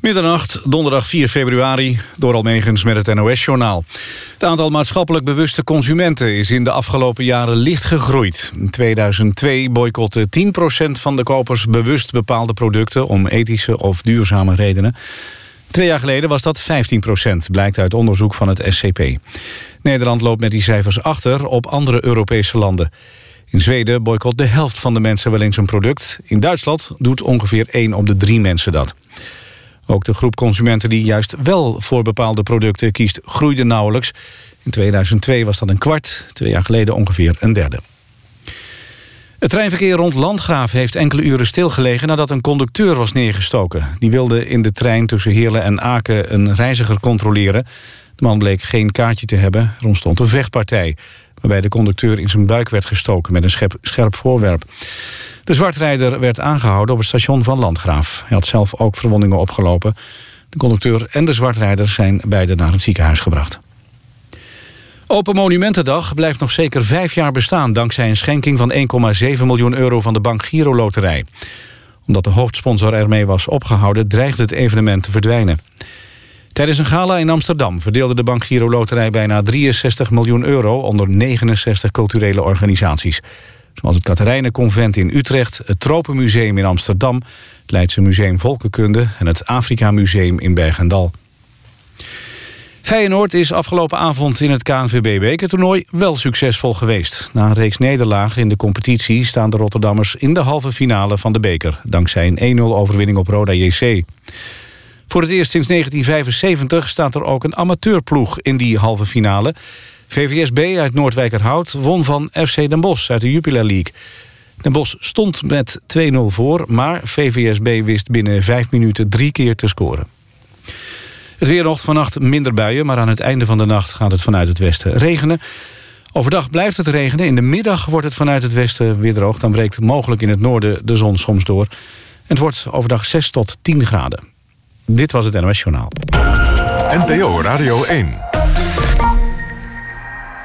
Middernacht, donderdag 4 februari, door Almegens met het NOS-journaal. Het aantal maatschappelijk bewuste consumenten is in de afgelopen jaren licht gegroeid. In 2002 boycotte 10% van de kopers bewust bepaalde producten... om ethische of duurzame redenen. Twee jaar geleden was dat 15% blijkt uit onderzoek van het SCP. Nederland loopt met die cijfers achter op andere Europese landen. In Zweden boycott de helft van de mensen wel eens een product. In Duitsland doet ongeveer 1 op de 3 mensen dat. Ook de groep consumenten die juist wel voor bepaalde producten kiest... groeide nauwelijks. In 2002 was dat een kwart, twee jaar geleden ongeveer een derde. Het treinverkeer rond Landgraaf heeft enkele uren stilgelegen... nadat een conducteur was neergestoken. Die wilde in de trein tussen Heerlen en Aken een reiziger controleren. De man bleek geen kaartje te hebben. Er ontstond een vechtpartij... waarbij de conducteur in zijn buik werd gestoken met een scherp voorwerp. De zwartrijder werd aangehouden op het station van Landgraaf. Hij had zelf ook verwondingen opgelopen. De conducteur en de zwartrijder zijn beide naar het ziekenhuis gebracht. Open Monumentendag blijft nog zeker vijf jaar bestaan... dankzij een schenking van 1,7 miljoen euro van de Bank Giro Loterij. Omdat de hoofdsponsor ermee was opgehouden... dreigde het evenement te verdwijnen. Tijdens een gala in Amsterdam verdeelde de Bank Giro Loterij... bijna 63 miljoen euro onder 69 culturele organisaties. Zoals het Katerijnenconvent in Utrecht, het Tropenmuseum in Amsterdam... het Leidse Museum Volkenkunde en het Afrika Museum in Bergendal. Feyenoord is afgelopen avond in het KNVB-bekertoernooi wel succesvol geweest. Na een reeks nederlagen in de competitie staan de Rotterdammers in de halve finale van de beker... dankzij een 1-0 overwinning op Roda JC. Voor het eerst sinds 1975 staat er ook een amateurploeg in die halve finale. VVSB uit Noordwijkerhout won van FC Den Bosch uit de Jupiler League. Den Bosch stond met 2-0 voor, maar VVSB wist binnen vijf minuten drie keer te scoren. Het weer nog vannacht minder buien, maar aan het einde van de nacht gaat het vanuit het westen regenen. Overdag blijft het regenen. In de middag wordt het vanuit het westen weer droog. Dan breekt mogelijk in het noorden de zon soms door. Het wordt overdag 6 tot 10 graden. Dit was het NOS Journaal. NPO Radio 1.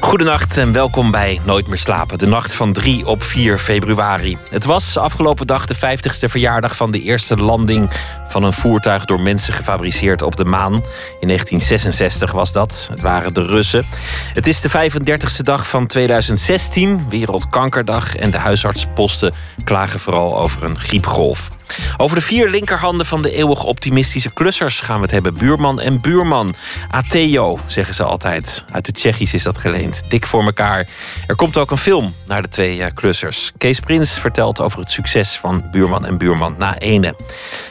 Goedenacht en welkom bij Nooit meer slapen. De nacht van 3 op 4 februari. Het was afgelopen dag de 50ste verjaardag van de eerste landing van een voertuig door mensen gefabriceerd op de maan. In 1966 was dat. Het waren de Russen. Het is de 35ste dag van 2016, Wereldkankerdag. En de huisartsposten klagen vooral over een griepgolf. Over de vier linkerhanden van de eeuwig optimistische klussers gaan we het hebben. Buurman en buurman. Ateo, zeggen ze altijd. Uit het Tsjechisch is dat geleend. Dik voor elkaar. Er komt ook een film naar de twee eh, klussers. Kees Prins vertelt over het succes van Buurman en Buurman na ene.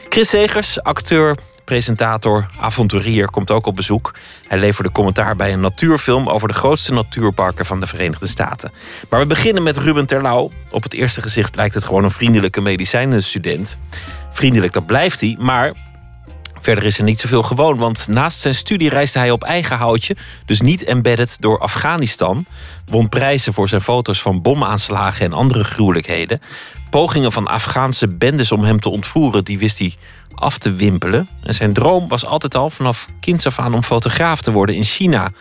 Chris Segers, acteur, presentator, avonturier, komt ook op bezoek. Hij leverde commentaar bij een natuurfilm over de grootste natuurparken van de Verenigde Staten. Maar we beginnen met Ruben Terlouw. Op het eerste gezicht lijkt het gewoon een vriendelijke medicijnenstudent. Vriendelijk, dat blijft hij, maar Verder is er niet zoveel gewoon, want naast zijn studie reisde hij op eigen houtje, dus niet embedded door Afghanistan. Won prijzen voor zijn foto's van bomaanslagen en andere gruwelijkheden. Pogingen van Afghaanse bendes om hem te ontvoeren, die wist hij af te wimpelen. En zijn droom was altijd al vanaf kinds af aan om fotograaf te worden in China.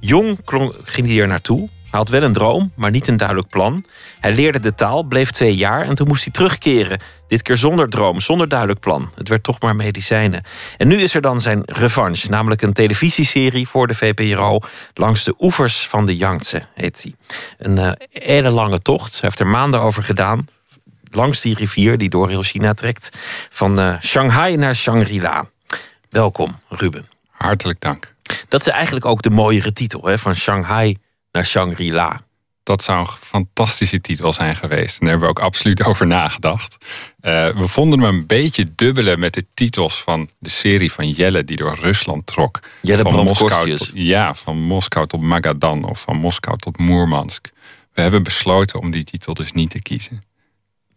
Jong ging hij er naartoe. Hij had wel een droom, maar niet een duidelijk plan. Hij leerde de taal, bleef twee jaar en toen moest hij terugkeren. Dit keer zonder droom, zonder duidelijk plan. Het werd toch maar medicijnen. En nu is er dan zijn revanche, namelijk een televisieserie voor de VPRO. Langs de oevers van de Yangtze, heet hij. Een hele lange tocht. Hij heeft er maanden over gedaan langs die rivier die door heel China trekt. Van uh, Shanghai naar Shangri-La. Welkom, Ruben. Hartelijk dank. Dat is eigenlijk ook de mooiere titel, hè? van Shanghai naar Shangri-La. Dat zou een fantastische titel zijn geweest. En daar hebben we ook absoluut over nagedacht. Uh, we vonden hem een beetje dubbelen met de titels van de serie van Jelle die door Rusland trok. Jelle van Moskou tot, Ja, van Moskou tot Magadan of van Moskou tot Moermansk. We hebben besloten om die titel dus niet te kiezen.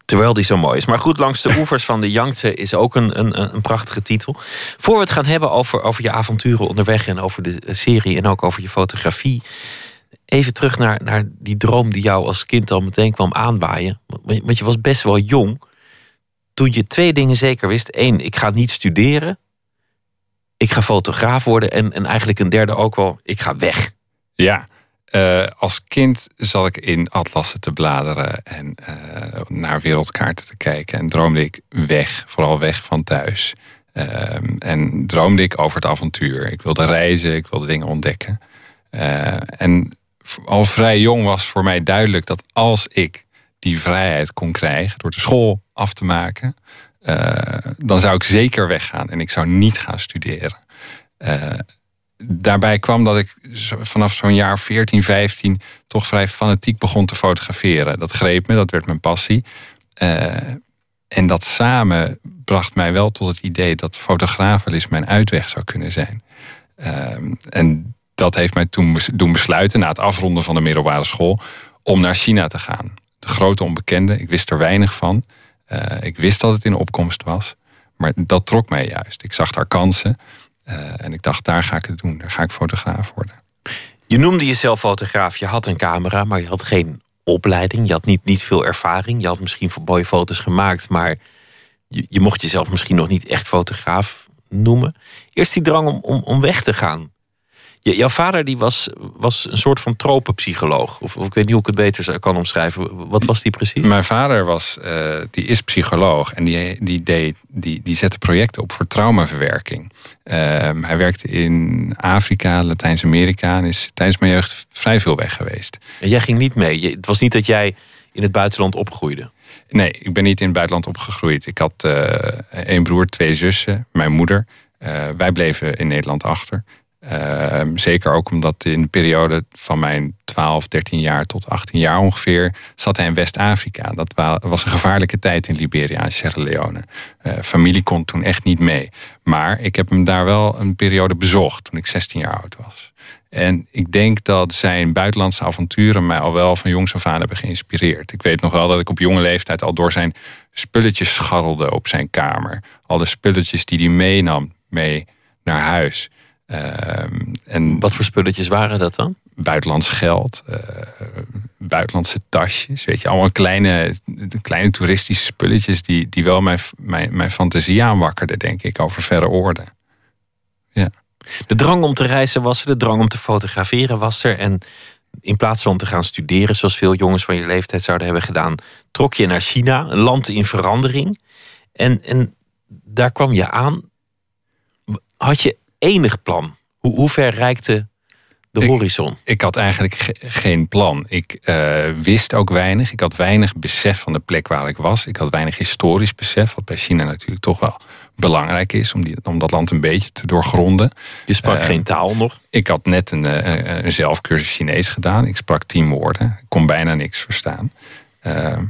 Terwijl die zo mooi is. Maar goed, langs de oevers van de Yangtze is ook een, een, een prachtige titel. Voor we het gaan hebben over, over je avonturen onderweg en over de serie en ook over je fotografie. Even terug naar, naar die droom die jou als kind al meteen kwam aanwaaien. Want je was best wel jong. Toen je twee dingen zeker wist. Eén, ik ga niet studeren. ik ga fotograaf worden. En, en eigenlijk een derde ook wel, ik ga weg. Ja, uh, als kind zat ik in atlassen te bladeren en uh, naar wereldkaarten te kijken. En droomde ik weg, vooral weg van thuis. Uh, en droomde ik over het avontuur. Ik wilde reizen, ik wilde dingen ontdekken. en al vrij jong was voor mij duidelijk dat als ik die vrijheid kon krijgen door de school af te maken, dan zou ik zeker weggaan en ik zou niet gaan studeren daarbij kwam dat ik vanaf zo'n jaar 14, 15 toch vrij fanatiek begon te fotograferen. Dat greep me, dat werd mijn passie. Uh, en dat samen bracht mij wel tot het idee dat eens mijn uitweg zou kunnen zijn. Uh, en dat heeft mij toen doen besluiten, na het afronden van de middelbare school, om naar China te gaan. De grote onbekende, ik wist er weinig van. Uh, ik wist dat het in opkomst was. Maar dat trok mij juist. Ik zag daar kansen. Uh, en ik dacht, daar ga ik het doen. Daar ga ik fotograaf worden. Je noemde jezelf fotograaf. Je had een camera, maar je had geen opleiding. Je had niet, niet veel ervaring. Je had misschien mooie foto's gemaakt, maar je, mocht jezelf misschien nog niet echt fotograaf noemen. Eerst die drang om, om weg te gaan jouw vader die was, was een soort van tropenpsycholoog. Of, of, ik weet niet hoe ik het beter kan omschrijven. Wat was die precies? Mijn vader was, uh, die is psycholoog. En die, die, deed, die, die zette projecten op voor traumaverwerking. Uh, hij werkte in Afrika, Latijns-Amerika. En is tijdens mijn jeugd vrij veel weg geweest. En jij ging niet mee? Het was niet dat jij in het buitenland opgroeide? Nee, ik ben niet in het buitenland opgegroeid. Ik had uh, één broer, twee zussen, mijn moeder. Uh, wij bleven in Nederland achter. Ehm, zeker ook omdat in de periode van mijn 12, 13 jaar tot 18 jaar ongeveer zat hij in West-Afrika. Dat was een gevaarlijke tijd in Liberia en Sierra Leone. Uh, familie kon toen echt niet mee. Maar ik heb hem daar wel een periode bezocht toen ik 16 jaar oud was. En ik denk dat zijn buitenlandse avonturen mij al wel van jongs af aan hebben geïnspireerd. Ik weet nog wel dat ik op jonge leeftijd al door zijn spulletjes scharrelde op zijn kamer. Alle spulletjes die hij meenam mee naar huis. Ehm, en Wat voor spulletjes waren dat dan? Buitenlands geld, uh, buitenlandse tasjes. Weet je, allemaal kleine, kleine toeristische spulletjes die, die wel mijn, mijn, mijn fantasie aanwakkerden, denk ik, over verre oorden. Ja. De drang om te reizen was er, de drang om te fotograferen was er. En in plaats van te gaan studeren, zoals veel jongens van je leeftijd zouden hebben gedaan, trok je naar China, een land in verandering. En, en daar kwam je aan. Had je enig plan? Hoe, hoe ver reikte de horizon? Ik had eigenlijk geen plan. Ik uh, wist ook weinig. Ik had weinig besef van de plek waar ik was. Ik had weinig historisch besef, wat bij China natuurlijk toch wel belangrijk is om, die, om dat land een beetje te doorgronden. Je sprak uh, geen taal nog? Ik had net een, uh, een zelfcursus Chinees gedaan. Ik sprak tien woorden. Ik kon bijna niks verstaan.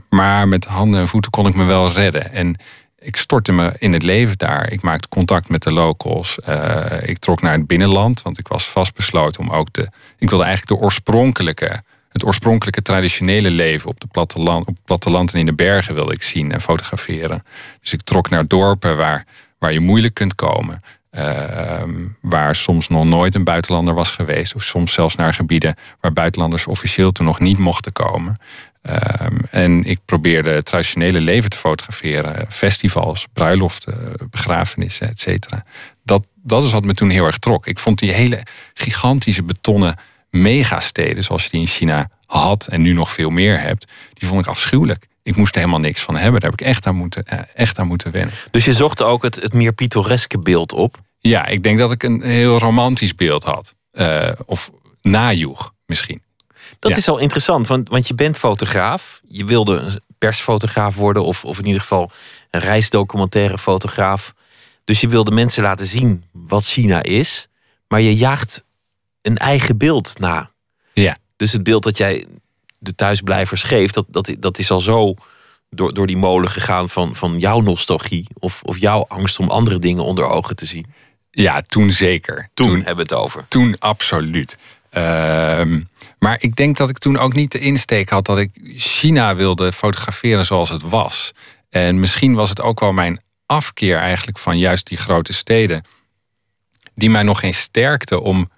maar met handen en voeten kon ik me wel redden. En ik stortte me in het leven daar. Ik maakte contact met de locals. Uh, ik trok naar het binnenland, want ik was vastbesloten om ook de. Ik wilde eigenlijk de oorspronkelijke, het oorspronkelijke traditionele leven op, de platteland, op het platteland en in de bergen wilde ik zien en fotograferen. Dus ik trok naar dorpen waar, waar je moeilijk kunt komen. Uh, waar soms nog nooit een buitenlander was geweest. Of soms zelfs naar gebieden waar buitenlanders officieel toen nog niet mochten komen. Ehm, en ik probeerde het traditionele leven te fotograferen. Festivals, bruiloften, begrafenissen, et cetera. Dat, dat is wat me toen heel erg trok. Ik vond die hele gigantische betonnen megasteden... zoals je die in China had en nu nog veel meer hebt... die vond ik afschuwelijk. Ik moest er helemaal niks van hebben. Daar heb ik echt aan moeten, eh, echt aan moeten wennen. Dus je zocht ook het, het meer pittoreske beeld op? Ja, ik denk dat ik een heel romantisch beeld had. Uh, of najoeg misschien. Dat is al interessant, want, want je bent fotograaf. Je wilde een persfotograaf worden, of, of in ieder geval een reisdocumentaire fotograaf. Dus je wilde mensen laten zien wat China is. Maar je jaagt een eigen beeld na. Ja. Dus het beeld dat jij de thuisblijvers geeft, dat, dat, dat is al zo door, door die molen gegaan van, van jouw nostalgie. Of, of jouw angst om andere dingen onder ogen te zien. Ja, toen zeker. Toen, hebben we het over. Toen absoluut. Ehm, maar ik denk dat ik toen ook niet de insteek had dat ik China wilde fotograferen zoals het was. En misschien was het ook wel mijn afkeer eigenlijk van juist die grote steden. Die mij nog geen sterkte om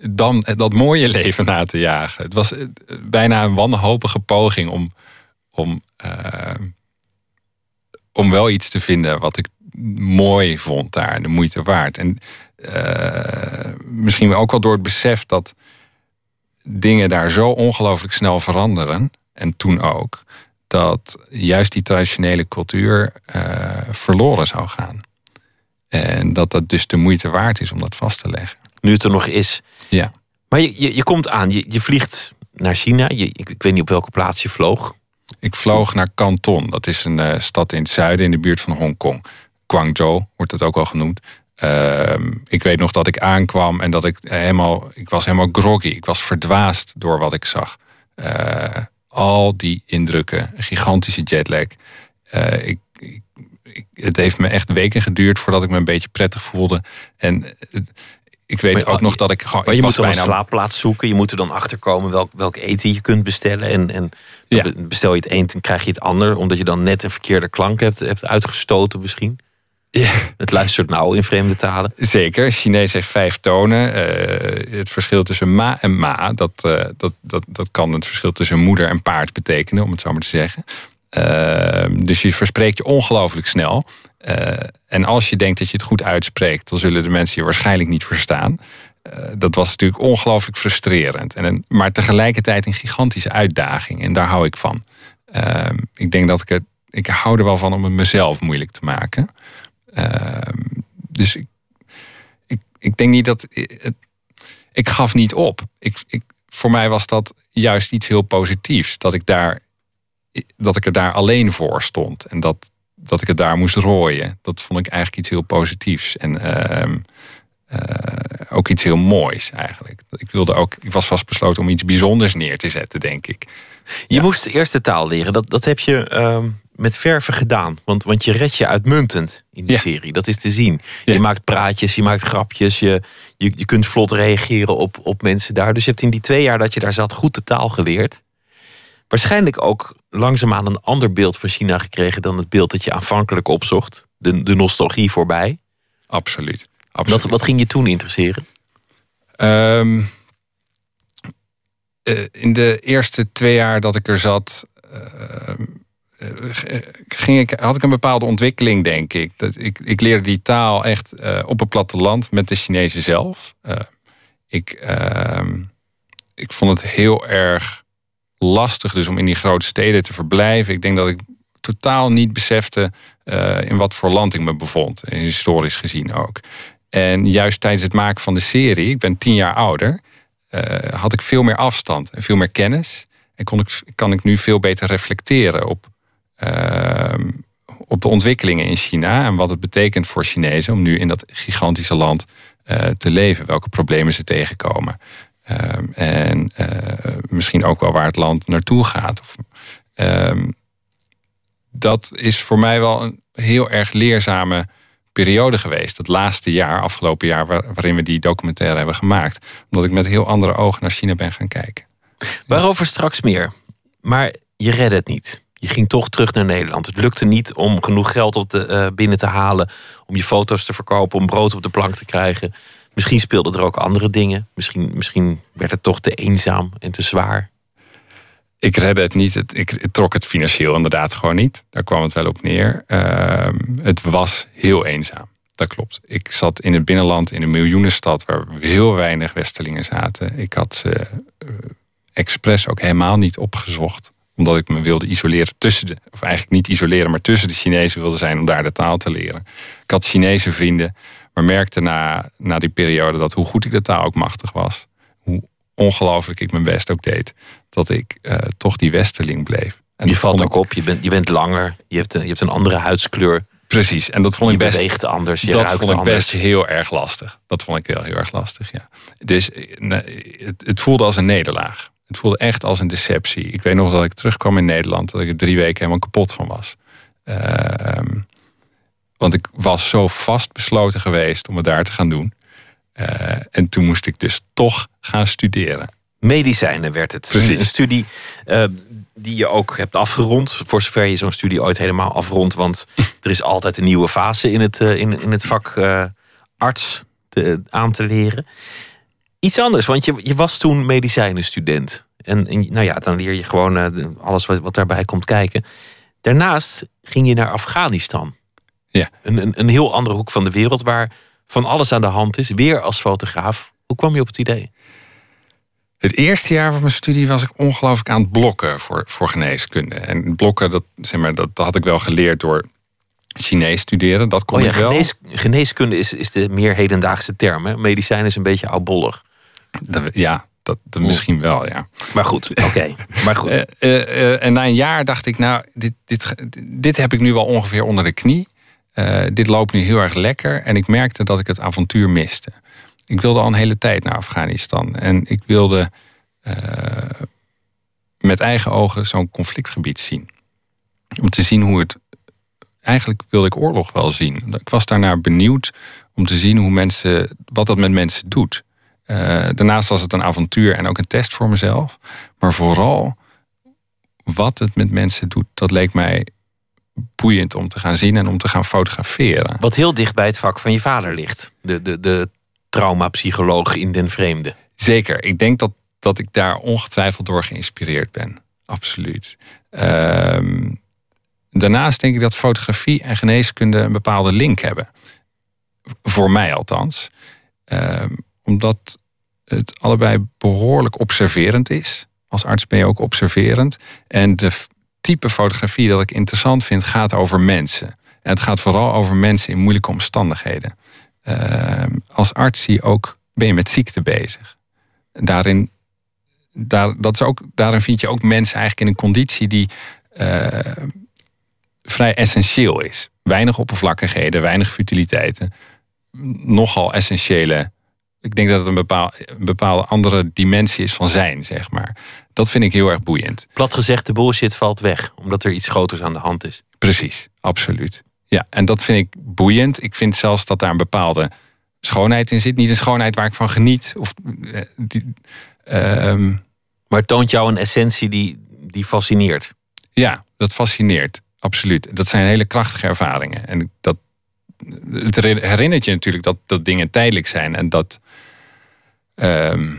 dan dat mooie leven na te jagen. Het was eh, bijna een wanhopige poging om, om, ehm, om wel iets te vinden wat ik mooi vond daar, de moeite waard. En eh, misschien ook wel door het besef dat dingen daar zo ongelooflijk snel veranderen. En toen ook. Dat juist die traditionele cultuur eh, verloren zou gaan. En dat dat dus de moeite waard is om dat vast te leggen. Nu het er nog is. Ja. Maar je, je, je komt aan, je, je vliegt naar China. Je, ik, ik weet niet op welke plaats je vloog. Ik vloog naar Canton. Dat is een eh, stad in het zuiden in de buurt van Hongkong. Guangzhou wordt het ook wel genoemd. Ehm, ik weet nog dat ik aankwam en dat ik helemaal, ik was helemaal groggy. Ik was verdwaasd door wat ik zag. Eh, al die indrukken, gigantische jetlag. Uh, ik, ik, het heeft me echt weken geduurd voordat ik me een beetje prettig voelde. En ik weet ook nog dat ik gewoon. Maar je moet dan bijna... een slaapplaats zoeken. Je moet er dan achter komen welk, welk eten je kunt bestellen. En, en ja. bestel je het een, dan krijg je het ander. Omdat je dan net een verkeerde klank hebt, hebt uitgestoten misschien. Ja. Het luistert nou in vreemde talen. Zeker. Chinees heeft vijf tonen. Uh, het verschil tussen ma en ma, dat, uh, dat, dat, dat kan het verschil tussen moeder en paard betekenen, om het zo maar te zeggen. Uh, dus je verspreekt je ongelooflijk snel. en als je denkt dat je het goed uitspreekt, dan zullen de mensen je waarschijnlijk niet verstaan. dat was natuurlijk ongelooflijk frustrerend. En maar tegelijkertijd een gigantische uitdaging. En daar hou ik van. Ehm, ik denk dat ik het. Ik hou er wel van om het mezelf moeilijk te maken. Ehm, dus ik, ik, ik denk niet dat. Het, ik gaf niet op. Ik, ik, voor mij was dat juist iets heel positiefs. Dat ik, daar, dat ik er daar alleen voor stond. En dat, dat ik het daar moest rooien. Dat vond ik eigenlijk iets heel positiefs. En uh, uh, ook iets heel moois eigenlijk. Ik, wilde ook, ik was vastbesloten om iets bijzonders neer te zetten, denk ik. Je moest eerst de taal leren. Dat, dat heb je uh, met verven gedaan. Want, want je red je uitmuntend in die serie. Dat is te zien. Je maakt praatjes, je maakt grapjes. Je, je, je kunt vlot reageren op, op mensen daar. Dus je hebt in die twee jaar dat je daar zat goed de taal geleerd. Waarschijnlijk ook langzaamaan een ander beeld van China gekregen... dan het beeld dat je aanvankelijk opzocht. De, de nostalgie voorbij. Absoluut. Absoluut. Wat, wat ging je toen interesseren? Um, in de eerste twee jaar dat ik er zat... Uh, ging ik, had ik een bepaalde ontwikkeling, denk ik. Dat ik, ik leerde die taal echt uh, op het platteland met de Chinezen zelf. Ik, ehm, ik vond het heel erg lastig dus om in die grote steden te verblijven. Ik denk dat ik totaal niet besefte in wat voor land ik me bevond. Historisch gezien ook. En juist tijdens het maken van de serie, ik ben tien jaar ouder, had ik veel meer afstand en veel meer kennis. En kon ik, kan ik nu veel beter reflecteren op op de ontwikkelingen in China en wat het betekent voor Chinezen om nu in dat gigantische land uh, te leven, welke problemen ze tegenkomen. Ehm, en uh, misschien ook wel waar het land naartoe gaat. Of, um, dat is voor mij wel een heel erg leerzame periode geweest. Het laatste jaar, afgelopen jaar, waar, waarin we die documentaire hebben gemaakt. Omdat ik met heel andere ogen naar China ben gaan kijken. Waarover straks meer. Maar je redde het niet je ging toch terug naar Nederland. Het lukte niet om genoeg geld op de, uh, binnen te halen. Om je foto's te verkopen, om brood op de plank te krijgen. Misschien speelden er ook andere dingen. Misschien, misschien werd het toch te eenzaam en te zwaar. Ik redde het niet. Het, ik, trok het financieel inderdaad gewoon niet. Daar kwam het wel op neer. Uh, het was heel eenzaam. Dat klopt. Ik zat in het binnenland in een miljoenenstad waar heel weinig Westelingen zaten. Ik had ze uh, expres ook helemaal niet opgezocht omdat ik me wilde isoleren tussen de, of eigenlijk niet isoleren, maar tussen de Chinezen wilde zijn om daar de taal te leren. Ik had Chinese vrienden, maar merkte na, na die periode dat hoe goed ik de taal ook machtig was, hoe ongelooflijk ik mijn best ook deed, dat ik uh, toch die westerling bleef. En je valt ook op, je bent, je bent langer, je hebt, een, je hebt een andere huidskleur. Precies, en dat vond ik best. beweegt anders. Je dat vond ik anders. best heel erg lastig. Dat vond ik wel heel erg lastig, ja. Dus het, het voelde als een nederlaag. Het voelde echt als een deceptie. Ik weet nog dat ik terugkwam in Nederland, dat ik er drie weken helemaal kapot van was. Uh, want ik was zo vastbesloten geweest om het daar te gaan doen. Uh, en toen moest ik dus toch gaan studeren. Medicijnen werd het. Precies. Een studie uh, die je ook hebt afgerond. Voor zover je zo'n studie ooit helemaal afrondt. Want er is altijd een nieuwe fase in het, uh, in, in het vak arts te, aan te leren iets anders, want je, je was toen medicijnenstudent. En, en nou ja, dan leer je gewoon uh, alles wat, wat daarbij komt kijken. Daarnaast ging je naar Afghanistan. Ja. Een, een, een heel andere hoek van de wereld waar van alles aan de hand is, weer als fotograaf. Hoe kwam je op het idee? Het eerste jaar van mijn studie was ik ongelooflijk aan het blokken voor, voor geneeskunde. En blokken, dat, zeg maar, dat had ik wel geleerd door Chinees studeren. Dat kon oh ja, ik wel. genees- geneeskunde is, is de meer hedendaagse term. Hè? Medicijn is een beetje oudbollig. Ja, dat, dat misschien wel, ja. Maar goed, oké. Maar goed. Eh, eh, eh, en na een jaar dacht ik, nou, dit, dit, dit heb ik nu wel ongeveer onder de knie. Dit loopt nu heel erg lekker. En ik merkte dat ik het avontuur miste. Ik wilde al een hele tijd naar Afghanistan. En ik wilde met eigen ogen zo'n conflictgebied zien. Om te zien hoe het. Eigenlijk wilde ik oorlog wel zien. Ik was daarnaar benieuwd om te zien hoe mensen, wat dat met mensen doet. Eh, daarnaast was het een avontuur en ook een test voor mezelf. Maar vooral wat het met mensen doet, dat leek mij boeiend om te gaan zien en om te gaan fotograferen. Wat heel dicht bij het vak van je vader ligt. De, de, de traumapsycholoog in den vreemde. Zeker, ik denk dat, dat ik daar ongetwijfeld door geïnspireerd ben. Absoluut. Ehm, daarnaast denk ik dat fotografie en geneeskunde een bepaalde link hebben. Voor mij althans. Ehm, omdat het allebei behoorlijk observerend is. Als arts ben je ook observerend. En de type fotografie dat ik interessant vind gaat over mensen. En het gaat vooral over mensen in moeilijke omstandigheden. Ehm, als arts zie je ook, ben je met ziekte bezig. Daarin, daar, dat is ook, daarin vind je ook mensen eigenlijk in een conditie die eh, vrij essentieel is. Weinig oppervlakkigheden, weinig futiliteiten. Nogal essentiële. Ik denk dat het een, bepaal, een bepaalde andere dimensie is van zijn, zeg maar. Dat vind ik heel erg boeiend. Plat gezegd, de bullshit valt weg. Omdat er iets groters aan de hand is. Precies, absoluut. Ja, en dat vind ik boeiend. Ik vind zelfs dat daar een bepaalde schoonheid in zit. Niet een schoonheid waar ik van geniet. Of, eh, die, ehm, Maar het toont jou een essentie die, die fascineert. ja, dat fascineert. Absoluut. Dat zijn hele krachtige ervaringen. En dat, het herinnert je natuurlijk dat, dat dingen tijdelijk zijn. En dat ehm,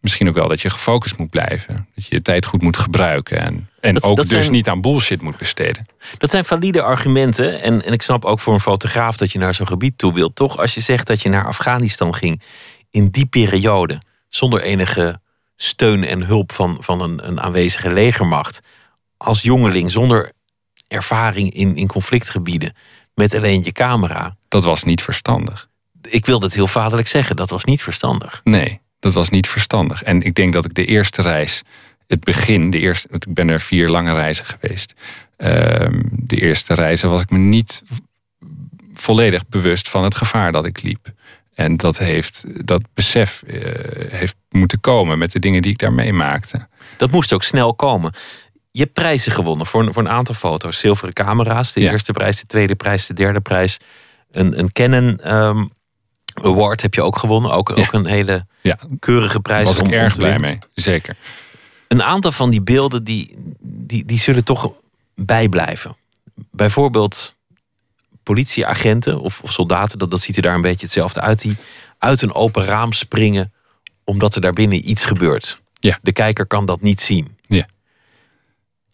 misschien ook wel dat je gefocust moet blijven. Dat je je tijd goed moet gebruiken. En, en Dat- ook dat dus zijn- niet aan bullshit moet besteden. Dat zijn valide argumenten. En, en ik snap ook voor een fotograaf dat je naar zo'n gebied toe wilt. Toch, als je zegt dat je naar Afghanistan ging in die periode, zonder enige steun en hulp van, van een, een aanwezige legermacht, als jongeling, zonder ervaring in, in conflictgebieden, met alleen je camera. Dat was niet verstandig. Ik wil dat heel vaderlijk zeggen, dat was niet verstandig. Nee, dat was niet verstandig. En ik denk dat ik de eerste reis, het begin, de eerste, ik ben er vier lange reizen geweest. Ehm, de eerste reizen was ik me niet volledig bewust van het gevaar dat ik liep. En dat heeft, dat besef eh, heeft moeten komen met de dingen die ik daar meemaakte. Dat moest ook snel komen. Je hebt prijzen gewonnen voor een, voor een aantal foto's. Zilveren camera's, de Ja. eerste prijs, de tweede prijs, de derde prijs. Een, een Canon ehm, Award heb je ook gewonnen. Ook, ook een hele Ja, keurige prijs. daar was ik om- erg blij mee. Zeker. Een aantal van die beelden die, die, die zullen toch bijblijven. Bijvoorbeeld politieagenten of, of soldaten, dat, dat ziet er daar een beetje hetzelfde uit, die uit een open raam springen omdat er daar binnen iets gebeurt. Ja. De kijker kan dat niet zien.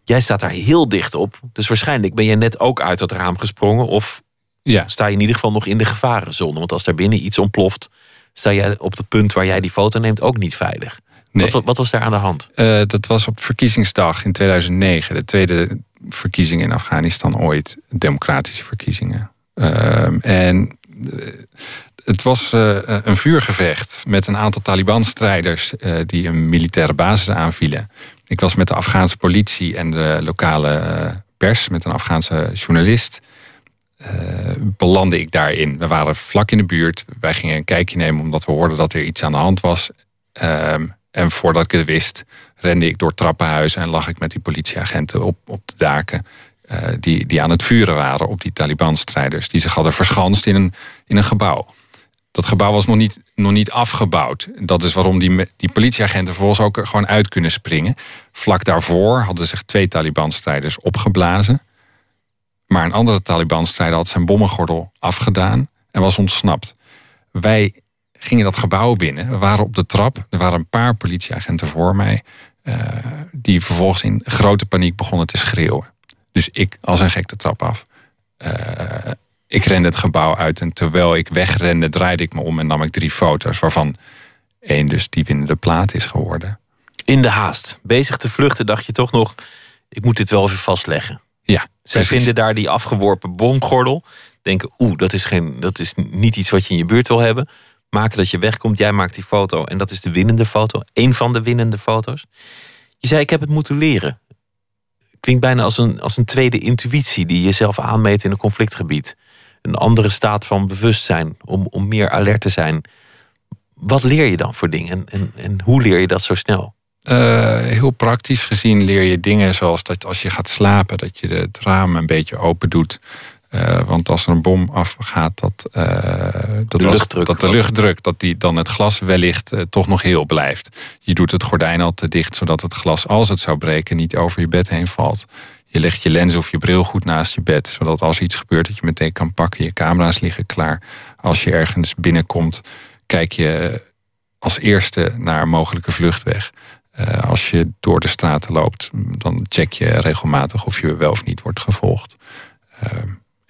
Jij staat daar heel dicht op, dus waarschijnlijk ben je net ook uit dat raam gesprongen of Ja, sta je in ieder geval nog in de gevarenzone. Want als daar binnen iets ontploft, sta jij op het punt waar jij die foto neemt ook niet veilig. nee. Wat, wat was daar aan de hand? Eh, dat was op verkiezingsdag in 2009, de tweede verkiezing in Afghanistan ooit, democratische verkiezingen. Ehm, en het was eh, een vuurgevecht met een aantal Taliban-strijders eh, die een militaire basis aanvielen. Ik was met de Afghaanse politie en de lokale eh, pers, met een Afghaanse journalist. eh, belandde ik daarin. We waren vlak in de buurt. Wij gingen een kijkje nemen omdat we hoorden dat er iets aan de hand was. Ehm, en voordat ik het wist, rende ik door trappenhuizen en lag ik met die politieagenten op, op de daken. Eh, die, die aan het vuren waren op die Taliban-strijders. Die zich hadden verschanst in een, in een gebouw. Dat gebouw was nog niet, nog niet afgebouwd. Dat is waarom die, die politieagenten vervolgens ook gewoon uit kunnen springen. Vlak daarvoor hadden zich twee Taliban-strijders opgeblazen. Maar een andere Taliban-strijder had zijn bommengordel afgedaan en was ontsnapt. Wij gingen dat gebouw binnen. We waren op de trap. Er waren een paar politieagenten voor mij. eh, die vervolgens in grote paniek begonnen te schreeuwen. Dus ik als een gek de trap af. Eh, ik rende het gebouw uit en terwijl ik wegrende, draaide ik me om en nam ik drie foto's, waarvan één dus die winnende plaat is geworden. In de haast, bezig te vluchten, dacht je toch nog: ik moet dit wel even vastleggen. Ja, Zij vinden daar die afgeworpen bomgordel. Denken, oeh, dat is, geen, dat is niet iets wat je in je buurt wil hebben. Maken dat je wegkomt, jij maakt die foto. En dat is de winnende foto. Eén van de winnende foto's. Je zei, ik heb het moeten leren. Klinkt bijna als een, als een tweede intuïtie die je jezelf aanmeet in een conflictgebied. Een andere staat van bewustzijn, om, om meer alert te zijn. Wat leer je dan voor dingen en, en, en hoe leer je dat zo snel? Eh, heel praktisch gezien leer je dingen zoals dat als je gaat slapen, dat je het raam een beetje open doet. Eh, want als er een bom afgaat, dat, eh, dat, De luchtdruk dat de luchtdruk, dat die dan het glas wellicht eh, toch nog heel blijft. Je doet het gordijn al te dicht, zodat het glas, als het zou breken, niet over je bed heen valt. Je legt je lens of je bril goed naast je bed, zodat als iets gebeurt, dat je meteen kan pakken. Je camera's liggen klaar. Als je ergens binnenkomt, kijk je als eerste naar een mogelijke vluchtweg. Als je door de straten loopt, dan check je regelmatig of je wel of niet wordt gevolgd.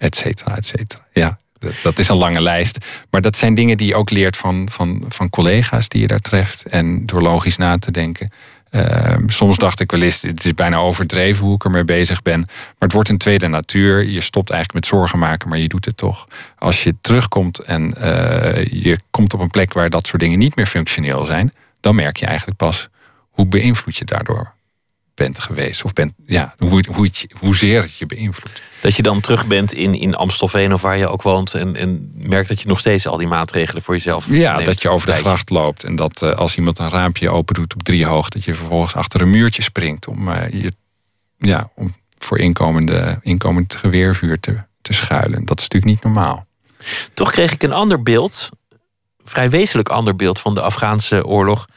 Et cetera, et cetera. Ja, dat, is een lange lijst. Maar dat zijn dingen die je ook leert van, van, van collega's die je daar treft. En door logisch na te denken. Uh, soms dacht ik wel eens, het is bijna overdreven hoe ik ermee bezig ben. Maar het wordt een tweede natuur. Je stopt eigenlijk met zorgen maken, maar je doet het toch. Als je terugkomt en uh, je komt op een plek waar dat soort dingen niet meer functioneel zijn, dan merk je eigenlijk pas hoe beïnvloed je daardoor bent geweest. Of bent, ja, hoe, hoe het, hoezeer het je beïnvloedt. Dat je dan terug bent in, in Amstelveen of waar je ook woont. En, en merkt dat je nog steeds al die maatregelen voor jezelf Ja, neemt. dat je over de gracht loopt. En dat uh, als iemand een raampje open doet op drie hoog, dat je vervolgens achter een muurtje springt om, uh, je, ja, om voor inkomende, inkomend geweervuur te, te schuilen. Dat is natuurlijk niet normaal. Toch kreeg ik een ander beeld, vrij wezenlijk ander beeld van de Afghaanse oorlog.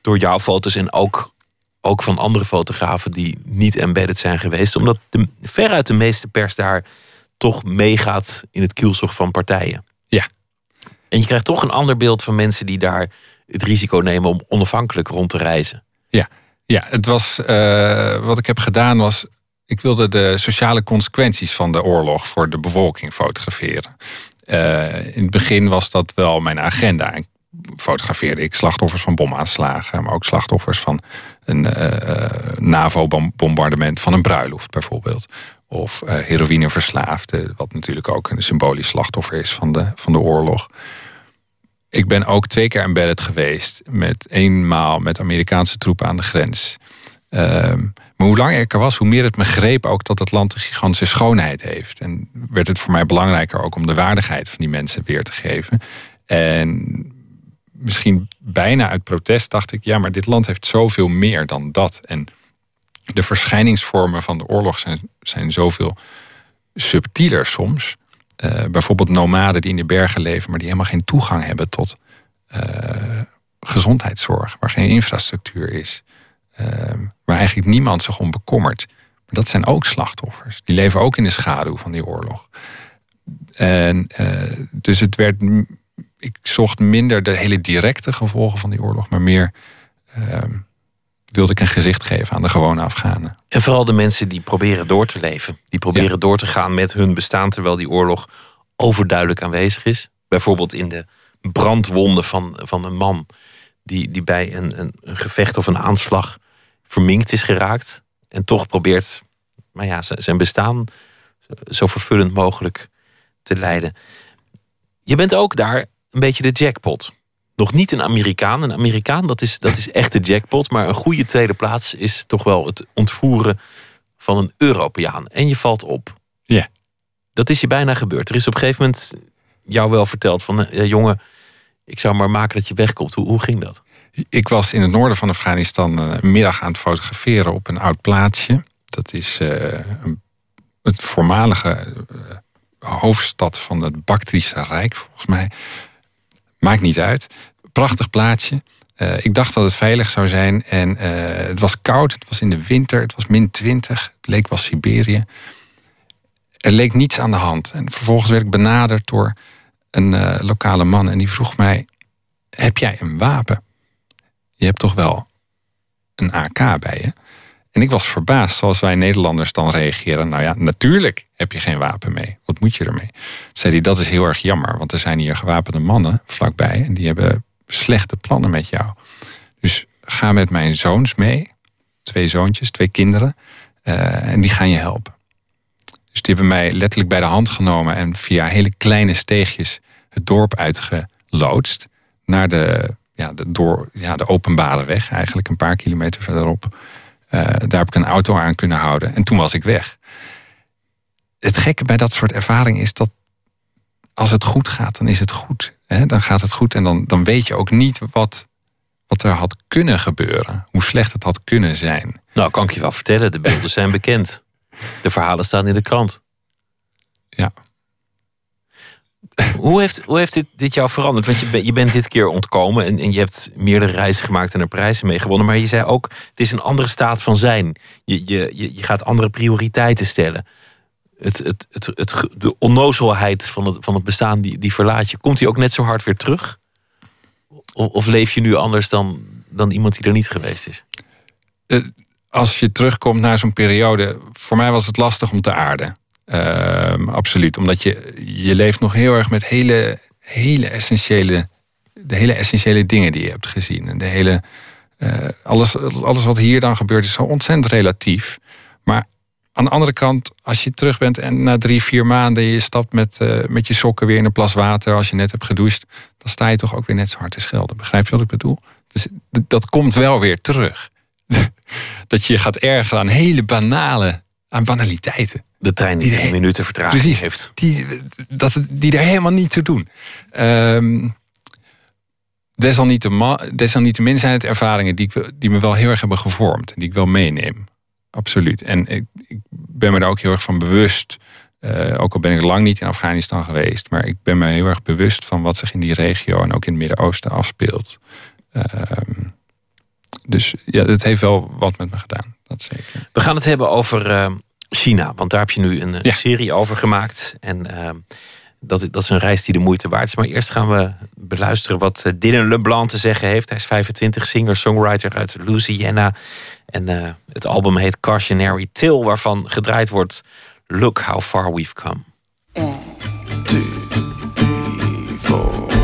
Door jouw foto's en ook ook van andere fotografen die niet embedded zijn geweest. Omdat de, veruit de meeste pers daar toch meegaat in het kielzog van partijen. Ja. En je krijgt toch een ander beeld van mensen die daar het risico nemen om onafhankelijk rond te reizen. Ja, ja het was uh, wat ik heb gedaan was. Ik wilde de sociale consequenties van de oorlog voor de bevolking fotograferen. Uh, in het begin was dat wel mijn agenda fotografeerde ik slachtoffers van bomaanslagen, maar ook slachtoffers van een uh, NAVO-bombardement van een bruiloft bijvoorbeeld. Of uh, heroïneverslaafden, wat natuurlijk ook een symbolisch slachtoffer is van de, van de oorlog. Ik ben ook twee keer embedded geweest, met eenmaal met Amerikaanse troepen aan de grens. Uh, maar hoe langer ik er was, hoe meer het me greep ook dat het land een gigantische schoonheid heeft. En werd het voor mij belangrijker ook om de waardigheid van die mensen weer te geven. En misschien bijna uit protest dacht ik, ja, maar dit land heeft zoveel meer dan dat. En de verschijningsvormen van de oorlog zijn, zijn zoveel subtieler soms. Uh, bijvoorbeeld nomaden die in de bergen leven, maar die helemaal geen toegang hebben tot uh, gezondheidszorg, waar geen infrastructuur is. Uh, waar eigenlijk niemand zich om bekommert. Maar dat zijn ook slachtoffers. Die leven ook in de schaduw van die oorlog. En dus het werd ik zocht minder de hele directe gevolgen van die oorlog, maar meer uh, wilde ik een gezicht geven aan de gewone Afghanen. En vooral de mensen die proberen door te leven, die proberen ja. door te gaan met hun bestaan terwijl die oorlog overduidelijk aanwezig is. Bijvoorbeeld in de brandwonden van, van een man die, die bij een, een, een gevecht of een aanslag verminkt is geraakt en toch probeert maar ja, zijn bestaan zo vervullend mogelijk te leiden. Je bent ook daar een beetje de jackpot. Nog niet een Amerikaan. Een Amerikaan, dat is, dat is echt de jackpot. Maar een goede tweede plaats is toch wel het ontvoeren van een Europeaan. En je valt op. Ja. Yeah. Dat is je bijna gebeurd. Er is op een gegeven moment jou wel verteld van... Ja, jongen, ik zou maar maken dat je wegkomt. Hoe, hoe ging dat? Ik was in het noorden van Afghanistan een middag aan het fotograferen op een oud plaatsje. Dat is uh, een, het voormalige uh, hoofdstad van het Bactrische Rijk, volgens mij. Maakt niet uit. Prachtig plaatsje. Uh, ik dacht dat het veilig zou zijn. En uh, het was koud, het was in de winter, het was min 20. Het leek wel Siberië. Er leek niets aan de hand. En vervolgens werd ik benaderd door een uh, lokale man. En die vroeg mij, heb jij een wapen? Je hebt toch wel een AK bij je? En ik was verbaasd zoals wij Nederlanders dan reageren. Nou ja, natuurlijk heb je geen wapen mee. Wat moet je ermee? Zei hij, dat is heel erg jammer. Want er zijn hier gewapende mannen vlakbij. En die hebben slechte plannen met jou. Dus ga met mijn zoons mee. Twee zoontjes, twee kinderen. Uh, en die gaan je helpen. Dus die hebben mij letterlijk bij de hand genomen. En via hele kleine steegjes het dorp uitgeloodst. Naar de, ja, de, door, ja, de openbare weg. Eigenlijk een paar kilometer verderop. Uh, daar heb ik een auto aan kunnen houden. En toen was ik weg. Het gekke bij dat soort ervaring is dat als het goed gaat, dan is het goed. Hè? Dan gaat het goed en dan, dan weet je ook niet wat, wat er had kunnen gebeuren. Hoe slecht het had kunnen zijn. Nou, kan ik je wel vertellen. De beelden zijn bekend. De verhalen staan in de krant. Ja. Hoe heeft, hoe heeft dit, dit jou veranderd? Want je, je bent dit keer ontkomen en, en je hebt meerdere reizen gemaakt en er prijzen mee gewonnen. Maar je zei ook, het is een andere staat van zijn. Je, je, je gaat andere prioriteiten stellen. Het, het, het, het, de onnozelheid van het, van het bestaan, die, die verlaat je. Komt die ook net zo hard weer terug? Of, of leef je nu anders dan, dan iemand die er niet geweest is? Uh, als je terugkomt naar zo'n periode, voor mij was het lastig om te aarden. Uh, absoluut, omdat je, je leeft nog heel erg met hele, hele essentiële, de hele essentiële dingen die je hebt gezien. En de hele, uh, alles, alles wat hier dan gebeurt is zo ontzettend relatief. Maar aan de andere kant, als je terug bent en na drie, vier maanden je stapt met, uh, met je sokken weer in een plas water als je net hebt gedoucht, dan sta je toch ook weer net zo hard te schelden. Begrijp je wat ik bedoel? Dus dat komt wel weer terug. dat je gaat ergeren aan hele banale, aan banaliteiten. De trein die drie minuten vertraging precies, heeft. Die, dat, die er helemaal niet te doen. Um, desalniettemin zijn het ervaringen die, ik, die me wel heel erg hebben gevormd. En die ik wel meeneem. Absoluut. En ik, ik ben me daar ook heel erg van bewust. Uh, ook al ben ik lang niet in Afghanistan geweest. Maar ik ben me heel erg bewust van wat zich in die regio en ook in het Midden-Oosten afspeelt. Uh, dus ja, het heeft wel wat met me gedaan. Dat zeker. We gaan het hebben over uh, China. Want daar heb je nu een ja. serie over gemaakt. En uh, dat, dat is een reis die de moeite waard is. Maar eerst gaan we beluisteren wat Dylan LeBlanc te zeggen heeft. Hij is 25, singer-songwriter uit Louisiana. En uh, het album heet Cautionary Tale, waarvan gedraaid wordt Look How Far We've Come. One, two, three, four.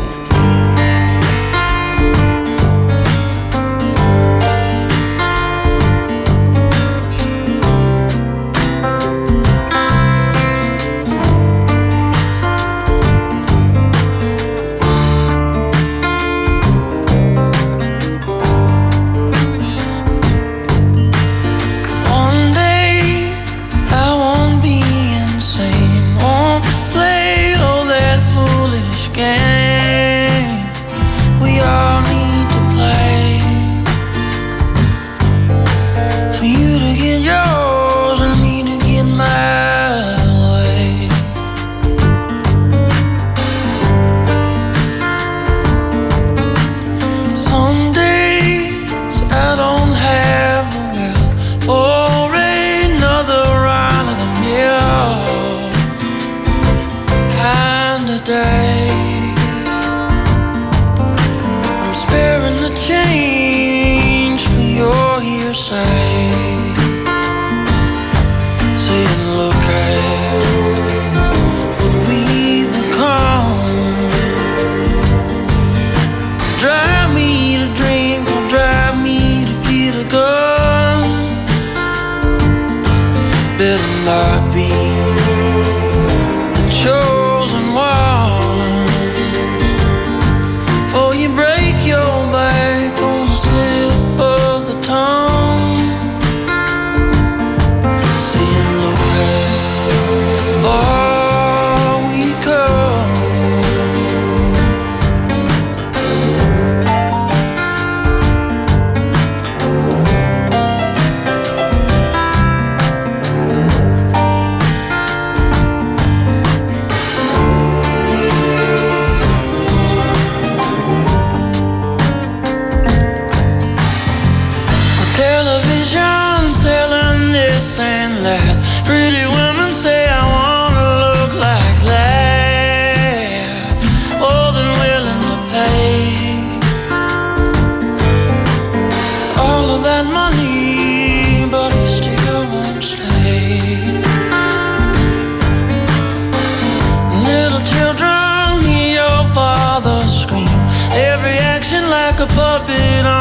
Like a puppet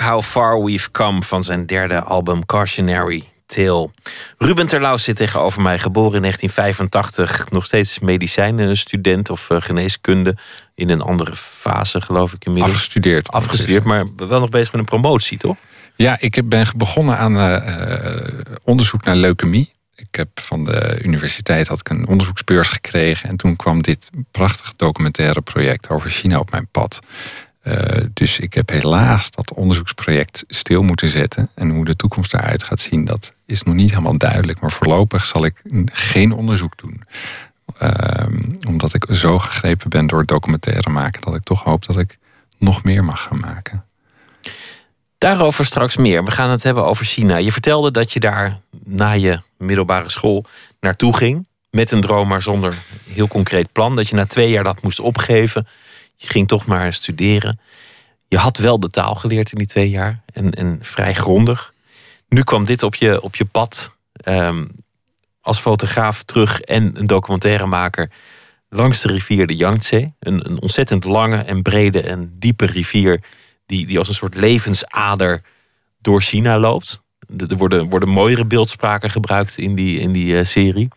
How Far We've Come van zijn derde album Cautionary Tale. Ruben Terlouw zit tegenover mij, geboren in 1985. Nog steeds medicijnenstudent of eh, geneeskunde. In een andere fase, geloof ik inmiddels. Afgestudeerd. Afgestudeerd, maar wel nog bezig met een promotie, toch? Ja, ik ben begonnen aan eh, eh, onderzoek naar leukemie. Ik heb van de universiteit had ik een onderzoeksbeurs gekregen. En toen kwam dit prachtige documentaire project over China op mijn pad. Eh, dus ik heb helaas dat onderzoeksproject stil moeten zetten. En hoe de toekomst eruit gaat zien, dat is nog niet helemaal duidelijk. Maar voorlopig zal ik geen onderzoek doen. Ehm, omdat ik zo gegrepen ben door documentaire maken, dat ik toch hoop dat ik nog meer mag gaan maken. Daarover straks meer. We gaan het hebben over China. Je vertelde dat je daar na je middelbare school naartoe ging. Met een droom, maar zonder heel concreet plan. Dat je na twee jaar dat moest opgeven. Je ging toch maar studeren. Je had wel de taal geleerd in die twee jaar. En, en vrij grondig. Nu kwam dit op je, op je pad. ehm, als fotograaf terug en een documentairemaker. Langs de rivier de Yangtze. Een, een ontzettend lange en brede en diepe rivier die, die als een soort levensader door China loopt. Er worden, worden mooiere beeldspraken gebruikt in die, in die eh, serie.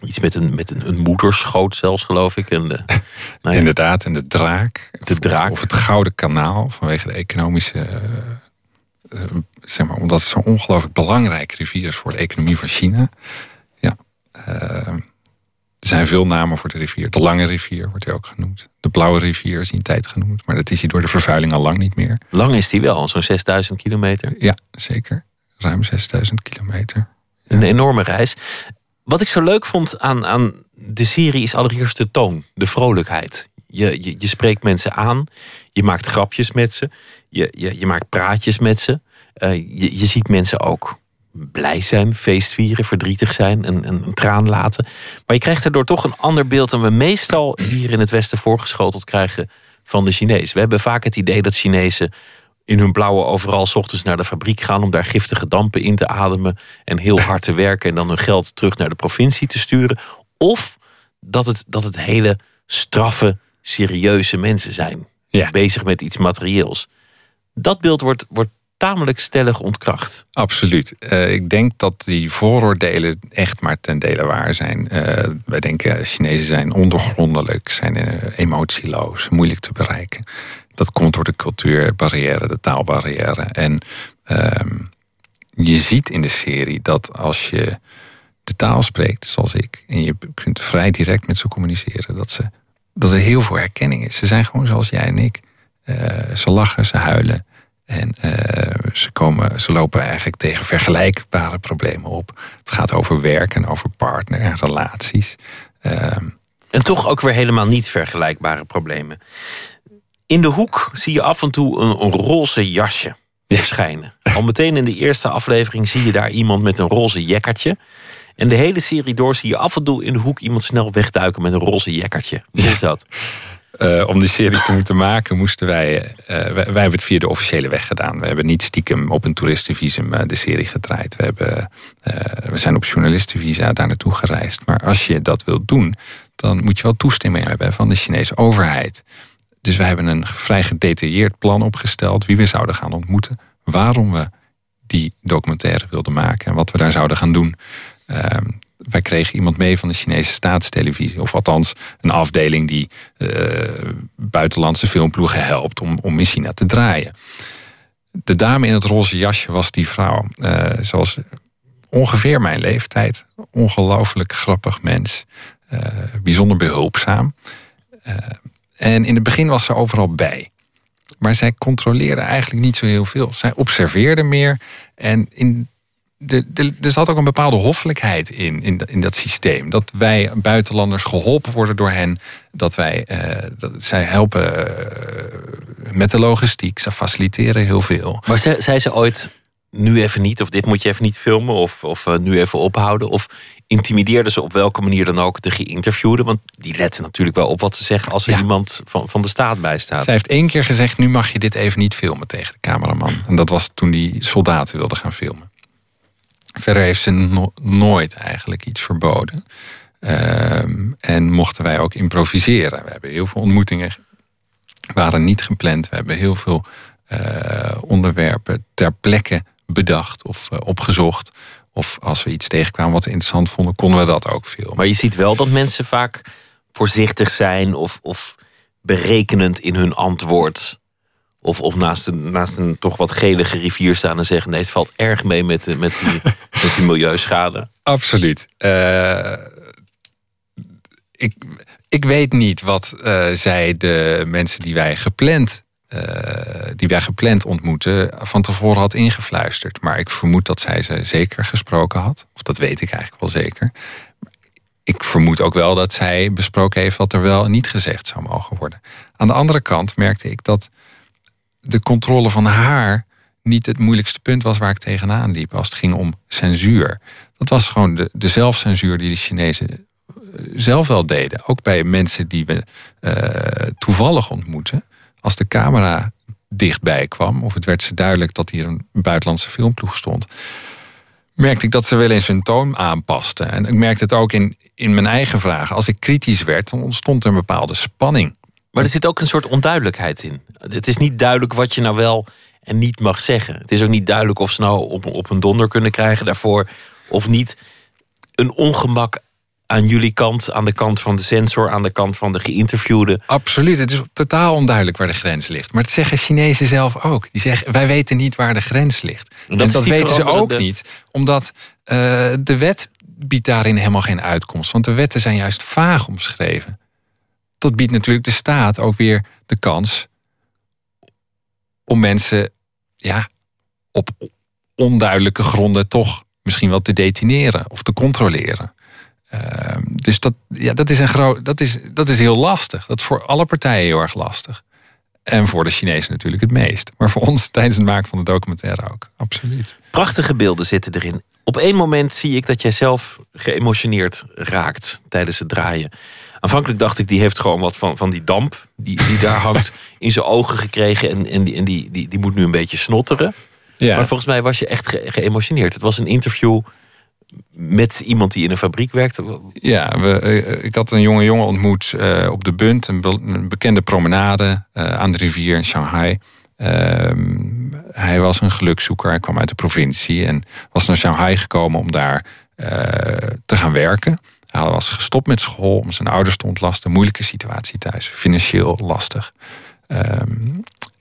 Iets met een, met een, een moederschoot zelfs, geloof ik. En de, nou ja, Inderdaad, en de draak. De Of- draak. Of, het Gouden Kanaal vanwege de economische. eh, eh, zeg maar, omdat het zo'n ongelooflijk belangrijk rivier is voor de economie van China. Ja. eh, er zijn veel namen voor de rivier. De Lange Rivier wordt hij ook genoemd. De Blauwe Rivier is een tijd genoemd. Maar dat is hij door de vervuiling al lang niet meer. lang is die wel, zo'n 6000 kilometer. Ja, zeker. Ruim 6000 kilometer. Een enorme reis. Wat ik zo leuk vond aan, aan de serie is allereerst de toon, de vrolijkheid. Je, je, je spreekt mensen aan, je maakt grapjes met ze, je, je, je maakt praatjes met ze. Eh, je, je ziet mensen ook blij zijn, feestvieren, verdrietig zijn, en een, traan laten. Maar je krijgt daardoor toch een ander beeld dan we meestal hier in het Westen voorgeschoteld krijgen van de Chinees. We hebben vaak het idee dat Chinezen in hun blauwe overal 's ochtends naar de fabriek gaan om daar giftige dampen in te ademen en heel hard te werken en dan hun geld terug naar de provincie te sturen. Of dat het, dat het hele straffe, serieuze mensen zijn. Ja. Bezig met iets materieels. Dat beeld wordt, wordt tamelijk stellig ontkracht. Absoluut. Eh, ik denk dat die vooroordelen echt maar ten dele waar zijn. Eh, wij denken Chinezen zijn ondergrondelijk, zijn eh, emotieloos, moeilijk te bereiken. Dat komt door de cultuurbarrière, de taalbarrière. En ehm, je ziet in de serie dat als je de taal spreekt, zoals ik, en je kunt vrij direct met ze communiceren, dat, ze, dat er heel veel herkenning is. Ze zijn gewoon zoals jij en ik. Eh, ze lachen, ze huilen. En eh, ze, komen, ze lopen eigenlijk tegen vergelijkbare problemen op. Het gaat over werk en over partner en relaties. Ehm, En toch ook weer helemaal niet vergelijkbare problemen. In de hoek zie je af en toe een, een roze jasje verschijnen. Al meteen in de eerste aflevering zie je daar iemand met een roze jekkertje. En de hele serie door zie je af en toe in de hoek iemand snel wegduiken met een roze jekkertje. Wie is dat? Eh, om die serie te moeten maken, moesten wij, eh, wij. Wij hebben het via de officiële weg gedaan. We hebben niet stiekem op een toeristenvisum eh, de serie gedraaid. We, hebben, we zijn op journalistenvisa daar naartoe gereisd. Maar als je dat wilt doen, dan moet je wel toestemming hebben van de Chinese overheid. Dus we hebben een vrij gedetailleerd plan opgesteld wie we zouden gaan ontmoeten, waarom we die documentaire wilden maken en wat we daar zouden gaan doen. Ehm, wij kregen iemand mee van de Chinese staatstelevisie, of althans een afdeling die eh, buitenlandse filmploegen helpt om, om in China te draaien. De dame in het roze jasje was die vrouw. Eh zoals ongeveer mijn leeftijd. Ongelooflijk grappig mens. eh, bijzonder behulpzaam. En in het begin was ze overal bij. Maar zij controleerde eigenlijk niet zo heel veel. Zij observeerde meer. En in de, de, er zat ook een bepaalde hoffelijkheid in, in, in dat systeem. Dat wij buitenlanders geholpen worden door hen. Dat wij, eh, dat, zij helpen eh, met de logistiek. Ze faciliteren heel veel. Maar ze, zei ze ooit, nu even niet, of dit moet je even niet filmen, of, of eh, nu even ophouden? Of intimideerden ze op welke manier dan ook de geïnterviewde? Want die letten natuurlijk wel op wat ze zeggen als er Ja. iemand van, van de staat bij staat. Zij heeft één keer gezegd: nu mag je dit even niet filmen tegen de cameraman. En dat was toen die soldaten wilden gaan filmen. Verder heeft ze no- nooit eigenlijk iets verboden. Ehm, en mochten wij ook improviseren. We hebben heel veel ontmoetingen, waren niet gepland. We hebben heel veel eh, onderwerpen ter plekke bedacht of eh, opgezocht. Of als we iets tegenkwamen wat we interessant vonden, konden we dat ook filmen. Maar je ziet wel dat mensen vaak voorzichtig zijn of, of berekenend in hun antwoord. Of, of naast, een, naast een toch wat gelige rivier staan en zeggen: nee, het valt erg mee met, de- met, die, met die milieuschade. Absoluut. Eh, ik, ik weet niet wat eh, zij de mensen die wij gepland. Eh, die wij gepland ontmoeten, van tevoren had ingefluisterd. Maar ik vermoed dat zij ze zeker gesproken had. Of dat weet ik eigenlijk wel zeker. Ik vermoed ook wel dat zij besproken heeft wat er wel niet gezegd zou mogen worden. Aan de andere kant merkte ik dat de controle van haar niet het moeilijkste punt was waar ik tegenaan liep als het ging om censuur. Dat was gewoon de, de zelfcensuur die de Chinezen eh, zelf wel deden. Ook bij mensen die we eh, toevallig ontmoeten. Als de camera dichtbij kwam, of het werd ze duidelijk dat hier een buitenlandse filmploeg stond, merkte ik dat ze wel eens hun toon aanpasten. En ik merkte het ook in, in mijn eigen vragen. Als ik kritisch werd, dan ontstond er een bepaalde spanning. Maar er zit ook een soort onduidelijkheid in. Het is niet duidelijk wat je nou wel en niet mag zeggen. Het is ook niet duidelijk of ze nou op, op een donder kunnen krijgen daarvoor of niet. Een ongemak aan jullie kant, aan de kant van de censor, aan de kant van de geïnterviewde. Absoluut, het is totaal onduidelijk waar de grens ligt. Maar dat zeggen Chinezen zelf ook. Die zeggen, wij weten niet waar de grens ligt. En En dat dat, weten ze ook niet, omdat eh, de wet biedt daarin helemaal geen uitkomst. Want de wetten zijn juist vaag omschreven. Dat biedt natuurlijk de staat ook weer de kans om mensen ja, op onduidelijke gronden toch misschien wel te detineren of te controleren. Ehm, dus dat, ja, dat, is een groot, dat, is, dat is heel lastig. Dat is voor alle partijen heel erg lastig. En voor de Chinezen natuurlijk het meest. Maar voor ons tijdens het maken van de documentaire ook. Absoluut. Prachtige beelden zitten erin. Op één moment zie ik dat jij zelf geëmotioneerd raakt tijdens het draaien. Aanvankelijk dacht ik, die heeft gewoon wat van, van die damp die, die daar hangt in zijn ogen gekregen. En, en, die, en die, die, die moet nu een beetje snotteren. Ja. Maar volgens mij was je echt ge- geëmotioneerd. Het was een interview met iemand die in een fabriek werkte. Ja, eh, ik had een jonge jongen ontmoet eh, op de Bunt, een, be- een bekende promenade eh, aan de rivier in Shanghai. Ehm, hij was een gelukzoeker, hij kwam uit de provincie en was naar Shanghai gekomen om daar te gaan werken. Hij was gestopt met school om zijn ouders te ontlasten. Moeilijke situatie thuis, financieel lastig. Ehm,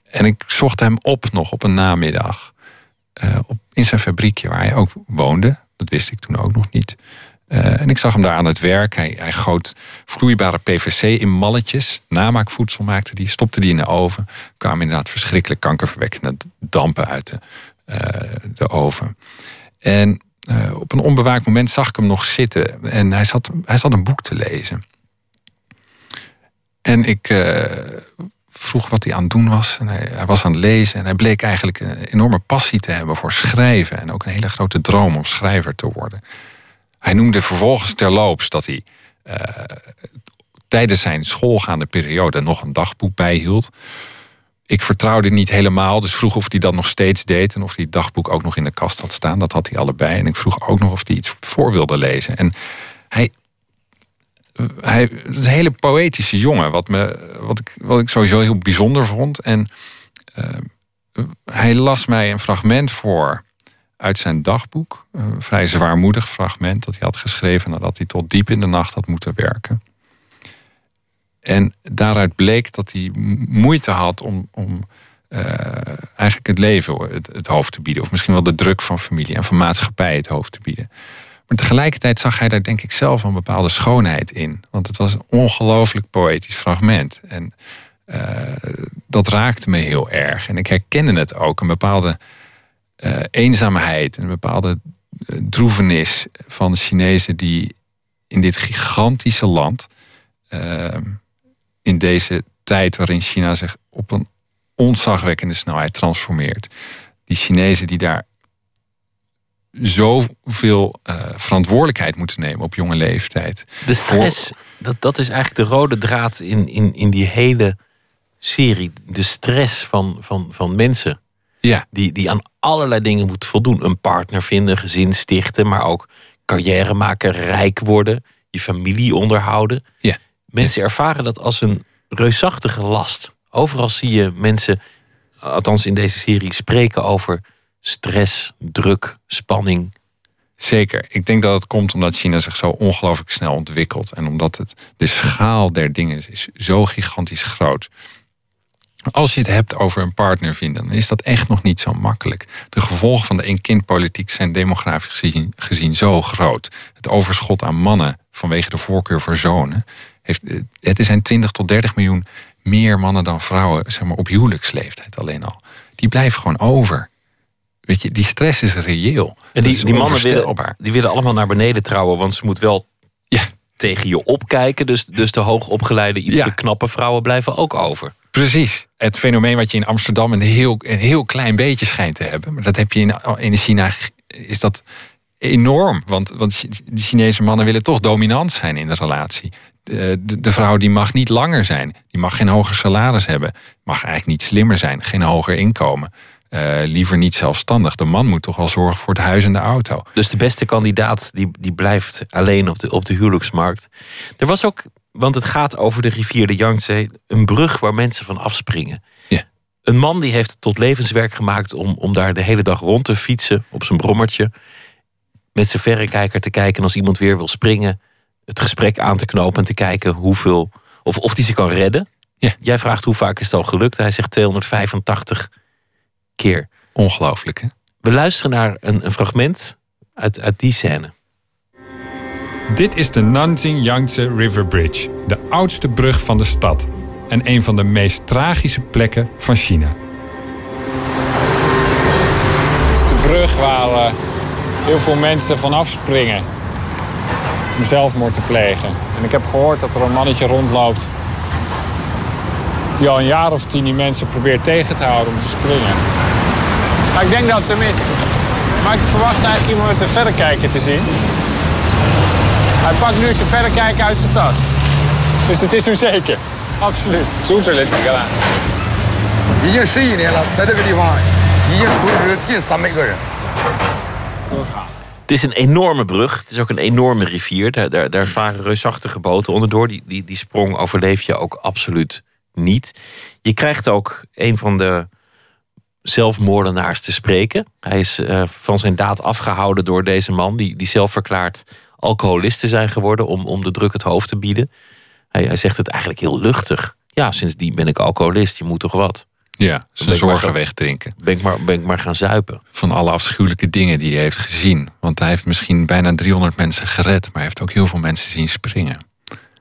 en ik zocht hem op nog op een namiddag op, in zijn fabriekje waar hij ook woonde. Dat wist ik toen ook nog niet. Eh, en ik zag hem daar aan het werk. Hij, hij goot vloeibare PVC in malletjes. Namaakvoedsel maakte die, stopte die in de oven. Kwamen inderdaad verschrikkelijk kankerverwekkende dampen uit de, eh, de oven. En eh, op een onbewaakt moment zag ik hem nog zitten. En hij zat, hij zat een boek te lezen. En ik vroeg wat hij aan het doen was. Hij was aan het lezen. En hij bleek eigenlijk een enorme passie te hebben voor schrijven. En ook een hele grote droom om schrijver te worden. Hij noemde vervolgens terloops dat hij eh, tijdens zijn schoolgaande periode nog een dagboek bijhield. Ik vertrouwde niet helemaal, dus vroeg of hij dat nog steeds deed en of hij het dagboek ook nog in de kast had staan. Dat had hij allebei. En ik vroeg ook nog of hij iets voor wilde lezen. En hij, hij het is een hele poëtische jongen, wat, me, wat, ik, wat ik sowieso heel bijzonder vond. En uh, hij las mij een fragment voor uit zijn dagboek. Een vrij zwaarmoedig fragment dat hij had geschreven nadat hij tot diep in de nacht had moeten werken. En daaruit bleek dat hij moeite had om, om uh, eigenlijk het leven het, het, hoofd te bieden. Of misschien wel de druk van familie en van maatschappij het hoofd te bieden. Maar tegelijkertijd zag hij daar denk ik zelf een bepaalde schoonheid in. Want het was een ongelooflijk poëtisch fragment. En uh, dat raakte me heel erg. En ik herkende het ook, een bepaalde uh, eenzaamheid, een bepaalde droevenis van de Chinezen die in dit gigantische land in deze tijd waarin China zich op een ontzagwekkende snelheid transformeert. Die Chinezen die daar zoveel uh, verantwoordelijkheid moeten nemen op jonge leeftijd. De stress, dat, dat is eigenlijk de rode draad in, in, in die hele serie. De stress van, van, van mensen. Ja. Die, die aan allerlei dingen moeten voldoen. Een partner vinden, gezin stichten, maar ook carrière maken, rijk worden, je familie onderhouden. Ja. Mensen ervaren dat als een reusachtige last. Overal zie je mensen, althans in deze serie, spreken over stress, druk, spanning. Zeker. Ik denk dat het komt omdat China zich zo ongelooflijk snel ontwikkelt. En omdat het, de schaal der dingen is zo gigantisch groot. Als je het hebt over een partner vinden, dan is dat echt nog niet zo makkelijk. De gevolgen van de één-kind-politiek zijn demografisch gezien, gezien zo groot. Het overschot aan mannen vanwege de voorkeur voor zonen heeft, het zijn 20 tot 30 miljoen meer mannen dan vrouwen zeg maar, op huwelijksleeftijd alleen al. Die blijven gewoon over. Weet je, die stress is reëel. En die, die mannen willen, die willen allemaal naar beneden trouwen, want ze moet wel ja. tegen je opkijken. Dus, dus de hoogopgeleide, iets te knappe vrouwen blijven ook over. Precies. Het fenomeen wat je in Amsterdam een heel, een heel klein beetje schijnt te hebben. Maar dat heb je in, in China, is dat enorm. Want, want de Chinese mannen willen toch dominant zijn in de relatie. De, de, de, vrouw die mag niet langer zijn. Die mag geen hoger salaris hebben. Mag eigenlijk niet slimmer zijn. Geen hoger inkomen. Uh, liever niet zelfstandig. De man moet toch wel zorgen voor het huis en de auto. Dus de beste kandidaat die, die blijft alleen op de, op de huwelijksmarkt. Er was ook, want het gaat over de rivier de Yangtze, een brug waar mensen van afspringen. Ja. Een man die heeft tot levenswerk gemaakt om, om daar de hele dag rond te fietsen op zijn brommertje. Met zijn verrekijker te kijken als iemand weer wil springen het gesprek aan te knopen en te kijken hoeveel. Of, of die ze kan redden. Ja. Jij vraagt hoe vaak is het al gelukt. Hij zegt 285 keer. Ongelooflijk, hè? We luisteren naar een, een fragment uit, uit die scène. Dit is de Nanjing Yangtze River Bridge, de oudste brug van de stad en een van de meest tragische plekken van China. Het is de brug waar uh, heel veel mensen vanaf springen om zelfmoord te plegen. En ik heb gehoord dat er een mannetje rondloopt die al een jaar of tien die mensen probeert tegen te houden om te springen. Maar ik denk dat tenminste... Maar ik verwacht eigenlijk iemand te een kijken te zien. Hij pakt nu zijn kijken uit zijn tas. Dus het is hem zeker. Absoluut. Zo te Hier zie je het is een enorme brug. Het is ook een enorme rivier. Daar, daar, varen reusachtige boten onderdoor. Die, die, die sprong overleef je ook absoluut niet. Je krijgt ook een van de zelfmoordenaars te spreken. Hij is uh, van zijn daad afgehouden door deze man... die, die zelf verklaart alcoholist te zijn geworden... om, om de druk het hoofd te bieden. Hij, hij zegt het eigenlijk heel luchtig. Ja, sindsdien ben ik alcoholist. Je moet toch wat? Ja, zijn zorgen wegdrinken. Ben ik, maar, ben ik maar gaan zuipen. Van alle afschuwelijke dingen die hij heeft gezien. Want hij heeft misschien bijna 300 mensen gered, maar hij heeft ook heel veel mensen zien springen.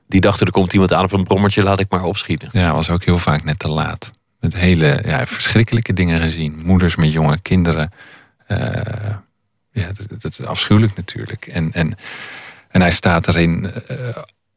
Die dachten, er komt iemand aan op een brommertje, laat ik maar opschieten. Ja, was ook heel vaak net te laat. Met hele ja, verschrikkelijke dingen gezien. Moeders met jonge kinderen. Uh, ja, dat, dat, is afschuwelijk natuurlijk. En, en, en hij staat erin uh,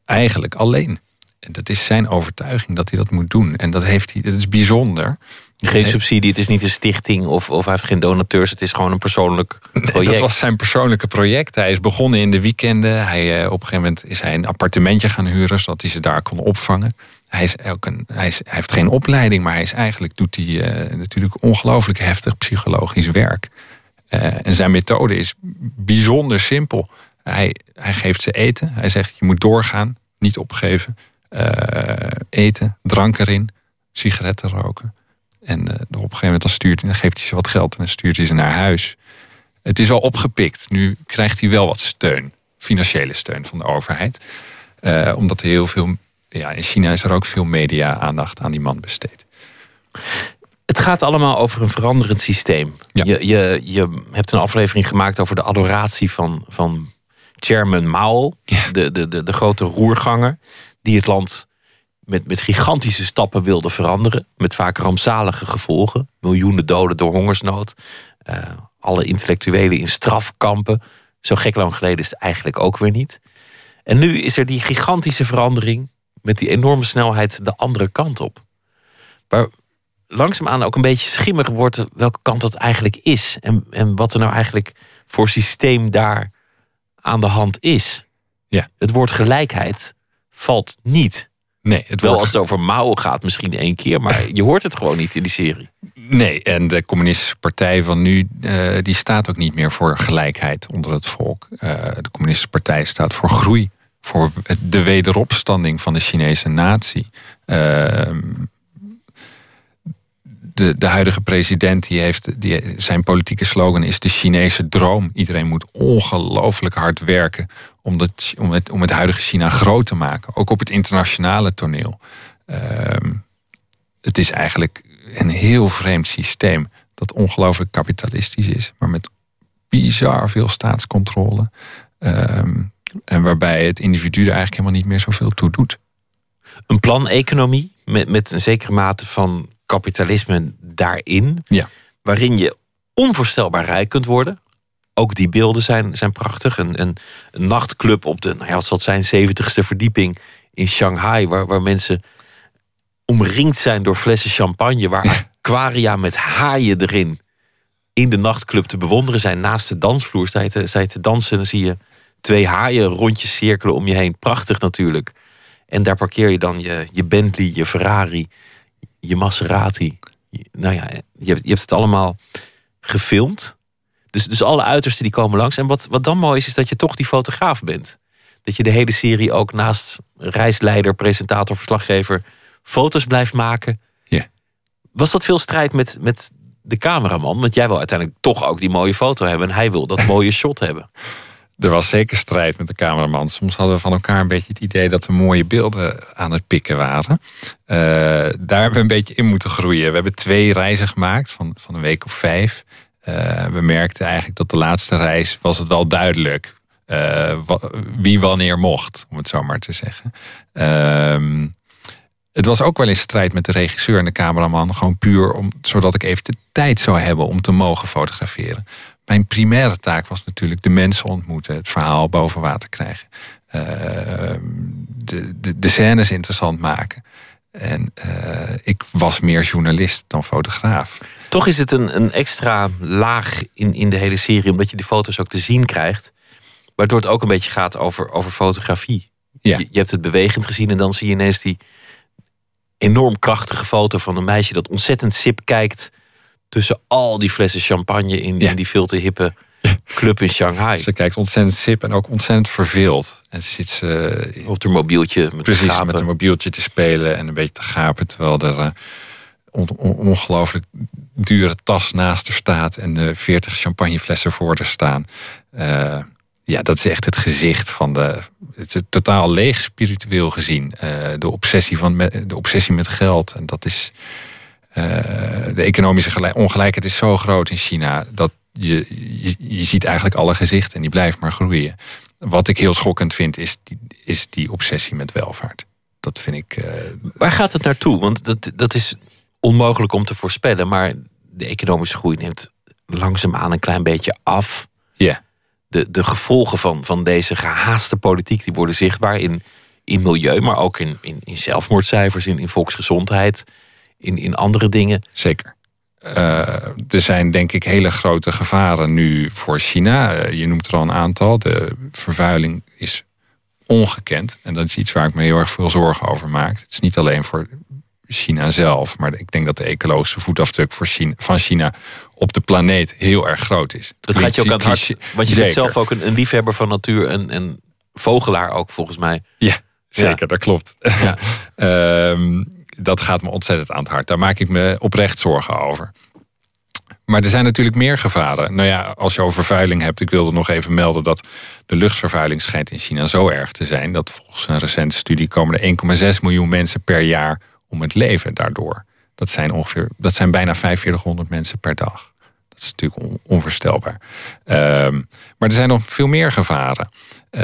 eigenlijk alleen. En dat is zijn overtuiging dat hij dat moet doen. En dat, heeft hij, dat is bijzonder. Geen subsidie, het is niet een stichting of, of hij heeft geen donateurs. Het is gewoon een persoonlijk project. Dat was zijn persoonlijke project. Hij is begonnen in de weekenden. Hij, eh, op een gegeven moment is hij een appartementje gaan huren, zodat hij ze daar kon opvangen. Hij, is ook een, hij, hij heeft geen opleiding, maar hij is eigenlijk doet hij eh, natuurlijk ongelooflijk heftig psychologisch werk. Eh, en zijn methode is bijzonder simpel. Hij, hij geeft ze eten. Hij zegt: je moet doorgaan, niet opgeven. Eh, eten, drank erin, sigaretten roken. En op een gegeven moment dan, stuurt, dan geeft hij ze wat geld en dan stuurt hij ze naar huis. Het is al opgepikt. Nu krijgt hij wel wat steun, financiële steun van de overheid. Omdat er heel veel, ja, in China is er ook veel media-aandacht aan die man besteed. Het gaat allemaal over een veranderend systeem. Ja. Je, je, je hebt een aflevering gemaakt over de adoratie van, van Chairman Mao, de, de, de, de grote roerganger, die het land met, met gigantische stappen wilde veranderen. Met vaak rampzalige gevolgen. Miljoenen doden door hongersnood. Eh, alle intellectuelen in strafkampen. Zo gek lang geleden is het eigenlijk ook weer niet. En nu is er die gigantische verandering met die enorme snelheid de andere kant op. Waar langzaamaan ook een beetje schimmig wordt welke kant dat eigenlijk is. En, en wat er nou eigenlijk voor systeem daar aan de hand is. Ja. Het woord gelijkheid valt niet. Nee, het Wel wordt- als het over Mao gaat misschien één keer, maar je hoort het gewoon niet in die serie. Nee, en de communistische partij van nu, eh, die staat ook niet meer voor gelijkheid onder het volk. Eh, de communistische partij staat voor groei, voor de wederopstanding van de Chinese natie. Ehm, de, de huidige president, die heeft, die, zijn politieke slogan is de Chinese droom. Iedereen moet ongelooflijk hard werken om, dat, om, het, om het huidige China groot te maken. Ook op het internationale toneel. Ehm, het is eigenlijk een heel vreemd systeem dat ongelooflijk kapitalistisch is, maar met bizar veel staatscontrole. Ehm, en waarbij het individu er eigenlijk helemaal niet meer zoveel toe doet. Een planeconomie met, met een zekere mate van kapitalisme daarin. Ja. Waarin je onvoorstelbaar rijk kunt worden. Ook die beelden zijn, zijn prachtig. Een, een, een nachtclub op de, nou ja, wat zal het zijn, zeventigste verdieping in Shanghai. Waar, waar mensen omringd zijn door flessen champagne. Waar aquaria met haaien erin in de nachtclub te bewonderen zijn. Naast de dansvloer sta je te, sta je te dansen. En dan zie je twee haaien rondjes cirkelen om je heen. Prachtig natuurlijk. En daar parkeer je dan je, je Bentley, je Ferrari, je Maserati. Je- nou ja, je hebt, je hebt het allemaal gefilmd. Dus, dus alle uitersten die komen langs. En wat, wat dan mooi is, is dat je toch die fotograaf bent. Dat je de hele serie ook naast reisleider, presentator, verslaggever... foto's blijft maken. Ja. Was dat veel strijd met, met de cameraman? Want jij wil uiteindelijk toch ook die mooie foto hebben. En hij wil dat mooie shot hebben. Er was zeker strijd met de cameraman. Soms hadden we van elkaar een beetje het idee dat we mooie beelden aan het pikken waren. Eh, daar hebben we een beetje in moeten groeien. We hebben twee reizen gemaakt van, van een week of vijf. Eh, we merkten eigenlijk dat de laatste reis was het wel duidelijk wa- wie wanneer mocht, om het zo maar te zeggen. Ehm, het was ook wel in strijd met de regisseur en de cameraman. Gewoon puur om, zodat ik even de tijd zou hebben om te mogen fotograferen. Mijn primaire taak was natuurlijk de mensen ontmoeten, het verhaal boven water krijgen. Ehm, de, de, de scènes interessant maken. En eh, ik was meer journalist dan fotograaf. Toch is het een, een extra laag in, in de hele serie, omdat je die foto's ook te zien krijgt. Waardoor het ook een beetje gaat over, over fotografie. Ja. Je, je hebt het bewegend gezien en dan zie je ineens die enorm krachtige foto van een meisje dat ontzettend sip kijkt tussen al die flessen champagne in, Ja. in die veel te hippe club in Shanghai. Ze kijkt ontzettend sip en ook ontzettend verveeld. En ze zit ze Op haar mobieltje met precies met een mobieltje te spelen en een beetje te gapen. Terwijl er on- on- ongelooflijk dure tas naast haar staat en de 40 champagneflessen voor haar staan. Eh, ja, dat is echt het gezicht van de. Het is totaal leeg spiritueel gezien. Eh, de, obsessie van, de obsessie met geld. En dat is. Eh, de economische gelijk- ongelijkheid is zo groot in China dat je, je, je ziet eigenlijk alle gezichten en die blijft maar groeien. Wat ik heel schokkend vind, is die, is die obsessie met welvaart. Dat vind ik. eh, Waar gaat het naartoe? Want dat, dat is onmogelijk om te voorspellen. Maar de economische groei neemt langzaamaan een klein beetje af. Ja. De, de gevolgen van, van deze gehaaste politiek die worden zichtbaar in, in milieu, maar ook in, in, in zelfmoordcijfers, in, in volksgezondheid. In, in andere dingen. Zeker. Eh, er zijn denk ik hele grote gevaren nu voor China. Eh, je noemt er al een aantal. De vervuiling is ongekend. En dat is iets waar ik me heel erg veel zorgen over maak. Het is niet alleen voor China zelf. Maar ik denk dat de ecologische voetafdruk voor China, van China op de planeet heel erg groot is. Dat gaat je ook aan het hart. Want je bent zelf ook een, een liefhebber van natuur en, en vogelaar ook volgens mij. Ja, zeker, dat klopt. Ja. Ehm, dat gaat me ontzettend aan het hart. Daar maak ik me oprecht zorgen over. Maar er zijn natuurlijk meer gevaren. Nou ja, als je over vervuiling hebt, ik wilde nog even melden dat de luchtvervuiling schijnt in China zo erg te zijn dat volgens een recente studie komen er 1,6 miljoen mensen per jaar om het leven daardoor. Dat zijn ongeveer, dat zijn bijna 4500 mensen per dag. Dat is natuurlijk on- onvoorstelbaar. Ehm, maar er zijn nog veel meer gevaren. Eh,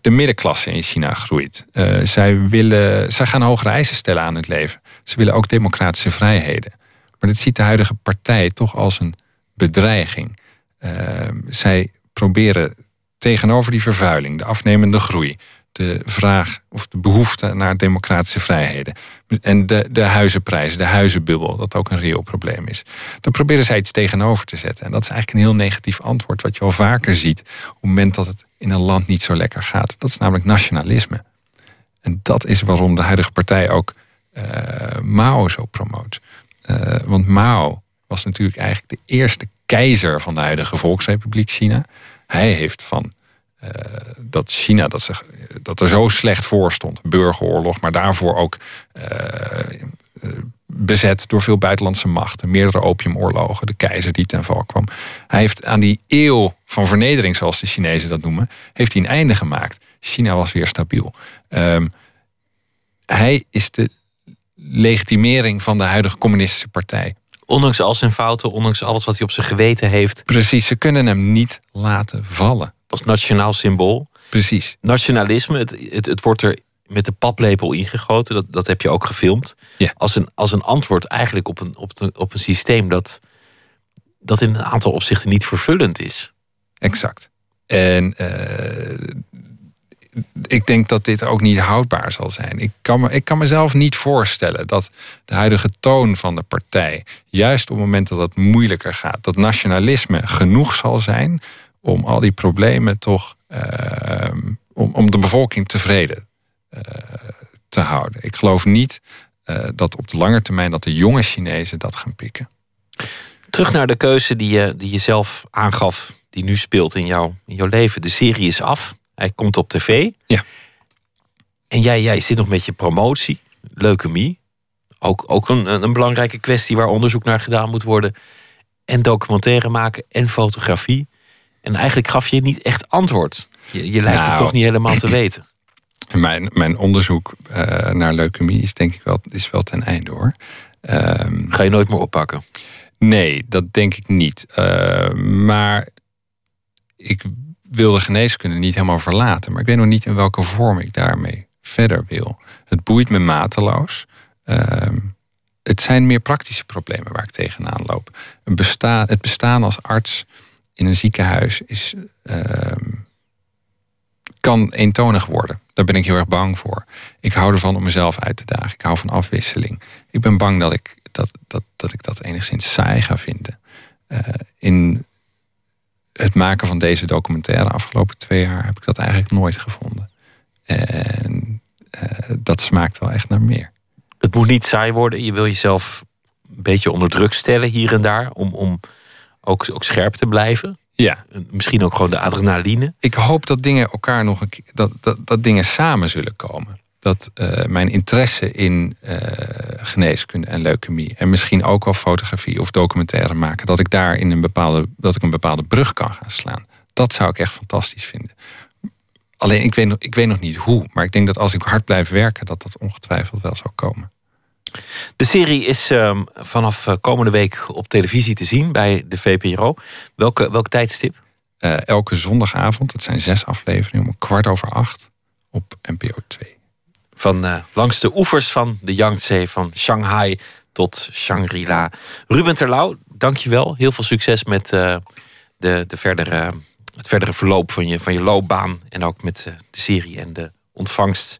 de middenklasse in China groeit. Eh, zij, willen, zij gaan hogere eisen stellen aan het leven. Ze willen ook democratische vrijheden. Maar dit ziet de huidige partij toch als een bedreiging. Ehm, zij proberen tegenover die vervuiling, de afnemende groei, de vraag of de behoefte naar democratische vrijheden en de, de huizenprijzen, de huizenbubbel, dat ook een reëel probleem is. Dan proberen zij iets tegenover te zetten. En dat is eigenlijk een heel negatief antwoord, wat je al vaker ziet op het moment dat het in een land niet zo lekker gaat. Dat is namelijk nationalisme. En dat is waarom de huidige partij ook eh, Mao zo promoot. Eh, want Mao was natuurlijk eigenlijk de eerste keizer van de huidige Volksrepubliek China. Hij heeft van dat China dat, zich, dat er zo slecht voor stond, burgeroorlog, maar daarvoor ook eh, eh, bezet door veel buitenlandse machten, meerdere opiumoorlogen, de keizer die ten val kwam. Hij heeft aan die eeuw van vernedering, zoals de Chinezen dat noemen, heeft hij een einde gemaakt. China was weer stabiel. Ehm, hij is de legitimering van de huidige communistische partij. Ondanks al zijn fouten, ondanks alles wat hij op zijn geweten heeft. Precies, ze kunnen hem niet laten vallen. Als nationaal symbool. Precies. Nationalisme, het, het, het wordt er met de paplepel ingegoten. Dat, dat heb je ook gefilmd. Ja. Als, een, als een antwoord eigenlijk op een, op, een, op een systeem dat, dat in een aantal opzichten niet vervullend is. Exact. En eh, ik denk dat dit ook niet houdbaar zal zijn. Ik kan, me, ik kan mezelf niet voorstellen dat de huidige toon van de partij, juist op het moment dat het moeilijker gaat, dat nationalisme genoeg zal zijn om al die problemen toch, eh, om, om de bevolking tevreden eh, te houden. Ik geloof niet eh, dat op de lange termijn dat de jonge Chinezen dat gaan pikken. Terug naar de keuze die je, die je zelf aangaf, die nu speelt in, jou, in jouw leven. De serie is af. Hij komt op tv. Ja. En jij, jij zit nog met je promotie, leukemie. Ook, ook een, een belangrijke kwestie waar onderzoek naar gedaan moet worden. En documentaire maken en fotografie. En eigenlijk gaf je niet echt antwoord. Je, je lijkt het Nou. toch niet helemaal te weten. Mijn, mijn onderzoek eh, naar leukemie is denk ik wel, is wel ten einde hoor. Ehm, Ga je nooit meer oppakken? nee, dat denk ik niet. Eh, maar ik wil de geneeskunde niet helemaal verlaten. Maar ik weet nog niet in welke vorm ik daarmee verder wil. Het boeit me mateloos. Ehm, het zijn meer praktische problemen waar ik tegenaan loop. Een besta het bestaan als arts in een ziekenhuis is, ehm, kan eentonig worden. Daar ben ik heel erg bang voor. Ik hou ervan om mezelf uit te dagen. Ik hou van afwisseling. Ik ben bang dat ik dat, dat, dat, ik dat enigszins saai ga vinden. Eh, in het maken van deze documentaire afgelopen twee jaar heb ik dat eigenlijk nooit gevonden. En eh, dat smaakt wel echt naar meer. Het moet niet saai worden. Je wil jezelf een beetje onder druk stellen hier en daar. Om, om ook, ook scherp te blijven. Ja, En Misschien ook gewoon de adrenaline. ik hoop dat dingen elkaar nog een keer, dat, dat, dat dingen samen zullen komen. Dat eh, mijn interesse in eh, geneeskunde en leukemie en misschien ook wel fotografie of documentaire maken, dat ik daar in een bepaalde, dat ik een bepaalde brug kan gaan slaan. Dat zou ik echt fantastisch vinden. Alleen ik weet, nog, ik weet nog niet hoe, maar ik denk dat als ik hard blijf werken, dat dat ongetwijfeld wel zal komen. De serie is ehm, vanaf eh, komende week op televisie te zien bij de VPRO. Welke, welk tijdstip? Eh, elke zondagavond, het zijn zes afleveringen, om kwart over acht op NPO 2. Van eh, langs de oevers van de Yangtze, van Shanghai tot Shangri-La. Ruben Terlouw, dankjewel. Heel veel succes met de, de verdere, het verdere verloop van je, van je loopbaan. En ook met de serie en de ontvangst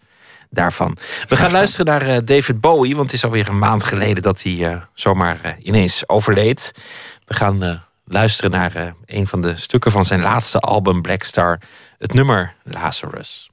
daarvan. We gaan luisteren naar eh, David Bowie, want het is alweer een maand geleden dat hij eh, zomaar eh, ineens overleed. We gaan luisteren naar een van de stukken van zijn laatste album Black Star, het nummer Lazarus.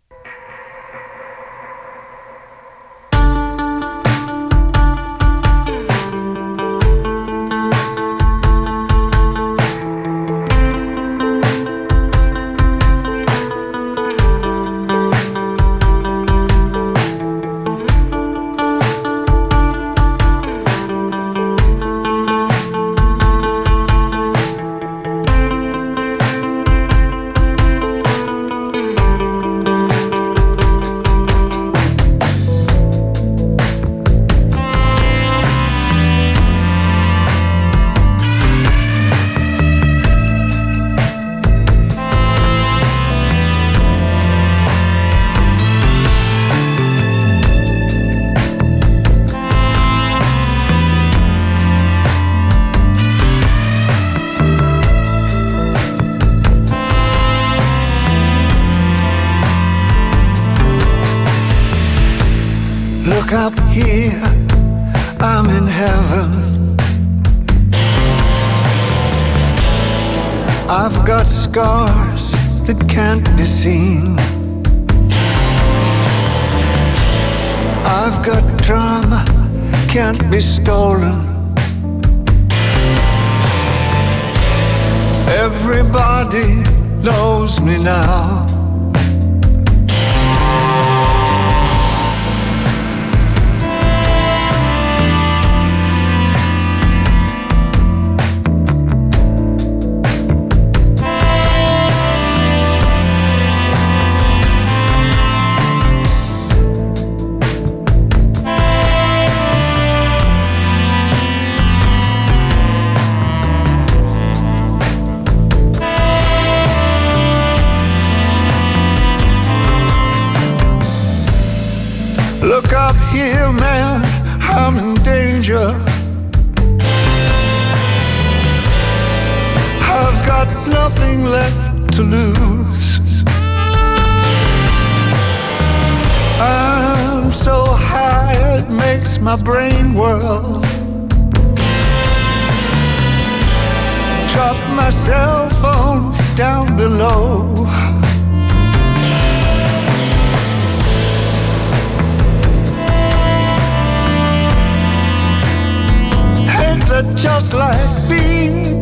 Can't be stolen. Everybody knows me now. Nothing left to lose. I'm so high, it makes my brain whirl. Drop my cell phone down below. That just like me?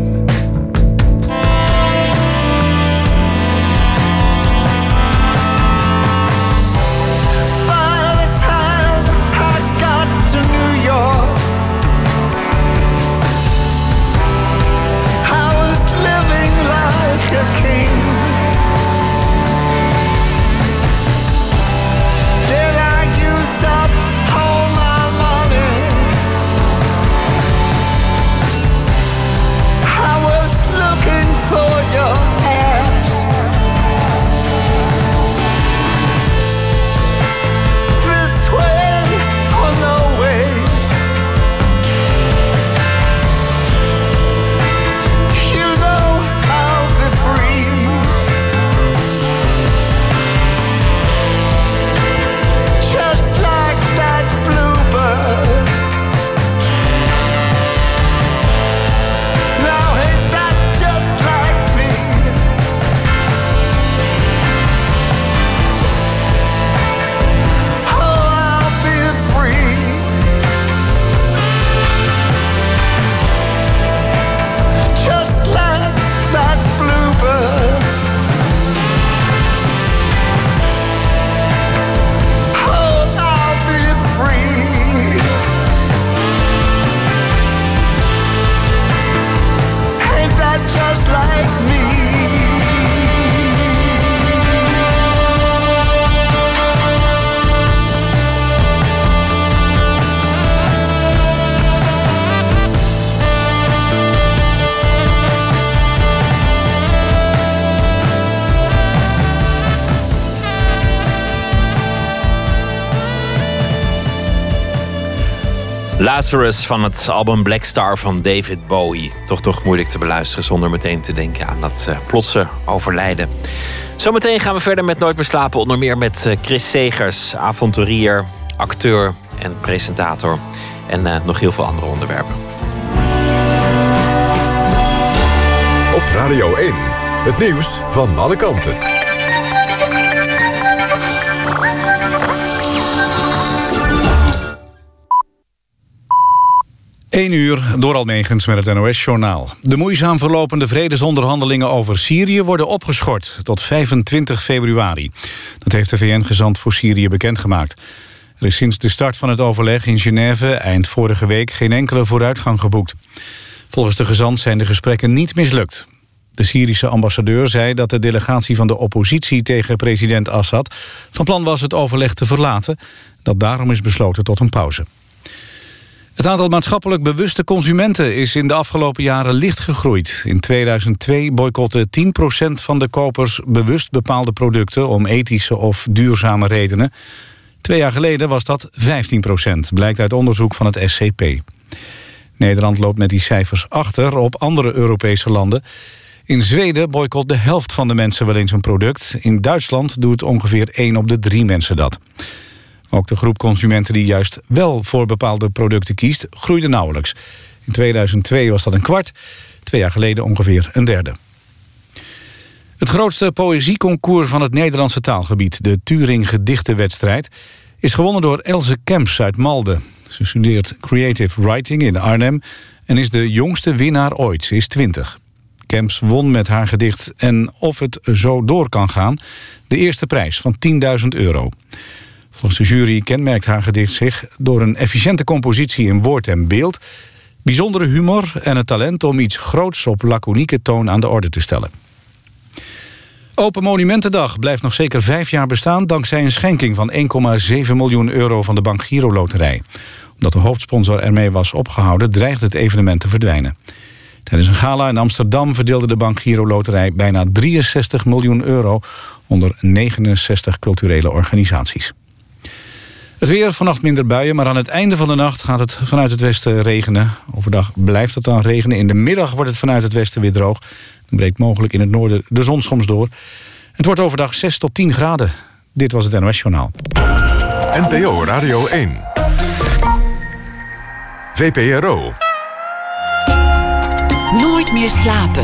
Lazarus van het album Black Star van David Bowie. Toch toch moeilijk te beluisteren zonder meteen te denken aan dat eh, plotse overlijden. Zometeen gaan we verder met Nooit meer slapen. Onder meer met eh, Chris Segers, avonturier, acteur en presentator. En uh, nog heel veel andere onderwerpen. Op Radio 1, het nieuws van alle kanten. 1 uur door Almegens met het NOS-journaal. De moeizaam verlopende vredesonderhandelingen over Syrië worden opgeschort tot 25 februari. Dat heeft de VN-gezant voor Syrië bekendgemaakt. Er is sinds de start van het overleg in Genève eind vorige week geen enkele vooruitgang geboekt. Volgens de gezant zijn de gesprekken niet mislukt. De Syrische ambassadeur zei dat de delegatie van de oppositie tegen president Assad van plan was het overleg te verlaten. Dat daarom is besloten tot een pauze. Het aantal maatschappelijk bewuste consumenten is in de afgelopen jaren licht gegroeid. In 2002 boycotte 10% van de kopers bewust bepaalde producten... om ethische of duurzame redenen. Twee jaar geleden was dat 15%, blijkt uit onderzoek van het SCP. Nederland loopt met die cijfers achter op andere Europese landen. In Zweden boycott de helft van de mensen wel eens een product. In Duitsland doet ongeveer 1 op de 3 mensen dat. Ook de groep consumenten die juist wel voor bepaalde producten kiest... groeide nauwelijks. In 2002 was dat een kwart, twee jaar geleden ongeveer een derde. Het grootste poëzieconcours van het Nederlandse taalgebied... de Turing Gedichtenwedstrijd... is gewonnen door Else Kemps uit Malden. Ze studeert Creative Writing in Arnhem... en is de jongste winnaar ooit. Ze is 20. Kemps won met haar gedicht En of het zo door kan gaan... de eerste prijs van 10.000 euro. Volgens de jury kenmerkt haar gedicht zich door een efficiënte compositie in woord en beeld, bijzondere humor en het talent om iets groots op laconieke toon aan de orde te stellen. Open Monumentendag blijft nog zeker vijf jaar bestaan... dankzij een schenking van 1,7 miljoen euro van de Bank Giro Loterij. Omdat de hoofdsponsor ermee was opgehouden... dreigt het evenement te verdwijnen. Tijdens een gala in Amsterdam verdeelde de Bank Giro Loterij... bijna 63 miljoen euro onder 69 culturele organisaties. Het weer, vannacht minder buien, maar aan het einde van de nacht gaat het vanuit het westen regenen. Overdag blijft het dan regenen. In de middag wordt het vanuit het westen weer droog. Dan breekt mogelijk in het noorden de zon soms door. Het wordt overdag 6 tot 10 graden. Dit was het NOS Journaal. NPO Radio 1. VPRO. Nooit meer slapen.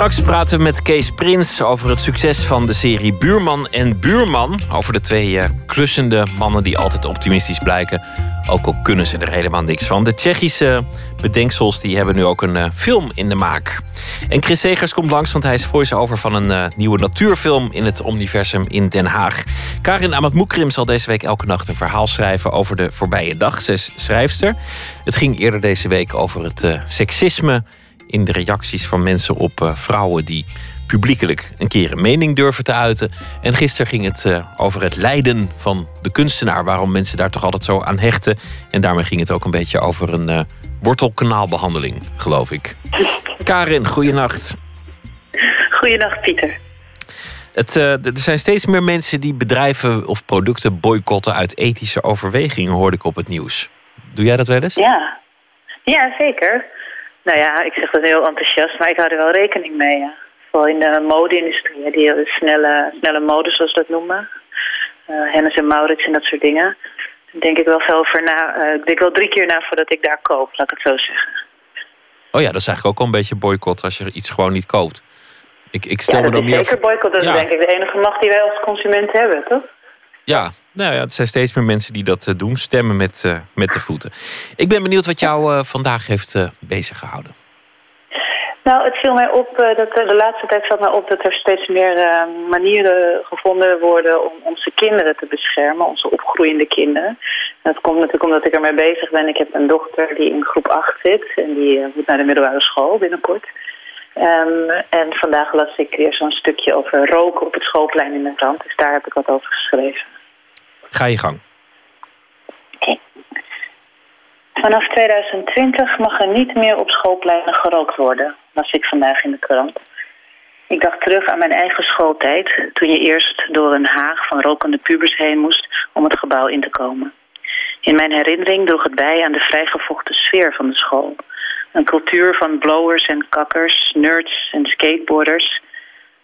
Straks praten we met Kees Prins over het succes van de serie Buurman en Buurman. Over de twee uh, klussende mannen die altijd optimistisch blijken. Ook al kunnen ze er helemaal niks van. De Tsjechische bedenksels die hebben nu ook een uh, film in de maak. En Chris Segers komt langs, want hij is voice-over van een nieuwe natuurfilm in het Omniversum in Den Haag. Karin Amat zal deze week elke nacht een verhaal schrijven over de voorbije dag. Ze is schrijfster. Het ging eerder deze week over het seksisme in de reacties van mensen op uh, vrouwen die publiekelijk een keer een mening durven te uiten. En gisteren ging het uh, over het lijden van de kunstenaar, waarom mensen daar toch altijd zo aan hechten. En daarmee ging het ook een beetje over een uh, wortelkanaalbehandeling, geloof ik. Karin, goeienacht. Goeienacht, Pieter. Het, uh, er zijn steeds meer mensen die bedrijven of producten boycotten uit ethische overwegingen, hoorde ik op het nieuws. Doe jij dat wel eens? Ja, ja zeker. Nou ja, ik zeg dat heel enthousiast, maar ik hou er wel rekening mee. Ja. Vooral in de mode-industrie, die snelle, snelle mode, zoals ze dat noemen. Uh, Hennis en Maurits en dat soort dingen. Daar denk ik wel veel over na. Uh, ik denk wel drie keer na voordat ik daar koop, laat ik het zo zeggen. Oh ja, dat is eigenlijk ook al een beetje boycott als je iets gewoon niet koopt. Ik, ik stel ja, me dan meer... zeker boycott. Dat ja. is denk ik de enige macht die wij als consument hebben, toch? Ja, nou ja, het zijn steeds meer mensen die dat doen. Stemmen met, uh, met de voeten. Ik ben benieuwd wat jou uh, vandaag heeft uh, bezig gehouden. Nou, het viel mij op, dat de laatste tijd valt mij op dat er steeds meer manieren gevonden worden om onze kinderen te beschermen, onze opgroeiende kinderen. Dat komt natuurlijk omdat ik ermee bezig ben. Ik heb een dochter die in groep 8 zit en die moet naar de middelbare school binnenkort. Um, en vandaag las ik weer zo'n stukje over roken op het schoolplein in de krant. Dus daar heb ik wat over geschreven. Ga je gang. Vanaf 2020 mag er niet meer op schoolpleinen gerookt worden, las ik vandaag in de krant. Ik dacht terug aan mijn eigen schooltijd, toen je eerst door een haag van rokende pubers heen moest om het gebouw in te komen. In mijn herinnering droeg het bij aan de vrijgevochten sfeer van de school. Een cultuur van blowers en kakkers, nerds en skateboarders.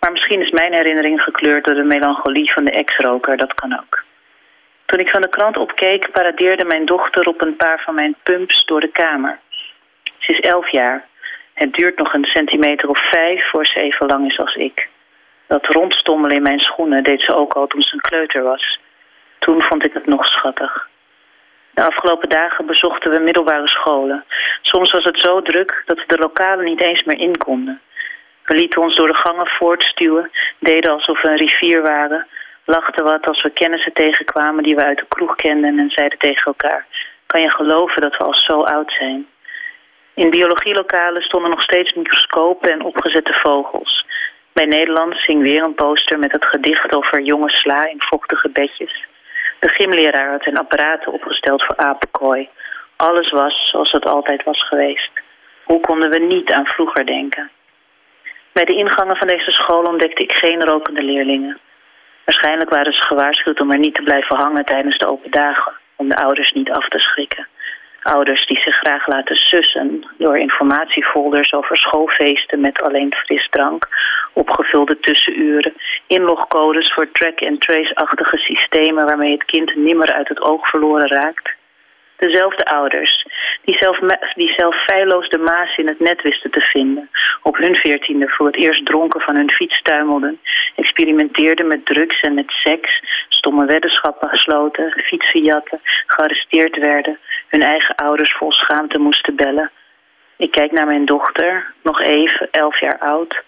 Maar misschien is mijn herinnering gekleurd door de melancholie van de ex-roker, dat kan ook. Toen ik van de krant opkeek, paradeerde mijn dochter op een paar van mijn pumps door de kamer. Ze is elf jaar. Het duurt nog een centimeter of vijf voor ze even lang is als ik. Dat rondstommelen in mijn schoenen deed ze ook al toen ze een kleuter was. Toen vond ik het nog schattig. De afgelopen dagen bezochten we middelbare scholen. Soms was het zo druk dat we de lokalen niet eens meer in konden. We lieten ons door de gangen voortstuwen, deden alsof we een rivier waren, lachten wat als we kennissen tegenkwamen die we uit de kroeg kenden en zeiden tegen elkaar: Kan je geloven dat we al zo oud zijn? In biologielokalen stonden nog steeds microscopen en opgezette vogels. Bij Nederland hing weer een poster met het gedicht over jonge sla in vochtige bedjes. De gymleraar had zijn apparaten opgesteld voor apenkooi. Alles was zoals het altijd was geweest. Hoe konden we niet aan vroeger denken? Bij de ingangen van deze school ontdekte ik geen rokende leerlingen. Waarschijnlijk waren ze gewaarschuwd om er niet te blijven hangen tijdens de open dagen, om de ouders niet af te schrikken. Ouders die zich graag laten sussen door informatiefolders over schoolfeesten met alleen frisdrank, opgevulde tussenuren, inlogcodes voor track-and-trace-achtige systemen waarmee het kind nimmer uit het oog verloren raakt. Dezelfde ouders, die zelf, die zelf feilloos de maas in het net wisten te vinden. Op hun veertiende voor het eerst dronken van hun fiets tuimelden. Experimenteerden met drugs en met seks. Stomme weddenschappen gesloten, fietsen jatten, gearresteerd werden. Hun eigen ouders vol schaamte moesten bellen. Ik kijk naar mijn dochter, nog even, elf jaar oud.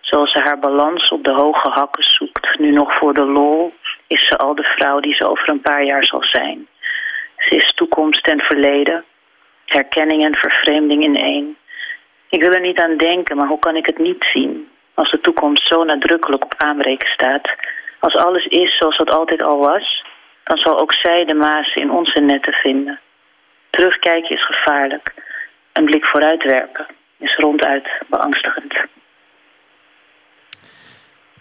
Zoals ze haar balans op de hoge hakken zoekt. Nu nog voor de lol is ze al de vrouw die ze over een paar jaar zal zijn. Is toekomst en verleden, herkenning en vervreemding in één. Ik wil er niet aan denken, maar hoe kan ik het niet zien? Als de toekomst zo nadrukkelijk op aanbreken staat. Als alles is zoals het altijd al was, dan zal ook zij de maas in onze netten vinden. Terugkijken is gevaarlijk. Een blik vooruit werpen is ronduit beangstigend.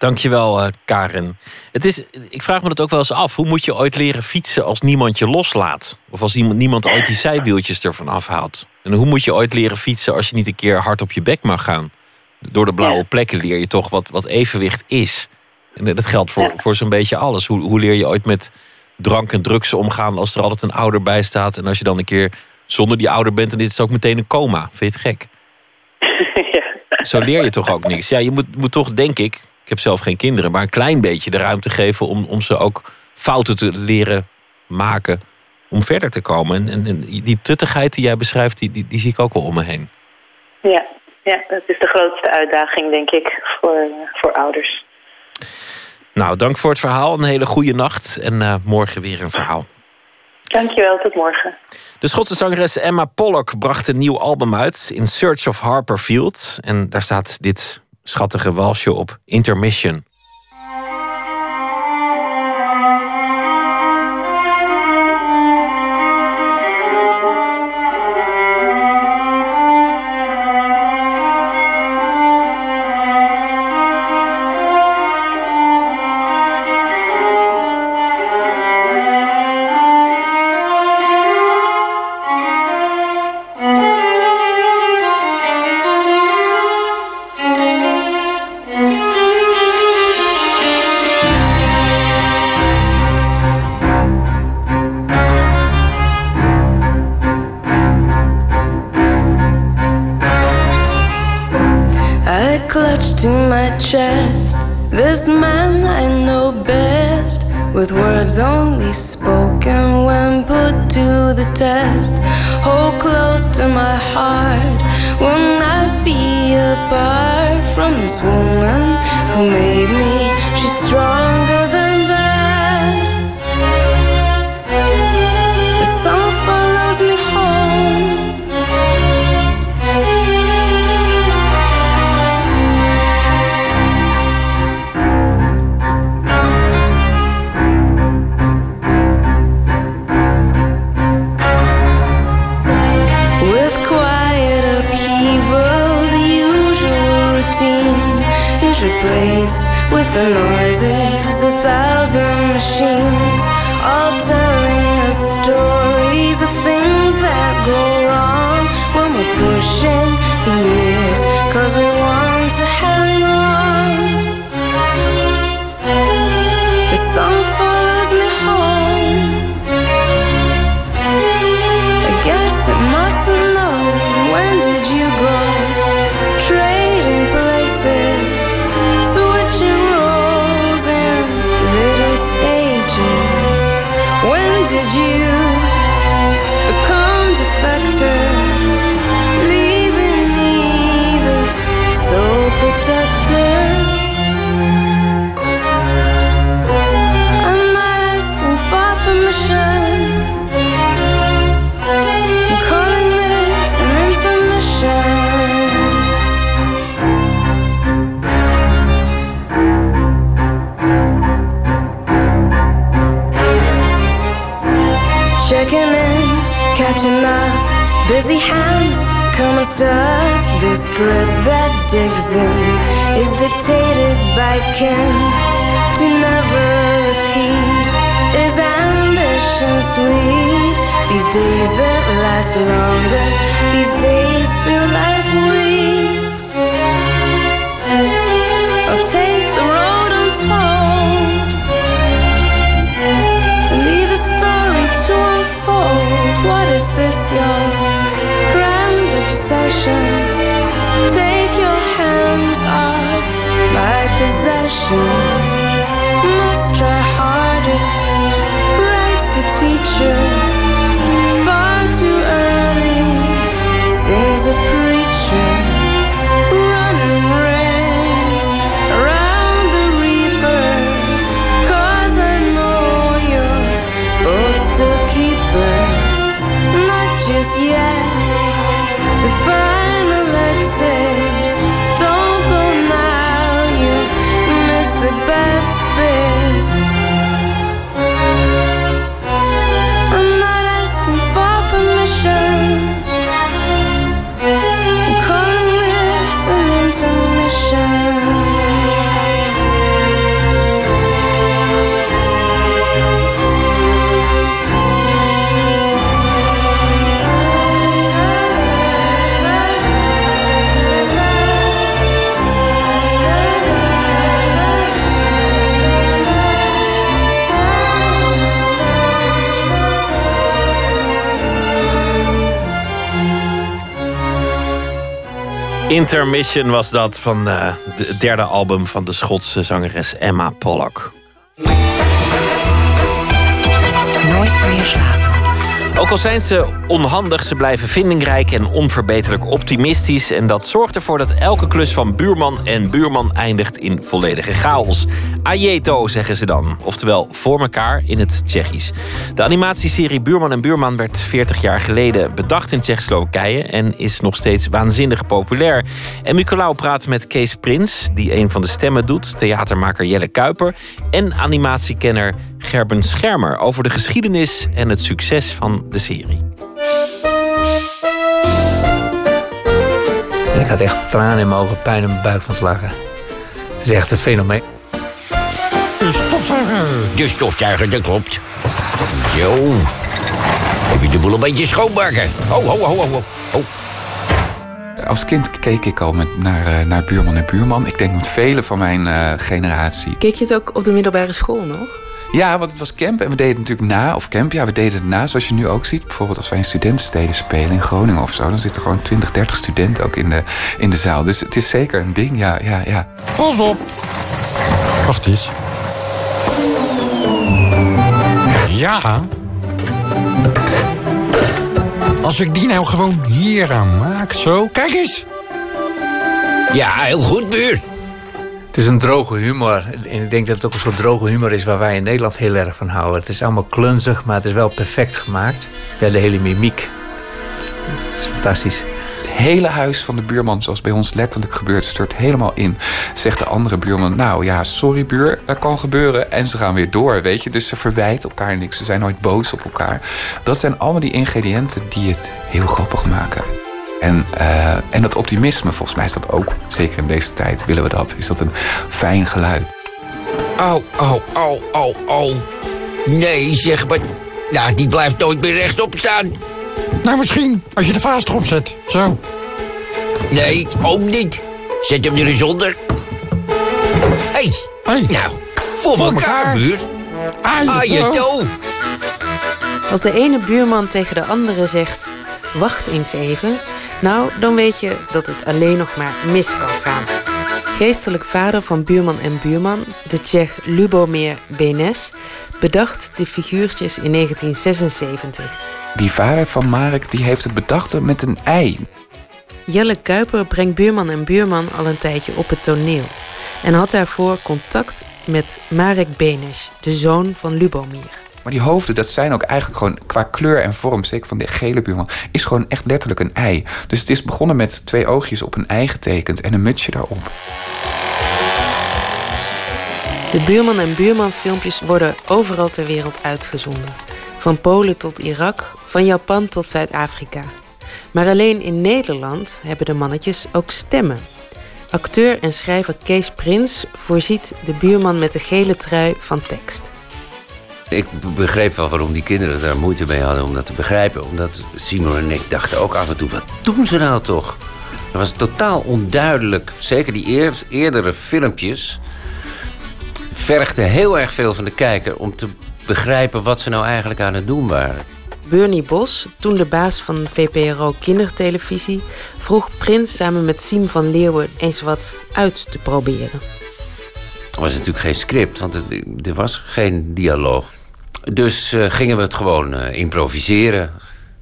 Dankjewel, uh, Karen. Het is, ik vraag me dat ook wel eens af. Hoe moet je ooit leren fietsen als niemand je loslaat? Of als iemand, niemand ooit die zijwieltjes ervan afhaalt? En hoe moet je ooit leren fietsen als je niet een keer hard op je bek mag gaan? Door de blauwe plekken leer je toch wat, wat evenwicht is. En dat geldt voor, voor zo'n beetje alles. Hoe, hoe leer je ooit met drank en drugs omgaan als er altijd een ouder bij staat? En als je dan een keer zonder die ouder bent, en dit is ook meteen een coma. Vind je het gek? ja. Zo leer je toch ook niks. Ja, je moet, moet toch, denk ik, ik heb zelf geen kinderen, maar een klein beetje de ruimte geven om, om ze ook fouten te leren maken om verder te komen. En, en, en die tuttigheid die jij beschrijft, die, die, die, zie ik ook wel om me heen. Ja, ja, dat is de grootste uitdaging, denk ik, voor, voor ouders. Nou, dank voor het verhaal. Een hele goede nacht. En uh, morgen weer een verhaal. Dankjewel, tot morgen. De Schotse zangeres Emma Pollock bracht een nieuw album uit, In Search of Harperfield. En daar staat dit schattige walsje op Intermission. 是 Intermission was dat van eh, het derde album van de Schotse zangeres Emma Pollock. Nooit meer slapen. Ook al zijn ze onhandig, ze blijven vindingrijk en onverbeterlijk optimistisch. En dat zorgt ervoor dat elke klus van buurman en buurman eindigt in volledige chaos. Ajeto zeggen ze dan, oftewel voor elkaar in het Tsjechisch. De animatieserie Buurman en Buurman werd 40 jaar geleden bedacht in Tsjechoslowakije en is nog steeds waanzinnig populair. En Nicolaou praat met Kees Prins, die een van de stemmen doet, theatermaker Jelle Kuiper en animatiekenner Gerben Schermer over de geschiedenis en het succes van de serie. En ik had echt tranen in mijn ogen, pijn in mijn buik van lachen. Het is echt een fenomeen. De stofzuiger. De stofzuiger, dat klopt. Zo. Even de boel een beetje schoonmaken. Ho, ho, ho, ho, ho. ho. Als kind keek ik al met, naar, eh, naar Buurman en Buurman. Ik denk met velen van mijn eh, generatie. Keek je het ook op de middelbare school nog? Ja, want het was camp en we deden het natuurlijk na. Of camp, ja, we deden het na. Zoals je nu ook ziet. Bijvoorbeeld als wij in studentensteden spelen in Groningen of zo. Dan zitten gewoon 20, 30 studenten ook in de, in de zaal. Dus het is zeker een ding, ja, ja, ja. Pas op. Wacht eens. Ja. Als ik die nou gewoon hier aan maak, zo. Kijk eens. Ja, heel goed, buur. Het is een droge humor. En ik denk dat het ook een soort droge humor is waar wij in Nederland heel erg van houden. Het is allemaal klunzig, maar het is wel perfect gemaakt. Ja, de hele mimiek. Het is fantastisch. Het hele huis van de buurman, zoals bij ons letterlijk gebeurt, stort helemaal in. Zegt de andere buurman, nou ja, sorry buur, dat kan gebeuren. En ze gaan weer door, weet je. Dus ze verwijten elkaar niks. Ze zijn nooit boos op elkaar. Dat zijn allemaal die ingrediënten die het heel grappig maken. En, eh, en dat optimisme, volgens mij is dat ook, zeker in deze tijd willen we dat, is dat een fijn geluid. Au, au, au, au, au. Nee, zeg maar. Ja, die blijft nooit meer rechtop staan. Nou, misschien als je de vaas erop zet. Zo. Nee, ook niet. Zet hem er eens onder. Hé, hey. nou, voor, elkaar, buur. Ah, je toe. Als de ene buurman tegen de andere zegt: Wacht eens even. Nou, dan weet je dat het alleen nog maar mis kan gaan. Geestelijk vader van buurman en buurman, de Tsjech Lubomir Benes, bedacht de figuurtjes in 1976. Die vader van Marek die heeft het bedacht met een ei. Jelle Kuiper brengt buurman en buurman al een tijdje op het toneel. En had daarvoor contact met Marek Benes, de zoon van Lubomir. Maar die hoofden, dat zijn ook eigenlijk gewoon qua kleur en vorm, zeker van de gele buurman, is gewoon echt letterlijk een ei. Dus het is begonnen met twee oogjes op een ei getekend en een mutsje daarop. De buurman en buurman filmpjes worden overal ter wereld uitgezonden. Van Polen tot Irak, van Japan tot Zuid-Afrika. Maar alleen in Nederland hebben de mannetjes ook stemmen. Acteur en schrijver Kees Prins voorziet de buurman met de gele trui van tekst. Ik begreep wel waarom die kinderen daar moeite mee hadden om dat te begrijpen. Omdat Simon en ik dachten ook af en toe, wat doen ze nou toch? Dat was totaal onduidelijk. Zeker die eer- eerdere filmpjes vergden heel erg veel van de kijker... om te begrijpen wat ze nou eigenlijk aan het doen waren. Bernie Bos, toen de baas van VPRO Kindertelevisie, vroeg Prins samen met Siem van Leeuwen eens wat uit te proberen. Was natuurlijk geen script, want er was geen dialoog. Dus eh, gingen we het gewoon eh, improviseren.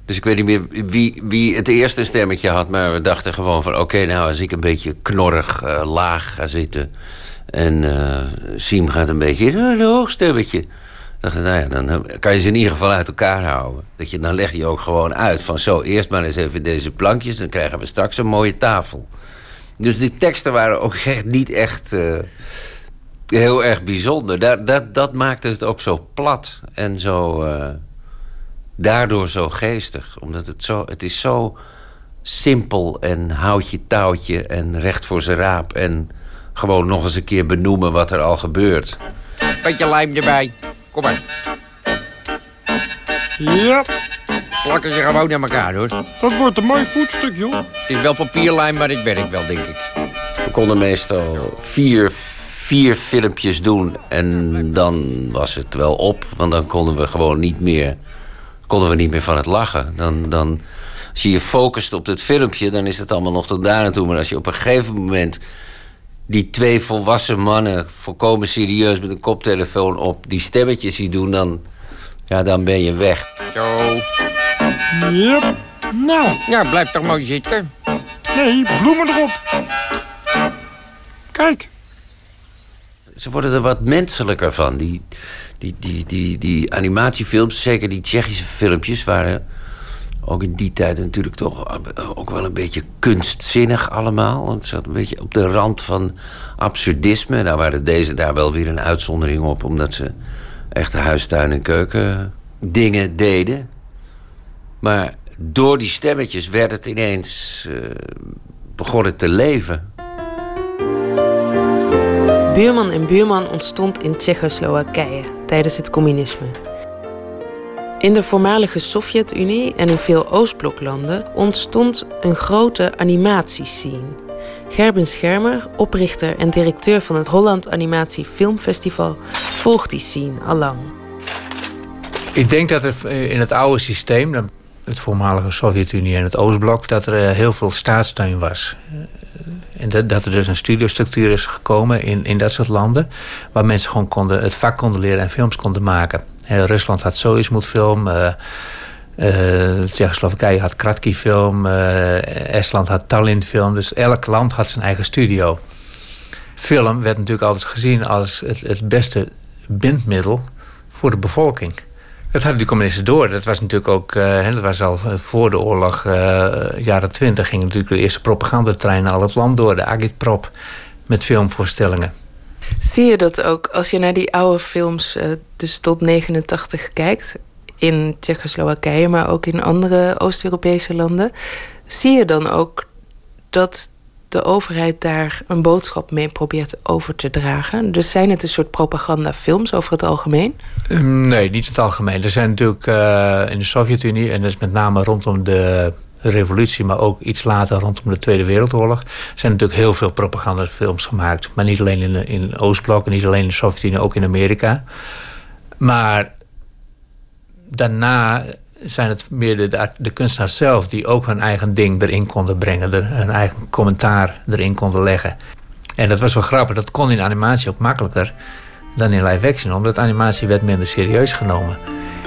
Dus ik weet niet meer wie, wie het eerste stemmetje had... maar we dachten gewoon van... oké, nou, als ik een beetje knorrig eh, laag ga zitten... en Siem gaat een beetje in een hoog stemmetje... dachten nou ja, dan kan je ze in ieder geval uit elkaar houden. Dat je, dan leg je ook gewoon uit van... zo, eerst maar eens even deze plankjes... dan krijgen we straks een mooie tafel. Dus die teksten waren ook echt niet echt... heel erg bijzonder. Dat, dat, dat maakte het ook zo plat en zo. eh, daardoor zo geestig. Omdat het zo. Het is zo simpel en houtje touwtje en recht voor zijn raap. En gewoon nog eens een keer benoemen wat er al gebeurt. Beetje lijm erbij. Kom maar. Ja, Plakken ze gewoon aan elkaar, hoor. dat wordt een mooi voetstuk, joh. Het is wel papierlijm, maar het werkt wel, denk ik. We konden meestal vier, vier filmpjes doen en dan was het wel op. Want dan konden we gewoon niet meer, konden we niet meer van het lachen. Dan, dan, als je je focust op het filmpje, dan is het allemaal nog tot daar naartoe. Maar als je op een gegeven moment die twee volwassen mannen... volkomen serieus met een koptelefoon op die stemmetjes ziet doen... dan, ja, dan ben je weg. Zo. Yep. Nou. Ja, blijf toch mooi zitten. Nee, bloemen erop. Kijk. Ze worden er wat menselijker van. Die, die, die, die, die animatiefilms, zeker die Tsjechische filmpjes... waren ook in die tijd natuurlijk toch ook wel een beetje kunstzinnig allemaal. Het zat een beetje op de rand van absurdisme. Nou waren deze daar wel weer een uitzondering op... omdat ze echte huistuin- en keuken dingen deden. Maar door die stemmetjes werd het ineens... eh, begon het te leven. Buurman en Buurman ontstond in Tsjechoslowakije tijdens het communisme. In de voormalige Sovjet-Unie en in veel Oostbloklanden ontstond een grote animatiescene. Gerben Schermer, oprichter en directeur van het Holland Animatie Filmfestival, volgt die scene allang. Ik denk dat er eh, in het oude systeem, het voormalige Sovjet-Unie en het Oostblok, dat er eh, heel veel staatssteun was. En dat, er dus een studiostructuur is gekomen in, in dat soort landen, waar mensen gewoon konden, het vak konden leren en films konden maken. Rusland had Soyuz film, eh eh, Tsjechoslowakije had Kratky film, eh, Estland had Tallinn film, dus elk land had zijn eigen studio. Film werd natuurlijk altijd gezien als het, het beste bindmiddel voor de bevolking. Dat hadden die communisten door. Dat was natuurlijk ook, eh, dat was al voor de oorlog, eh, jaren twintig, ging natuurlijk de eerste propagandatrein al het land door, de agitprop, met filmvoorstellingen. Zie je dat ook als je naar die oude films, eh, dus tot 89 kijkt, in Tsjechoslowakije, maar ook in andere Oost-Europese landen, zie je dan ook dat de overheid daar een boodschap mee probeert over te dragen? Dus zijn het een soort propagandafilms over het algemeen? Ehm, Nee, niet het algemeen. Er zijn natuurlijk eh, in de Sovjet-Unie, en dat is met name rondom de revolutie, maar ook iets later rondom de Tweede Wereldoorlog, zijn natuurlijk heel veel propagandafilms gemaakt. Maar niet alleen in, de- in Oostblok, niet alleen in de Sovjet-Unie, ook in Amerika. Maar daarna zijn het meer de, kunstenaars zelf die ook hun eigen ding erin konden brengen, er- hun eigen commentaar erin konden leggen. En dat was wel grappig, dat kon in animatie ook makkelijker dan in live action, omdat animatie werd minder serieus genomen.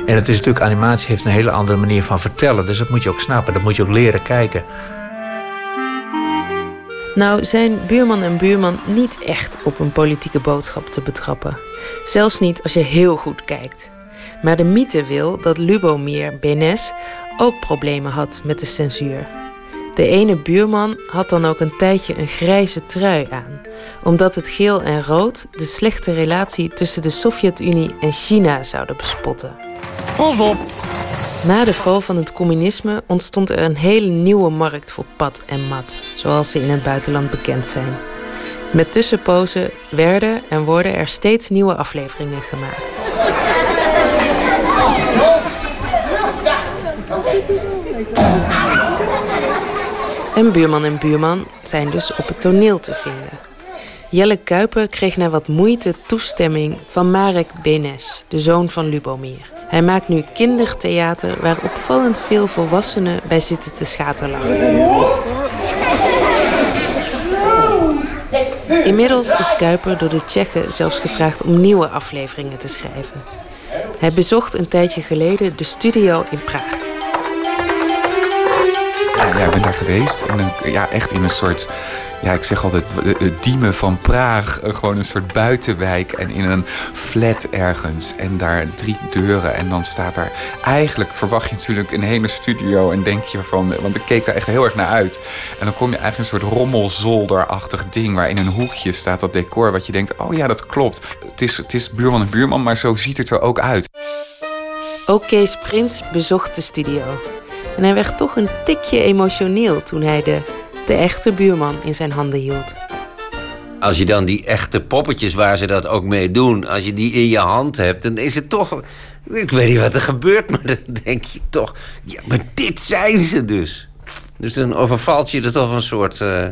En het is natuurlijk, animatie heeft een hele andere manier van vertellen, dus dat moet je ook snappen, dat moet je ook leren kijken. Nou zijn buurman en buurman niet echt op een politieke boodschap te betrappen. Zelfs niet als je heel goed kijkt. Maar de mythe wil dat Lubomir Benes ook problemen had met de censuur. De ene buurman had dan ook een tijdje een grijze trui aan, omdat het geel en rood de slechte relatie tussen de Sovjet-Unie en China zouden bespotten. Pas op. Na de val van het communisme ontstond er een hele nieuwe markt voor pad en mat, zoals ze in het buitenland bekend zijn. Met tussenpozen werden en worden er steeds nieuwe afleveringen gemaakt. En buurman en buurman zijn dus op het toneel te vinden. Jelle Kuiper kreeg na wat moeite toestemming van Marek Benes, de zoon van Lubomir. Hij maakt nu kindertheater waar opvallend veel volwassenen bij zitten te schaterlachen. Inmiddels is Kuiper door de Tsjechen zelfs gevraagd om nieuwe afleveringen te schrijven. Hij bezocht een tijdje geleden de studio in Praag. Ja, ik ben daar geweest. Een, ja, echt in een soort, ja, ik zeg altijd, het Diemen van Praag. Eh, Gewoon een soort buitenwijk en in een flat ergens. En daar drie deuren. En dan staat daar, eigenlijk verwacht je natuurlijk een hele studio. En denk je van, want ik keek daar echt heel erg naar uit. En dan kom je eigenlijk een soort rommelzolderachtig ding. Waar in een hoekje staat dat decor. Wat je denkt, oh ja, dat klopt. Het is, het is buurman en buurman, maar zo ziet het er ook uit. Ook Kees Prins bezocht de studio. En hij werd toch een tikje emotioneel toen hij de, de echte buurman in zijn handen hield. Als je dan die echte poppetjes waar ze dat ook mee doen, als je die in je hand hebt, dan is het toch. Ik weet niet wat er gebeurt, maar dan denk je toch. Ja, maar dit zijn ze dus. Dus dan overvalt je er toch een soort eh,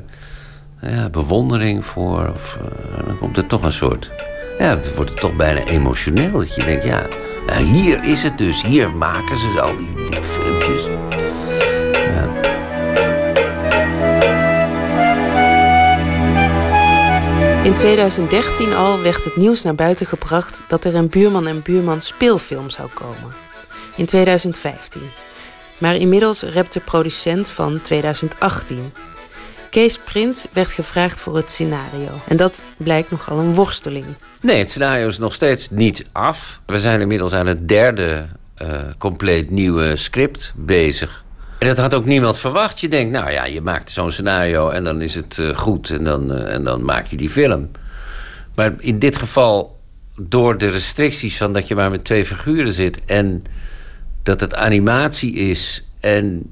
ja, bewondering voor. Of, eh, dan komt er toch een soort. Ja, het wordt toch bijna emotioneel. Dat je denkt, ja, nou, hier is het dus. Hier maken ze al die, die filmpjes. In 2013 al werd het nieuws naar buiten gebracht dat er een buurman en buurman speelfilm zou komen. In 2015. Maar inmiddels rept de producent van 2018. Kees Prins werd gevraagd voor het scenario. En dat blijkt nogal een worsteling. Nee, het scenario is nog steeds niet af. We zijn inmiddels aan het derde uh, compleet nieuwe script bezig. En dat had ook niemand verwacht. Je denkt, nou ja, je maakt zo'n scenario en dan is het uh, goed en dan, uh, en dan maak je die film. Maar in dit geval, door de restricties van dat je maar met twee figuren zit en dat het animatie is en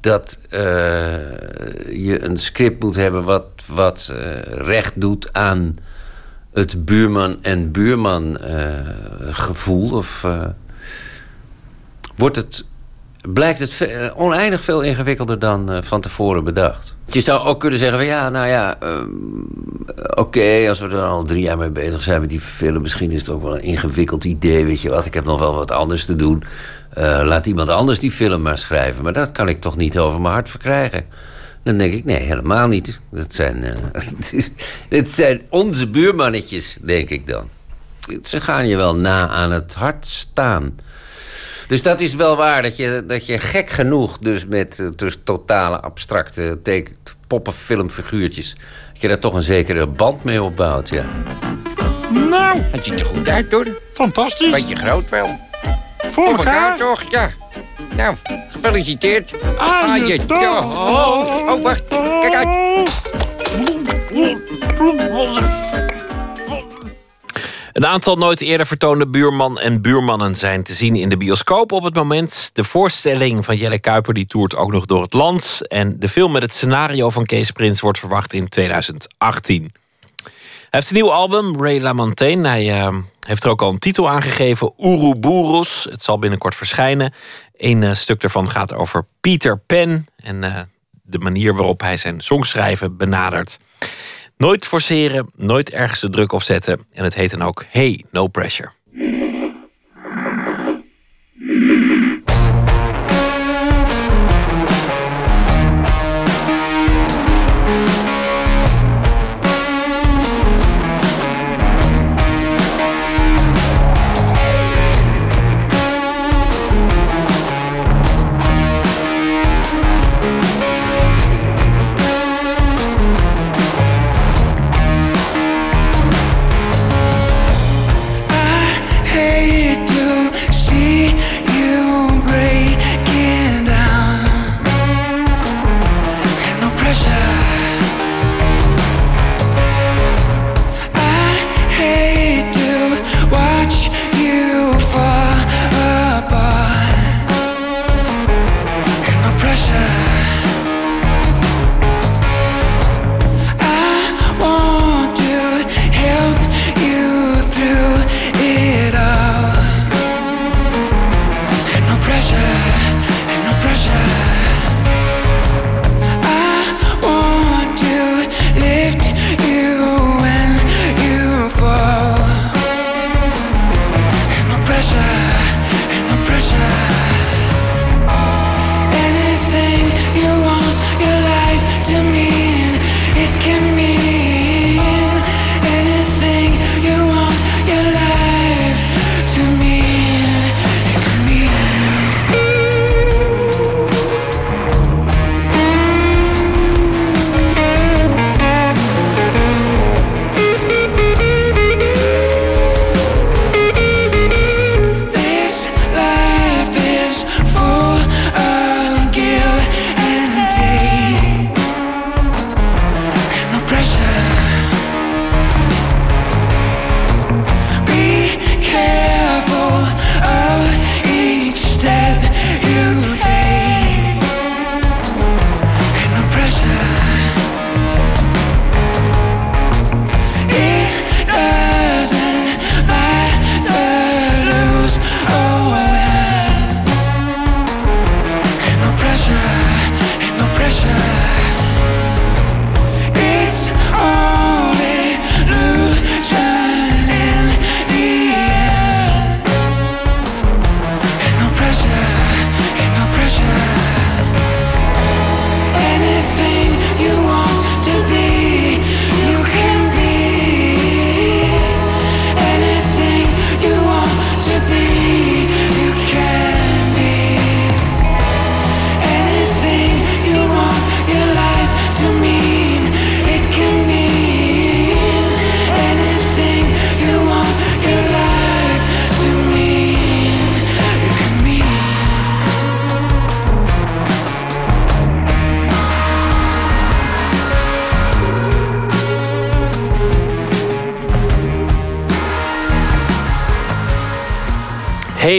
dat uh, je een script moet hebben wat, wat recht doet aan het buurman en buurman gevoel, of wordt het blijkt het ve- oneindig veel ingewikkelder dan uh, van tevoren bedacht. Je zou ook kunnen zeggen van ja, nou ja, um, oké, als we er al drie jaar mee bezig zijn met die film, misschien is het ook wel een ingewikkeld idee, weet je wat, ik heb nog wel wat anders te doen. Uh, laat iemand anders die film maar schrijven. Maar dat kan ik toch niet over mijn hart verkrijgen. Dan denk ik, nee, helemaal niet. Dat zijn, uh, het zijn onze buurmannetjes, denk ik dan. Ze gaan je wel na aan het hart staan. Dus dat is wel waar, dat je, dat je gek genoeg... dus met uh, dus totale abstracte teken, poppenfilmfiguurtjes... dat je daar toch een zekere band mee opbouwt, ja. Nou, Het ziet er goed uit, hoor. fantastisch. Beetje groot wel. Voor elkaar. toch, ja. Nou, gefeliciteerd. Aan je oh, oh, wacht. Kijk uit. Een aantal nooit eerder vertoonde buurman en buurmannen zijn te zien in de bioscoop op het moment. De voorstelling van Jelle Kuiper die toert ook nog door het land. En de film met het scenario van Kees Prins wordt verwacht in 2018. Hij heeft een nieuw album, Ray LaMontagne. Hij uh, heeft er ook al een titel aangegeven, Ouroboros. Het zal binnenkort verschijnen. Een uh, stuk daarvan gaat over Peter Pan en uh, de manier waarop hij zijn songschrijven benadert. Nooit forceren, nooit ergens de druk op zetten. En het heet dan ook Hey, No Pressure.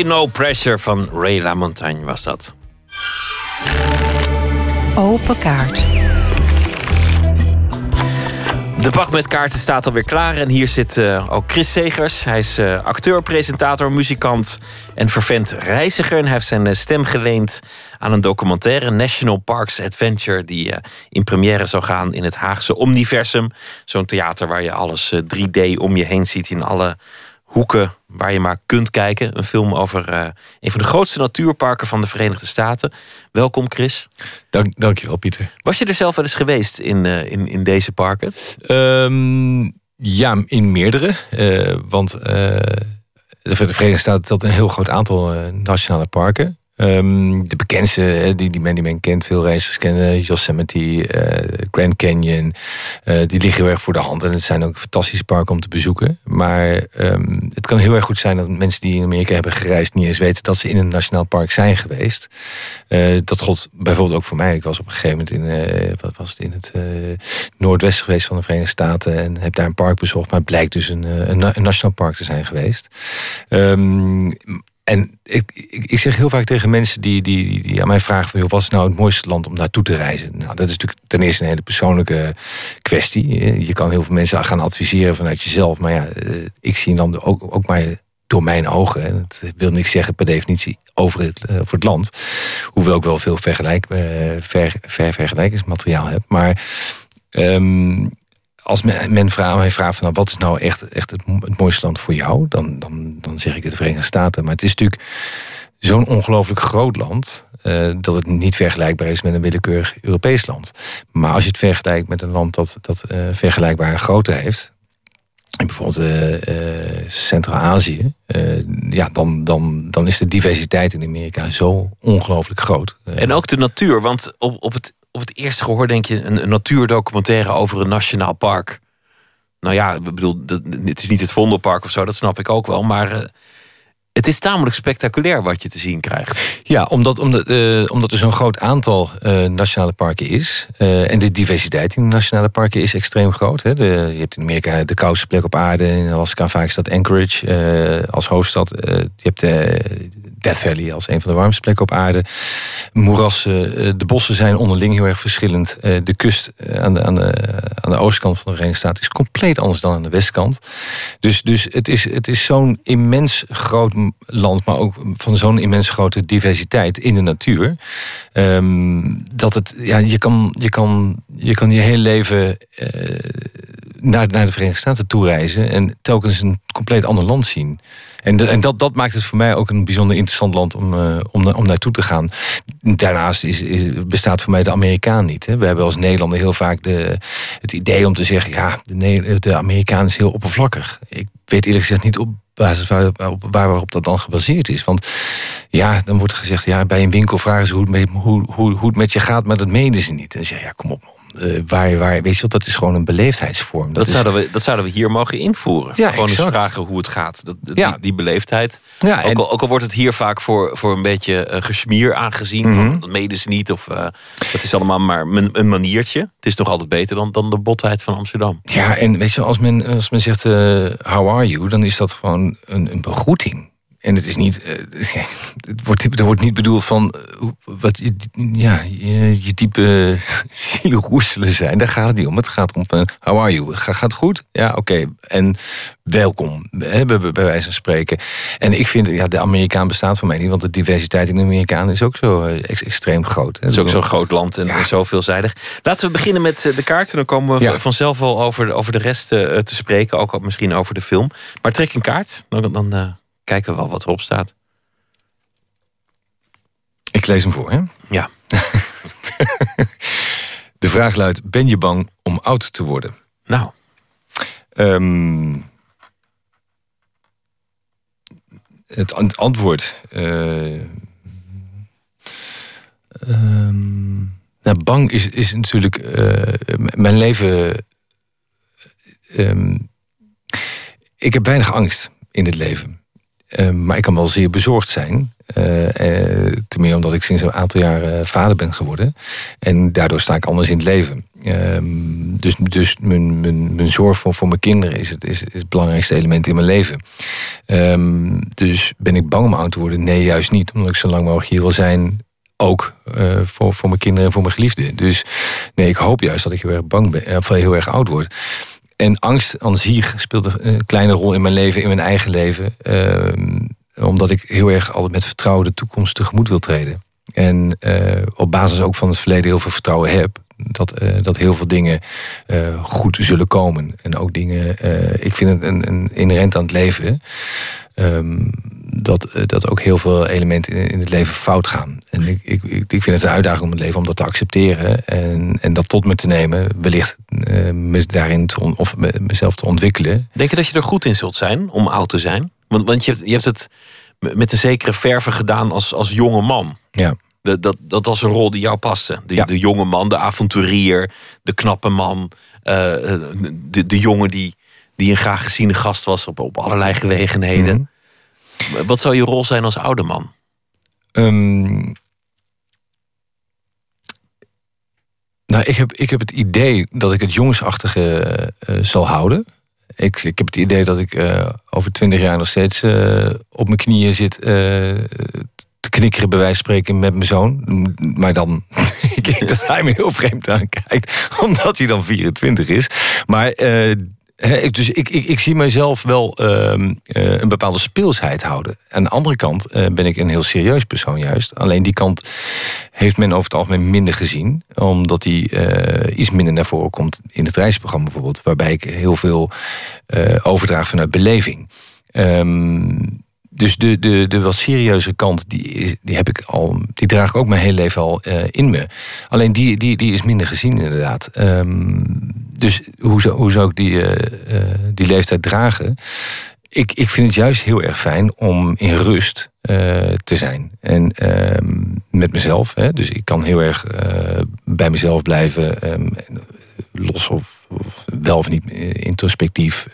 No Pressure van Ray LaMontagne was dat. Open kaart. De bak met kaarten staat alweer klaar. En hier zit eh, ook Chris Segers. Hij is eh, acteur, presentator, muzikant en vervent reiziger. En hij heeft zijn eh, stem geleend aan een documentaire... National Parks Adventure... die in première zou gaan in het Haagse Omniversum. Zo'n theater waar je alles eh, 3D om je heen ziet... in alle hoeken waar je maar kunt kijken. Een film over eh, een van de grootste natuurparken van de Verenigde Staten. Welkom, Chris. Dank, dankjewel, Pieter. Was je er zelf wel eens geweest in, eh, in, in deze parken? Ehm, ja, in meerdere. Eh, want de Verenigde Staten telt een heel groot aantal nationale parken. Ehm, de bekendste, die, die, men, die men kent, veel reizigers kennen, Yosemite, eh, Grand Canyon, eh, die liggen heel erg voor de hand. En het zijn ook fantastische parken om te bezoeken. Maar ehm, het kan heel erg goed zijn dat mensen die in Amerika hebben gereisd niet eens weten dat ze in een nationaal park zijn geweest. Eh, dat gold bijvoorbeeld ook voor mij. Ik was op een gegeven moment in, wat was het, in het noordwesten geweest van de Verenigde Staten en heb daar een park bezocht, maar het blijkt dus een, een, na- een nationaal park te zijn geweest. Ehm, en ik, ik, zeg heel vaak tegen mensen die, die, die, aan mij vragen: van, joh, wat is nou het mooiste land om naartoe te reizen? Nou, dat is natuurlijk ten eerste een hele persoonlijke kwestie. Je kan heel veel mensen gaan adviseren vanuit jezelf. Maar ja, eh, ik zie dan ook, ook maar door mijn ogen. En dat wil niks zeggen per definitie over het, eh, voor het land. Hoewel ik wel veel vergelijk, eh, ver, ver vergelijkingsmateriaal heb. Maar ehm, als men, vraagt, mij vraagt van nou, wat is nou echt, echt het, mo- het mooiste land voor jou, dan, dan, dan zeg ik de Verenigde Staten. Maar het is natuurlijk zo'n ongelooflijk groot land. eh, dat het niet vergelijkbaar is met een willekeurig Europees land. Maar als je het vergelijkt met een land dat, dat eh, vergelijkbare grootte heeft. Bijvoorbeeld eh, Centraal-Azië. ja, dan, dan, dan is de diversiteit in Amerika zo ongelooflijk groot. En ook de natuur, want op, op, het, op het eerste gehoor denk je een, een natuurdocumentaire over een nationaal park. Nou ja, ik bedoel, het is niet het Vondelpark of zo, dat snap ik ook wel. Maar eh, het is tamelijk spectaculair wat je te zien krijgt. Ja, omdat, omdat, eh, omdat er zo'n groot aantal eh, nationale parken is. eh, en de diversiteit in de nationale parken is extreem groot. Hè. De, je hebt in Amerika de koudste plek op aarde. In Alaska vaak dat Anchorage als hoofdstad. Je hebt de Death Valley als een van de warmste plekken op aarde. Moerassen, de bossen zijn onderling heel erg verschillend. De kust aan, de, aan, aan de oostkant van de Verenigde is compleet anders dan aan de westkant. Dus, dus het is, het is zo'n immens groot land, maar ook van zo'n immens grote diversiteit in de natuur. ehm, dat het, ja, je kan je, kan, je, kan je hele leven eh, naar, naar de Verenigde Staten toe reizen en telkens een compleet ander land zien. En, en dat, dat maakt het voor mij ook een bijzonder interessant land om, eh, om, om naartoe te gaan. Daarnaast is, is, bestaat voor mij de Amerikaan niet. Hè. We hebben als Nederlander heel vaak de, het idee om te zeggen... ja, de, de Amerikaan is heel oppervlakkig. Ik weet eerlijk gezegd niet op basis waar, waar, waarop dat dan gebaseerd is. Want ja, dan wordt gezegd... ja, bij een winkel vragen ze hoe het met, hoe, hoe, hoe het met je gaat... maar dat menen ze niet. En dan zeg je, ja, kom op man. Eh, waar, waar, weet je wat, dat is gewoon een beleefdheidsvorm. Dat, is- zouden we, dat zouden we hier mogen invoeren. Ja, Gewoon eens vragen hoe het gaat. Dat, dat- Ja. die, die beleefdheid. Ja, ook, al, ook al wordt het hier vaak voor, voor een beetje eh, gesmier aangezien. Mhm. van, dat meden ze niet. Of, eh, dat is allemaal maar een, een maniertje. Het is nog altijd beter dan, dan de botheid van Amsterdam. Ja, en weet je, als men, als men zegt, how are you? Dan is dat gewoon een, een begroeting. En het is niet, eh, het wordt, er wordt niet bedoeld van eh, wat je, ja, je, je type zieleroeselen zijn. Daar gaat het niet om. Het gaat om van, how are you? Ga, gaat het goed? Ja, oké. En welkom, hè, bij, bij wijze van spreken. En ik vind, ja, de Amerikaan bestaat voor mij niet, want de diversiteit in de Amerikaan is ook zo eh, ex- extreem groot. Het is ook zo'n groot land en, en zo veelzijdig. Laten we beginnen met eh, de kaart. En dan komen we Ja. vanzelf wel over, over de rest eh, te spreken. Ook al misschien over de film. Maar trek een kaart. Dan, dan eh, kijken we wel wat erop staat. Ik lees hem voor, hè? Ja. De vraag luidt: Ben je bang om oud te worden? Nou. Ehm, het an- antwoord. ehm, nou, bang is, is natuurlijk. eh, mijn leven. ehm, ik heb weinig angst in het leven. Eh, maar ik kan wel zeer bezorgd zijn. Eh, eh, ten meer omdat ik sinds een aantal jaar vader ben geworden. En daardoor sta ik anders in het leven. Ehm, dus dus mijn, mijn, mijn zorg voor, voor mijn kinderen is het, is, het belangrijkste element in mijn leven. Ehm, dus ben ik bang om oud te worden? Nee, juist niet. Omdat ik zo lang mogelijk hier wil zijn. Ook voor, voor mijn kinderen en voor mijn geliefden. Dus nee, ik hoop juist dat ik heel erg bang ben. Of heel erg oud word. En angst aan zich speelt een kleine rol in mijn leven, in mijn eigen leven. Ehm, omdat ik heel erg altijd met vertrouwen de toekomst tegemoet wil treden. En uh, op basis ook van het verleden heel veel vertrouwen heb. Dat, uh, dat heel veel dingen goed zullen komen. En ook dingen, ik vind het een, een inherent aan het leven. Um, dat, dat ook heel veel elementen in, in het leven fout gaan. En ik, ik, ik vind het een uitdaging om het leven om dat te accepteren. En, en dat tot me te nemen. Wellicht me daarin te on, of mezelf te ontwikkelen. Denk je dat je er goed in zult zijn om oud te zijn? Want, want je, hebt, je hebt het met een zekere verve gedaan als, als jonge man. Ja. Dat, dat, dat was een rol die jou paste. De, de jonge man, de avonturier, de knappe man. Uh, de, de jongen die, die een graag geziene gast was op, op allerlei gelegenheden. Mhm. Wat zou je rol zijn als oude man? Um, nou, ik heb, ik heb het idee dat ik het jongensachtige uh, zal houden. Ik, ik heb het idee dat ik uh, over twintig jaar nog steeds uh, op mijn knieën zit te knikkeren, bij wijze van spreken, met mijn zoon. Maar dan, ik denk dat hij me heel vreemd aankijkt, omdat hij dan 24 is. Maar dus ik, ik, ik zie mezelf wel uh, een bepaalde speelsheid houden. Aan de andere kant uh, ben ik een heel serieus persoon juist. Alleen die kant heeft men over het algemeen minder gezien. Omdat die uh, iets minder naar voren komt in het reisprogramma bijvoorbeeld. Waarbij ik heel veel overdraag vanuit beleving. Um, dus de, de, de wat serieuze kant, die, die heb ik al, die draag ik ook mijn hele leven al uh, in me. Alleen die, die, die is minder gezien, inderdaad. Um, dus hoe zou, hoe zou ik die, uh, uh, die leeftijd dragen? Ik, ik vind het juist heel erg fijn om in rust te zijn. En ehm, met mezelf. Hè, dus ik kan heel erg bij mezelf blijven. Um, los of, of, wel of niet introspectief.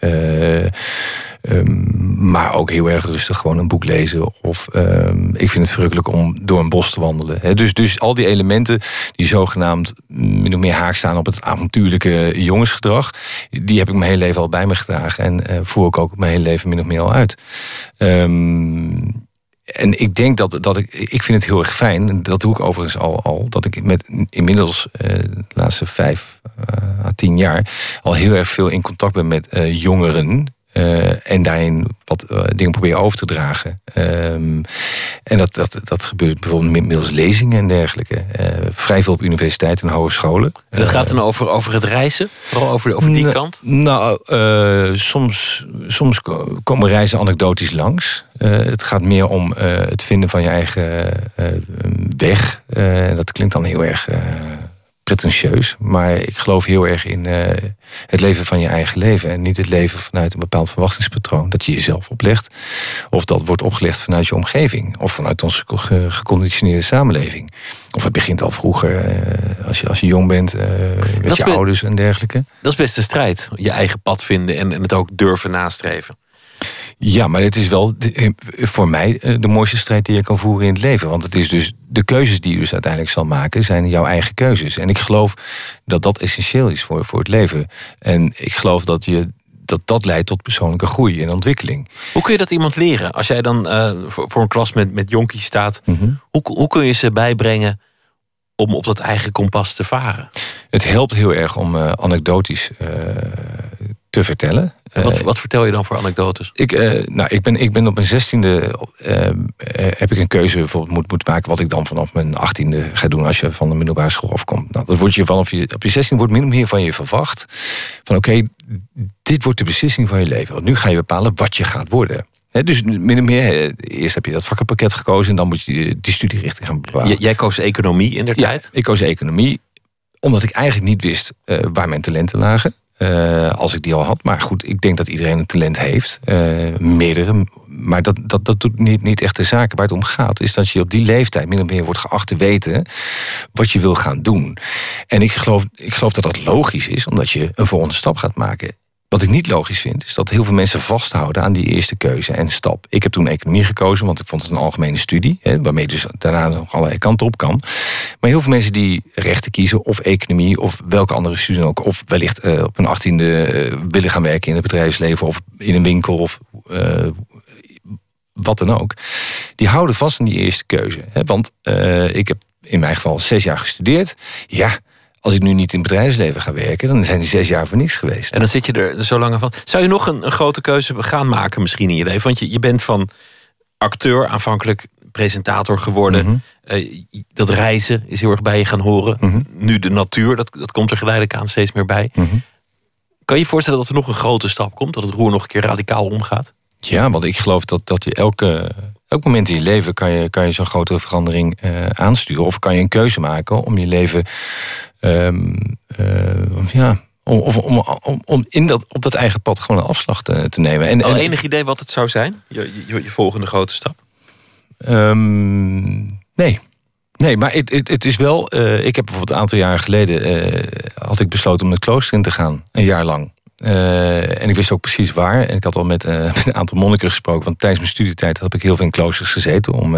Um, maar ook heel erg rustig gewoon een boek lezen. Of um, ik vind het verrukkelijk om door een bos te wandelen. Dus, dus al die elementen die zogenaamd min of meer haak staan op het avontuurlijke jongensgedrag. Die heb ik mijn hele leven al bij me gedragen. En uh, voer ik ook mijn hele leven min of meer al uit. Um, en ik denk dat, dat ik, ik vind het heel erg fijn, dat doe ik overigens al, al dat ik met inmiddels uh, de laatste vijf à tien jaar al heel erg veel in contact ben met jongeren. Uh, en daarin wat uh, dingen proberen over te dragen. Um, en dat, dat, dat gebeurt bijvoorbeeld middels lezingen en dergelijke. Uh, vrij veel op universiteiten en hogescholen. En dat gaat dan over, over het reizen? Vooral over, over die kant? Nou, soms, soms komen reizen anekdotisch langs. het gaat meer om het vinden van je eigen weg. dat klinkt dan heel erg pretentieus. Maar ik geloof heel erg in uh, het leven van je eigen leven. En niet het leven vanuit een bepaald verwachtingspatroon. Dat je jezelf oplegt. Of dat wordt opgelegd vanuit je omgeving. Of vanuit onze geconditioneerde samenleving. Of het begint al vroeger. Uh, als, je, als je jong bent. Uh, met je ouders en dergelijke. Dat is best een strijd. Je eigen pad vinden en, en het ook durven nastreven. Ja, maar het is wel voor mij de mooiste strijd die je kan voeren in het leven. Want het is dus de keuzes die je dus uiteindelijk zal maken, zijn jouw eigen keuzes. En ik geloof dat dat essentieel is voor, voor het leven. En ik geloof dat je dat dat leidt tot persoonlijke groei en ontwikkeling. Hoe kun je dat iemand leren? Als jij dan uh, voor, voor, een klas met, met jonkies staat, mm -hmm. hoe, hoe kun je ze bijbrengen om op dat eigen kompas te varen? Het helpt heel erg om uh, anekdotisch uh, te vertellen. Wat, wat, vertel je dan voor anekdotes? Ik, uh, nou, ik, ben, ik ben op mijn zestiende uh, heb ik een keuze bijvoorbeeld moet, moeten maken wat ik dan vanaf mijn achttiende ga doen als je van de middelbare school afkomt. Nou, dat wordt je vanaf je, op je zestiende wordt min of meer van je verwacht. Van oké, okay, dit wordt de beslissing van je leven. Want nu ga je bepalen wat je gaat worden. He, dus min of meer, eerst heb je dat vakkenpakket gekozen en dan moet je die studierichting gaan bepalen. jij koos economie in der ja, tijd? Ik koos economie, omdat ik eigenlijk niet wist uh, waar mijn talenten lagen. Uh, als ik die al had. Maar goed, ik denk dat iedereen een talent heeft. Uh, meerdere. Maar dat, dat, dat doet niet, niet echt de zaken. Waar het om gaat, is dat je op die leeftijd min of meer wordt geacht te weten wat je wil gaan doen. En ik geloof, ik geloof dat dat logisch is, omdat je een volgende stap gaat maken. Wat ik niet logisch vind, is dat heel veel mensen vasthouden aan die eerste keuze en stap. Ik heb toen economie gekozen, want ik vond het een algemene studie, hè, waarmee dus daarna nog allerlei kanten op kan. Maar heel veel mensen die rechten kiezen, of economie, of welke andere studie ook, of wellicht eh, op een achttiende eh, willen gaan werken in het bedrijfsleven, of in een winkel, of eh, wat dan ook, die houden vast aan die eerste keuze. Hè? Want ik heb in mijn geval zes jaar gestudeerd. Ja, als ik nu niet in het bedrijfsleven ga werken, dan zijn die zes jaar voor niks geweest. En dan zit je er zo lang van. Zou je nog een, een grote keuze gaan maken misschien in je leven? Want je, je bent van acteur aanvankelijk presentator geworden. Mhm. Eh, dat reizen is heel erg bij je gaan horen. Mhm. Nu de natuur, dat, dat komt er geleidelijk aan steeds meer bij. Kan je je voorstellen dat er nog een grote stap komt? Dat het roer nog een keer radicaal omgaat? Ja, want ik geloof dat, dat je elke, elk moment in je leven kan je, kan je zo'n grote verandering eh, aansturen. Of kan je een keuze maken om je leven ehm, eh, ja, om, of, om, om, om in dat, op dat eigen pad gewoon een afslag te, te nemen. En, Al en- enig idee wat het zou zijn? Je, je, je volgende grote stap? Ehm, nee. Nee, maar het, het, het is wel. eh, ik heb bijvoorbeeld een aantal jaren geleden. eh, had ik besloten om het klooster in te gaan. Een jaar lang. Eh, en ik wist ook precies waar. En ik had al met, met een aantal monniken gesproken. Want tijdens mijn studietijd heb ik heel veel in kloosters gezeten. Om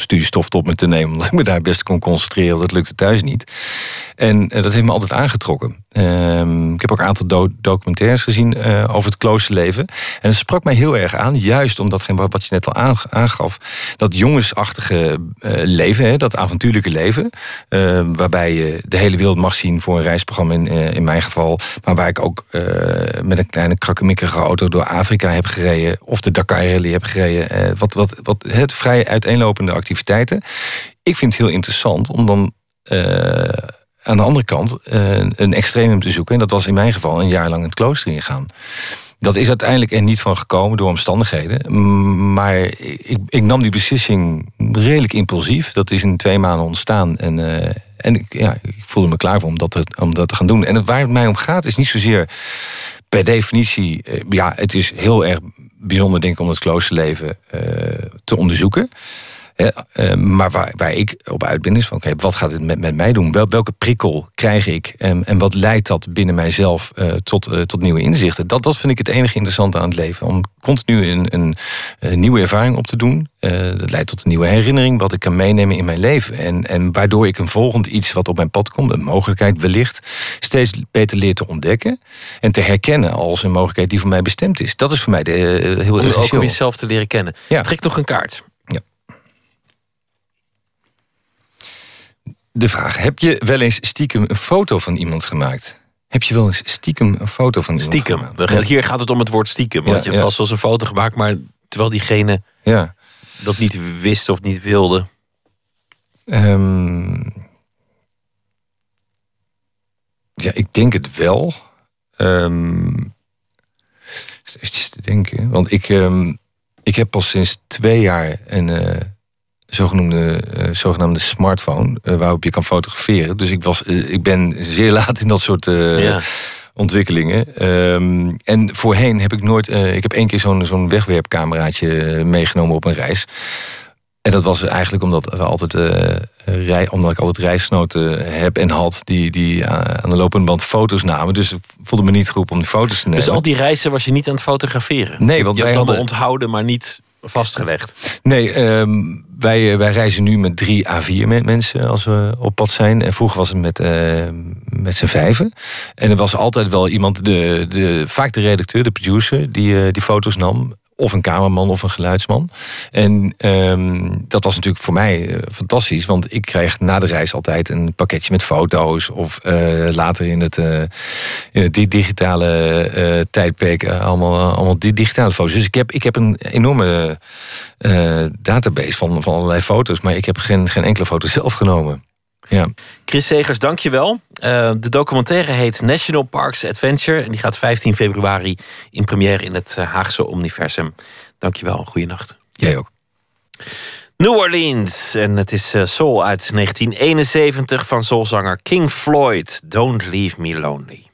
studiestof tot me te nemen. Omdat ik me daar best kon concentreren. Dat lukte thuis niet. En eh, dat heeft me altijd aangetrokken. Ehm, ik heb ook een aantal do- documentaires gezien eh, over het kloosterleven. En het sprak mij heel erg aan. Juist omdat wat je net al aangaf. Dat jongensachtige eh, leven. Hè, dat avontuurlijke leven. eh, waarbij je de hele wereld mag zien voor een reisprogramma in, eh, in mijn geval. Maar waar ik ook met een kleine krakkemikkige auto door Afrika heb gereden. Of de Dakar Rally heb gereden. wat, wat, wat het vrij uiteenlopende activiteiten. Ik vind het heel interessant om dan aan de andere kant eh, een extremum te zoeken. En dat was in mijn geval een jaar lang het klooster ingaan. Dat is uiteindelijk er niet van gekomen door omstandigheden. Maar ik, ik nam die beslissing redelijk impulsief. Dat is in twee maanden ontstaan. En, eh, en ik, ja, ik voelde me klaar voor om dat, te, om dat te gaan doen. En waar het mij om gaat is niet zozeer per definitie... eh, ja, het is heel erg bijzonder denk ik om het kloosterleven te onderzoeken. Hè, eh, maar waar, waar ik op uit ben is van, oké, wat gaat het met, met mij doen? Wel, welke prikkel krijg ik? En, en wat leidt dat binnen mijzelf eh, tot, eh, tot nieuwe inzichten? Dat, dat vind ik het enige interessante aan het leven. Om continu een, een, een nieuwe ervaring op te doen. Eh, dat leidt tot een nieuwe herinnering, wat ik kan meenemen in mijn leven. En, en waardoor ik een volgend iets wat op mijn pad komt, een mogelijkheid wellicht, steeds beter leer te ontdekken. En te herkennen als een mogelijkheid die voor mij bestemd is. Dat is voor mij de, eh, heel Om ook om jezelf te leren kennen. Trek nog een kaart. De vraag, heb je wel eens stiekem een foto van iemand gemaakt? Heb je wel eens stiekem een foto van iemand Stiekem. gemaakt? Hier gaat het om het woord stiekem. Want Ja, je hebt vast wel eens een foto gemaakt, maar terwijl diegene Ja. dat niet wist of niet wilde. Ehm, ja, ik denk het wel. Ehm even te denken. Want ik, ehm, ik heb pas sinds twee jaar een eh, zogenoemde, eh, zogenaamde smartphone... eh, waarop je kan fotograferen. Dus ik, was, eh, ik ben zeer laat in dat soort Ja. ontwikkelingen. Ehm, en voorheen heb ik nooit... ik heb één keer zo'n zo'n wegwerpcameraatje meegenomen op een reis... En dat was eigenlijk omdat, we altijd, rij, omdat ik altijd reisnoten heb en had... die, die aan de lopende band foto's namen. Dus ik voelde me niet geroepen om die foto's te nemen. Dus al die reizen was je niet aan het fotograferen? Nee, want je wij hadden- onthouden, maar niet vastgelegd. Nee, ehm, wij, eh, wij reizen nu met drie A4 me- mensen als we op pad zijn. En vroeger was het met, eh, met z'n vijven. En er was altijd wel iemand, de, de, vaak de redacteur, de producer, die, eh, die foto's nam. Of een cameraman of een geluidsman. En ehm, dat was natuurlijk voor mij eh, fantastisch. Want ik kreeg na de reis altijd een pakketje met foto's. Of eh, later in het, eh, in het di- digitale tijdperk allemaal, allemaal di- digitale foto's. Dus ik heb, ik heb een enorme database van, van allerlei foto's. Maar ik heb geen, geen enkele foto zelf genomen. Ja. Chris Segers, dankjewel. Uh, de documentaire heet National Parks Adventure. En die gaat 15 februari in première in het eh, Haagse Omniversum. Dankjewel, goeienacht. Jij ook. New Orleans. En het is eh, Soul uit 1971 van soulzanger King Floyd. Don't Leave Me Lonely.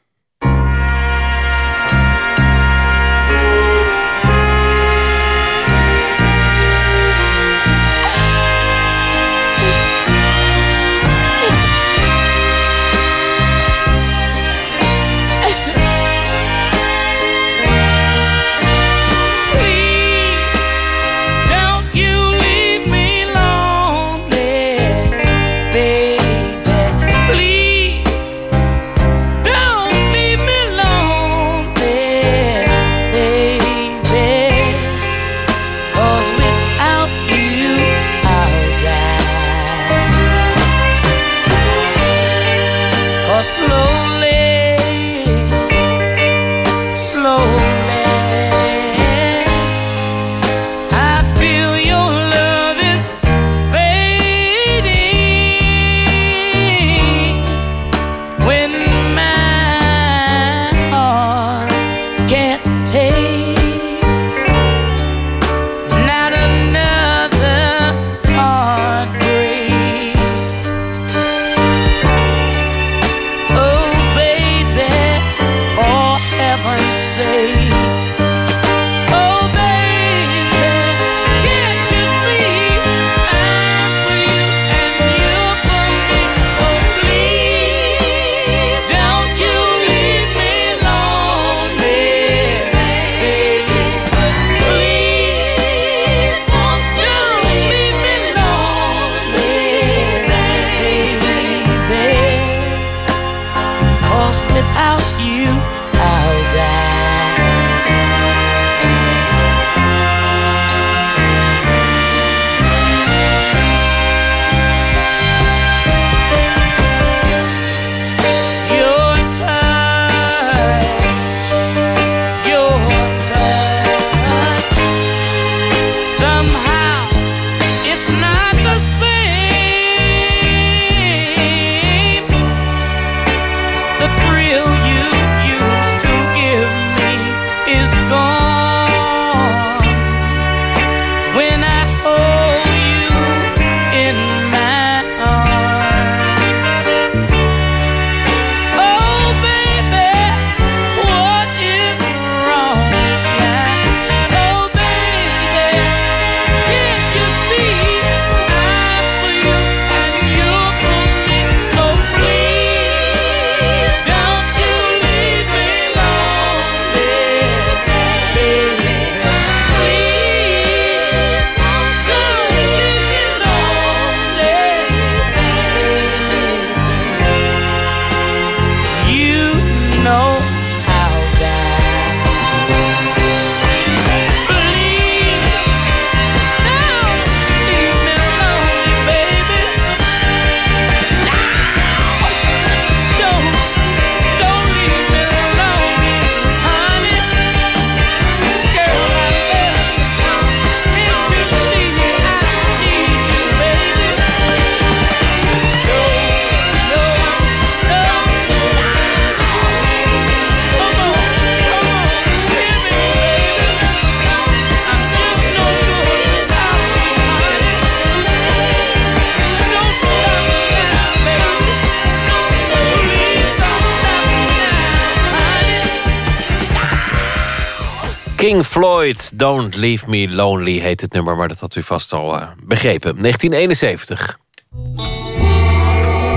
Floyd, Don't Leave Me Lonely heet het nummer, maar dat had u vast al eh, begrepen. 1971.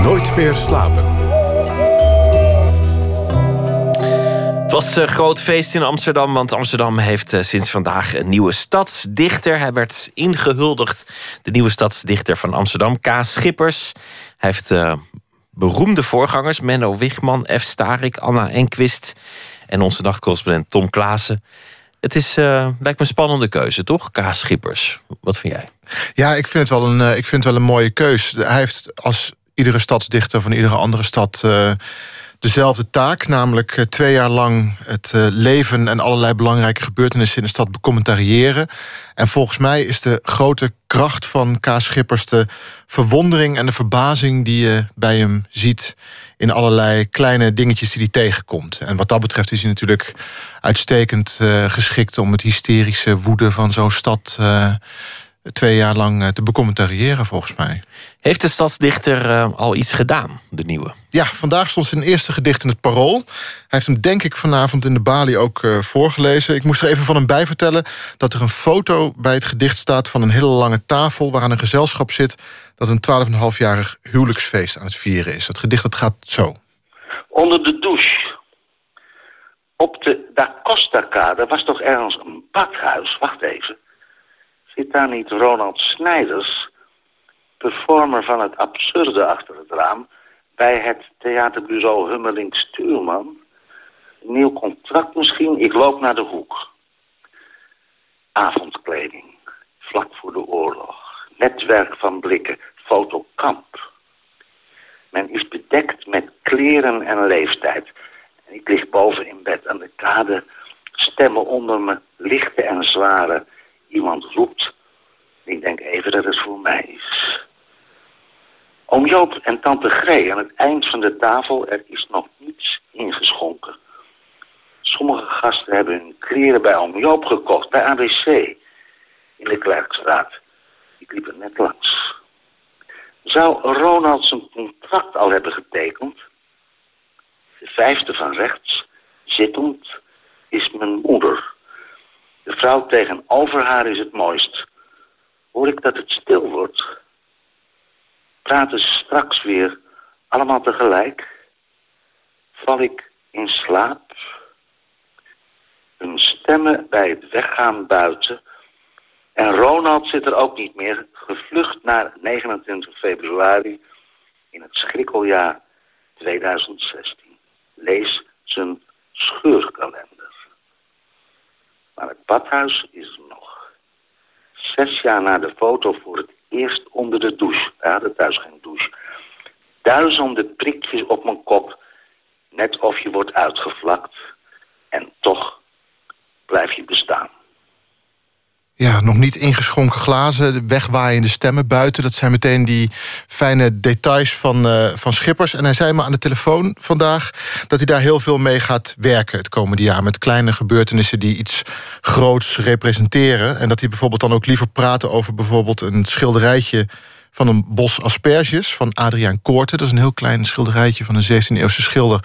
Nooit meer slapen. Het was een groot feest in Amsterdam, want Amsterdam heeft eh, sinds vandaag een nieuwe stadsdichter. Hij werd ingehuldigd, de nieuwe stadsdichter van Amsterdam, K. Schippers. Hij heeft eh, beroemde voorgangers, Menno Wigman, F. Starik, Anna Enquist en onze nachtcorrespondent Tom Klaassen. Het is, eh, lijkt me een spannende keuze, toch? K. Schippers. Wat vind jij? Ja, ik vind het wel een, eh, ik vind het wel een mooie keus. Hij heeft als iedere stadsdichter van iedere andere stad eh, dezelfde taak. Namelijk twee jaar lang het leven en allerlei belangrijke gebeurtenissen in de stad becommentariëren. En volgens mij is de grote kracht van K. Schippers de verwondering en de verbazing die je bij hem ziet in allerlei kleine dingetjes die hij tegenkomt. En wat dat betreft is hij natuurlijk uitstekend eh, geschikt om het hysterische woede van zo'n stad eh, twee jaar lang eh, te becommentariëren, volgens mij. Heeft de stadsdichter al iets gedaan, de nieuwe? Ja, vandaag stond zijn eerste gedicht in het Parool. Hij heeft hem denk ik vanavond in de Bali ook voorgelezen. Ik moest er even van hem bij vertellen dat er een foto bij het gedicht staat... van een hele lange tafel waaraan een gezelschap zit... dat een 12,5-jarig huwelijksfeest aan het vieren is. Het gedicht dat gaat zo. Onder de douche. Op de Da Costa-kade was toch ergens een badhuis? Wacht even. Zit daar niet Ronald Snijders, performer van het absurde achter het raam... bij het theaterbureau Hummeling Stuurman? Nieuw contract misschien? Ik loop naar de hoek. Avondkleding. Vlak voor de oorlog. Netwerk van blikken. Fotokamp. Men is bedekt met kleren en leeftijd. Ik lig boven in bed aan de kade. Stemmen onder me, lichte en zware. Iemand roept. Ik denk even dat het voor mij is. Oom Joop en tante Gree aan het eind van de tafel. Er is nog niets ingeschonken. Sommige gasten hebben hun kleren bij oom Joop gekocht, bij ABC. In de Klerkstraat. Ik liep er net langs. Zou Ronald zijn contract al hebben getekend? De vijfde van rechts, zittend, is mijn moeder. De vrouw tegenover haar is het mooist. Hoor ik dat het stil wordt? Praten ze straks weer allemaal tegelijk? Val ik in slaap? Hun stemmen bij het weggaan buiten. En Ronald zit er ook niet meer, gevlucht naar 29 februari in het schrikkeljaar 2016. Lees zijn scheurkalender. Maar het badhuis is er nog. Zes jaar na de foto voor het eerst onder de douche. We hadden thuis geen douche. Duizenden prikjes op mijn kop. Net of je wordt uitgevlakt. En toch blijf je bestaan. Ja, nog niet ingeschonken glazen, de wegwaaiende stemmen buiten. Dat zijn meteen die fijne details van, eh, van Schippers. En hij zei me aan de telefoon vandaag dat hij daar heel veel mee gaat werken het komende jaar. Met kleine gebeurtenissen die iets groots representeren. En dat hij bijvoorbeeld dan ook liever praten over bijvoorbeeld een schilderijtje van een bos asperges van Adriaan Koorten. Dat is een heel klein schilderijtje van een 16e-eeuwse schilder...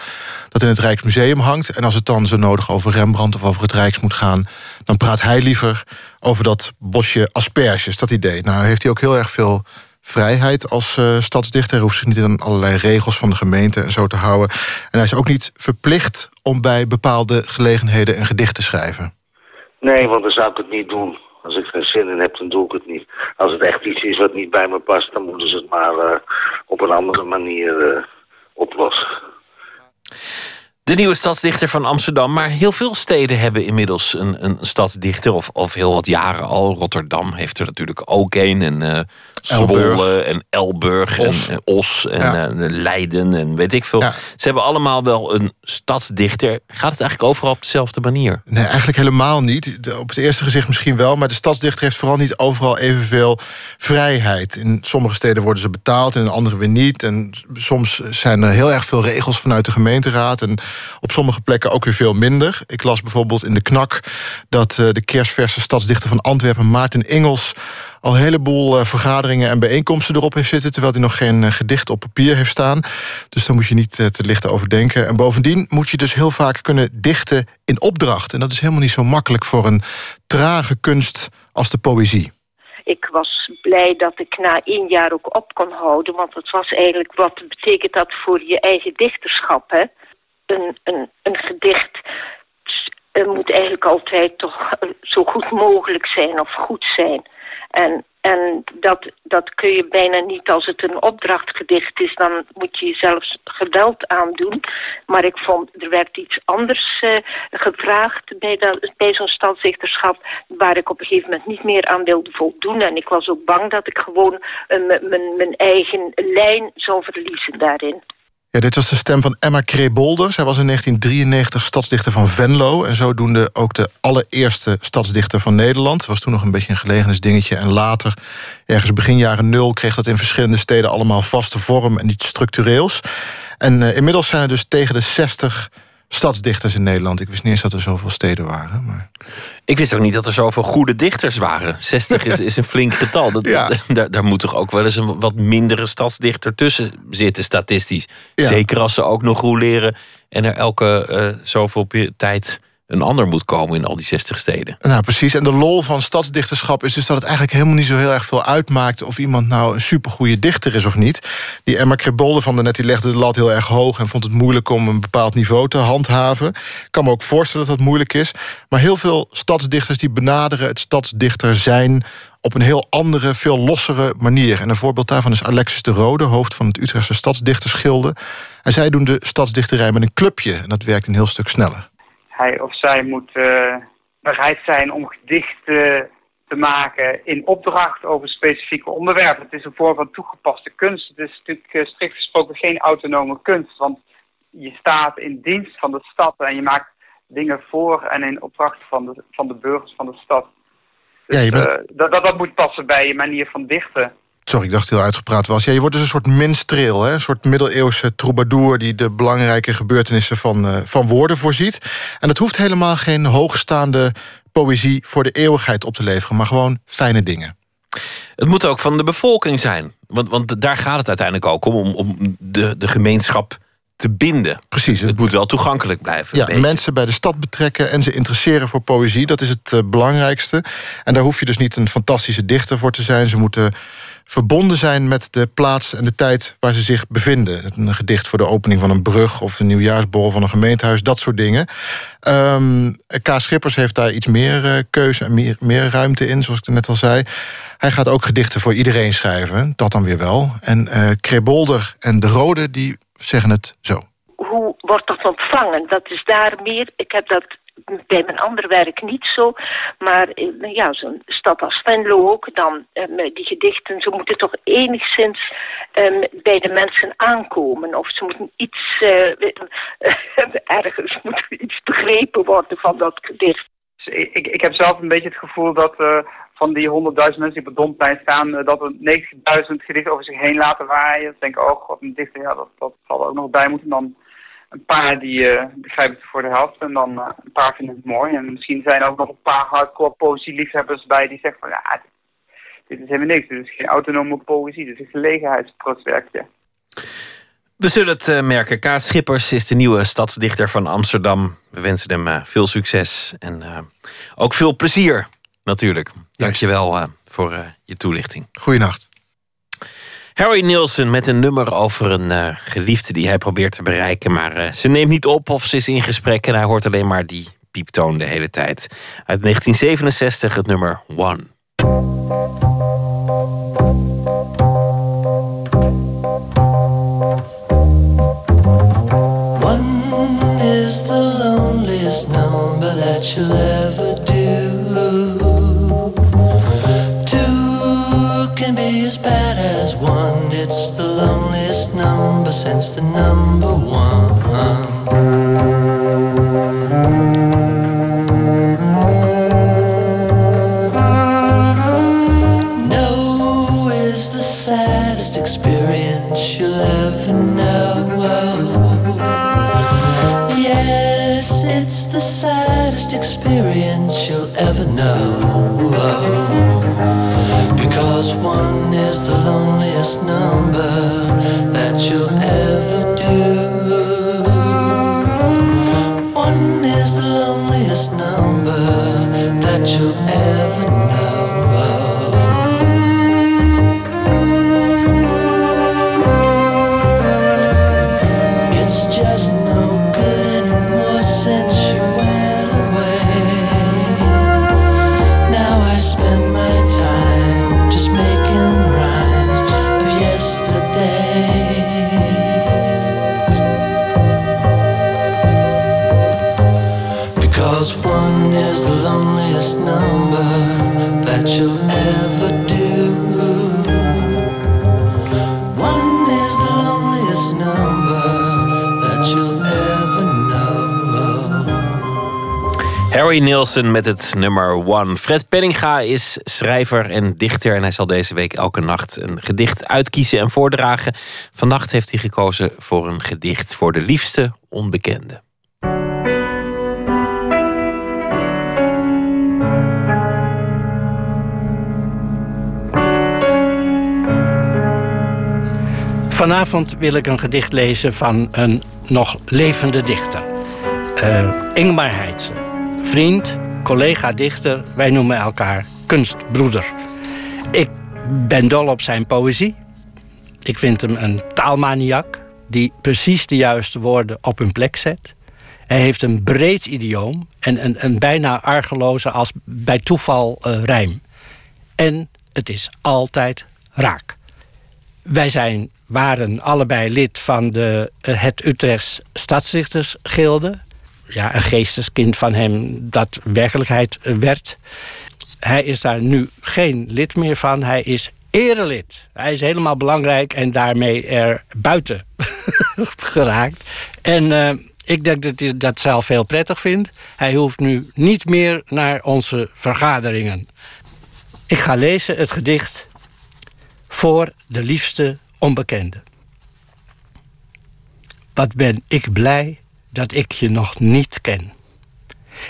dat in het Rijksmuseum hangt. En als het dan zo nodig over Rembrandt of over het Rijks moet gaan... dan praat hij liever over dat bosje asperges, dat idee. Nou heeft hij ook heel erg veel vrijheid als uh, stadsdichter. Hij hoeft zich niet aan allerlei regels van de gemeente en zo te houden. En hij is ook niet verplicht om bij bepaalde gelegenheden een gedicht te schrijven. Nee, want dan zou ik het niet doen. Als ik geen zin in heb, dan doe ik het niet. Als het echt iets is wat niet bij me past, dan moeten ze het maar uh, op een andere manier uh, oplossen. De nieuwe stadsdichter van Amsterdam. Maar heel veel steden hebben inmiddels een, een stadsdichter. Of, of heel wat jaren al. Rotterdam heeft er natuurlijk ook een. En uh, Zwolle en Elburg Os. en uh, Os en ja. uh, Leiden en weet ik veel. Ja. Ze hebben allemaal wel een stadsdichter. Gaat het eigenlijk overal op dezelfde manier? Nee, eigenlijk helemaal niet. De, op het eerste gezicht misschien wel. Maar de stadsdichter heeft vooral niet overal evenveel vrijheid. In sommige steden worden ze betaald en in andere weer niet. En soms zijn er heel erg veel regels vanuit de gemeenteraad. En op sommige plekken ook weer veel minder. Ik las bijvoorbeeld in de Knak dat uh, de kerstverse stadsdichter van Antwerpen, Maarten Engels, al een heleboel uh, vergaderingen en bijeenkomsten erop heeft zitten, terwijl hij nog geen uh, gedicht op papier heeft staan. Dus daar moet je niet te licht over denken. En bovendien moet je dus heel vaak kunnen dichten in opdracht. En dat is helemaal niet zo makkelijk voor een trage kunst als de poëzie. Ik was blij dat ik na één jaar ook op kon houden. Want het was eigenlijk, wat betekent dat voor je eigen dichterschap, hè? Een, een, een, gedicht moet eigenlijk altijd toch zo goed mogelijk zijn of goed zijn. En, en dat, dat kun je bijna niet als het een opdrachtgedicht is. Dan moet je jezelf geweld aandoen. Maar ik vond, er werd iets anders uh, gevraagd bij, dat, bij zo'n stadsdichterschap... waar ik op een gegeven moment niet meer aan wilde voldoen. En ik was ook bang dat ik gewoon uh, mijn eigen lijn zou verliezen daarin. Ja, dit was de stem van Emma Krebolder. Zij was in 1993 stadsdichter van Venlo... en zodoende ook de allereerste stadsdichter van Nederland. Was toen nog een beetje een gelegenheidsdingetje. En later, ergens begin jaren nul... kreeg dat in verschillende steden allemaal vaste vorm en iets structureels. En uh, inmiddels zijn er dus tegen de 60 stadsdichters in Nederland. Ik wist niet eens dat er zoveel steden waren. Maar... Ik wist ook niet dat er zoveel goede dichters waren. 60 is, is een flink getal. Dat, ja. daar, daar moet toch ook wel eens een wat mindere stadsdichter tussen zitten, statistisch. Ja. Zeker als ze ook nog roleren en er elke uh, zoveel tijd een ander moet komen in al die 60 steden. Nou, precies. En de lol van stadsdichterschap is dus dat het eigenlijk helemaal niet zo heel erg veel uitmaakt of iemand nou een supergoeie dichter is of niet. Die Emma Krebolde van de net die legde de lat heel erg hoog en vond het moeilijk om een bepaald niveau te handhaven. Ik kan me ook voorstellen dat dat moeilijk is. Maar heel veel stadsdichters die benaderen het stadsdichter zijn op een heel andere, veel lossere manier. En een voorbeeld daarvan is Alexis de Rode, hoofd van het Utrechtse Stadsdichtersgilde. En zij doen de stadsdichterij met een clubje. En dat werkt een heel stuk sneller hij of zij moet uh, bereid zijn om gedichten te maken in opdracht over specifieke onderwerpen. Het is een vorm van toegepaste kunst. Het is natuurlijk uh, strikt gesproken geen autonome kunst, want je staat in dienst van de stad en je maakt dingen voor en in opdracht van de, van de burgers van de stad. Dus, ja, bent... uh, dat, dat, dat moet passen bij je manier van dichten. Sorry, ik dacht heel uitgepraat was. Ja, je wordt dus een soort minstreel, hè? een soort middeleeuwse troubadour... die de belangrijke gebeurtenissen van, eh, van woorden voorziet. En dat hoeft helemaal geen hoogstaande poëzie voor de eeuwigheid op te leveren... maar gewoon fijne dingen. Het moet ook van de bevolking zijn. Want, want daar gaat het uiteindelijk ook om, om, om de, de gemeenschap te binden. Precies. Het moet wel toegankelijk blijven. Ja, mensen bij de stad betrekken en ze interesseren voor poëzie. Dat is het eh, belangrijkste. En daar hoef je dus niet een fantastische dichter voor te zijn. Ze moeten verbonden zijn met de plaats en de tijd waar ze zich bevinden. Een gedicht voor de opening van een brug... of een nieuwjaarsborrel van een gemeentehuis, dat soort dingen. Ehm K. Schippers heeft daar iets meer eh, keuze en meer, meer ruimte in, zoals ik net al zei. Hij gaat ook gedichten voor iedereen schrijven, dat dan weer wel. En eh Krebolder en De Rode, die zeggen het zo. Hoe wordt dat ontvangen? Dat is daar meer... Ik heb dat bij mijn andere werk niet zo. Maar eh, ja, zo'n stad als Venlo ook, dan eh, die gedichten, ze moeten toch enigszins eh, bij de mensen aankomen. Of ze moeten iets, eh, ergens moet iets begrepen worden van dat gedicht. Dus ik, ik, ik heb zelf een beetje het gevoel dat van die 100.000 mensen die op het Domplein staan, dat er 90.000 gedichten over zich heen laten waaien. Dan denk ik, oh god, een dichter, ja, dat, dat zal er ook nog bij moeten. Dan een paar die eh, begrijpen het voor de helft en dan eh, een paar vinden het mooi. En misschien zijn er ook nog een paar hardcore poëzieliefhebbers bij die zeggen van, ja, dit, is helemaal niks. Dit is geen autonome poëzie, dit is een gelegenheidsproductwerkje. We zullen het eh, merken. K. Schippers is de nieuwe stadsdichter van Amsterdam. We wensen hem eh, veel succes en eh, ook veel plezier natuurlijk. Dank je wel eh, voor eh, je toelichting. Goeienacht. Harry Nielsen met een nummer over een eh, geliefde die hij probeert te bereiken. Maar eh, ze neemt niet op of ze is in gesprek en hij hoort alleen maar die pieptoon de hele tijd. Uit 1967 het nummer One. One is the loneliest number that you'll ever do. Number since the number one. No is the saddest experience you'll ever know. Yes, it's the saddest experience you'll ever know. Because one is the loneliest number that you'll ever number that you'll ever know. Harry Nielsen met het nummer One. Fred Penninga is schrijver en dichter en hij zal deze week elke nacht een gedicht uitkiezen en voordragen. Vannacht heeft hij gekozen voor een gedicht voor de liefste onbekende. Vanavond wil ik een gedicht lezen van een nog levende dichter. Eh Ingmar Heitse. Vriend, collega-dichter, wij noemen elkaar kunstbroeder. Ik ben dol op zijn poëzie. Ik vind hem een taalmaniak die precies de juiste woorden op hun plek zet. Hij heeft een breed idioom en een, een bijna argeloze als bij toeval eh, rijm. En het is altijd raak. Wij zijn, waren allebei lid van de, eh, het Utrechts Stadsdichtersgilde. Ja, een geesteskind van hem dat werkelijkheid werd. Hij is daar nu geen lid meer van. Hij is erelid. Hij is helemaal belangrijk en daarmee er buiten geraakt. En eh, ik denk dat hij dat zelf heel prettig vindt. Hij hoeft nu niet meer naar onze vergaderingen. Ik ga lezen het gedicht Voor de liefste onbekende. Wat ben ik blij dat ik je nog niet ken.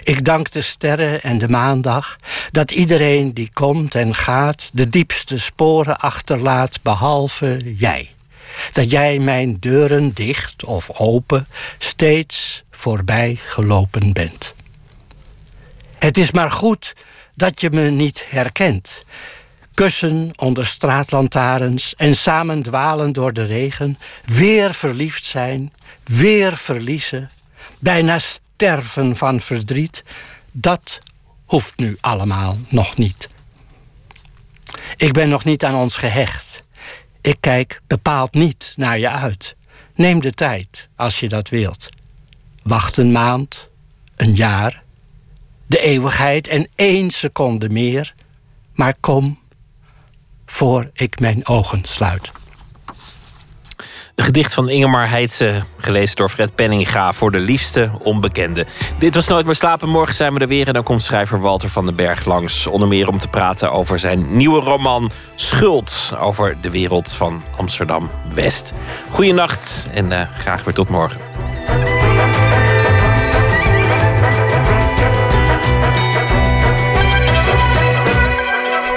Ik dank de sterren en de maandag dat iedereen die komt en gaat de diepste sporen achterlaat behalve jij. Dat jij mijn deuren dicht of open steeds voorbij gelopen bent. Het is maar goed dat je me niet herkent. Kussen onder straatlantaarns en samen dwalen door de regen, weer verliefd zijn, weer verliezen, bijna sterven van verdriet, dat hoeft nu allemaal nog niet. Ik ben nog niet aan ons gehecht. Ik kijk bepaald niet naar je uit. Neem de tijd als je dat wilt. Wacht een maand, een jaar, de eeuwigheid en één seconde meer. Maar kom voor ik mijn ogen sluit. Een gedicht van Ingemar Heitse, gelezen door Fred Penninga voor de liefste onbekende. Dit was Nooit meer slapen. Morgen zijn we er weer en dan komt schrijver Walter van den Berg langs. Onder meer om te praten over zijn nieuwe roman Schuld. Over de wereld van Amsterdam West. Goeienacht en eh, graag weer tot morgen.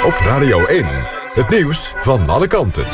Op Radio 1, het nieuws van alle kanten.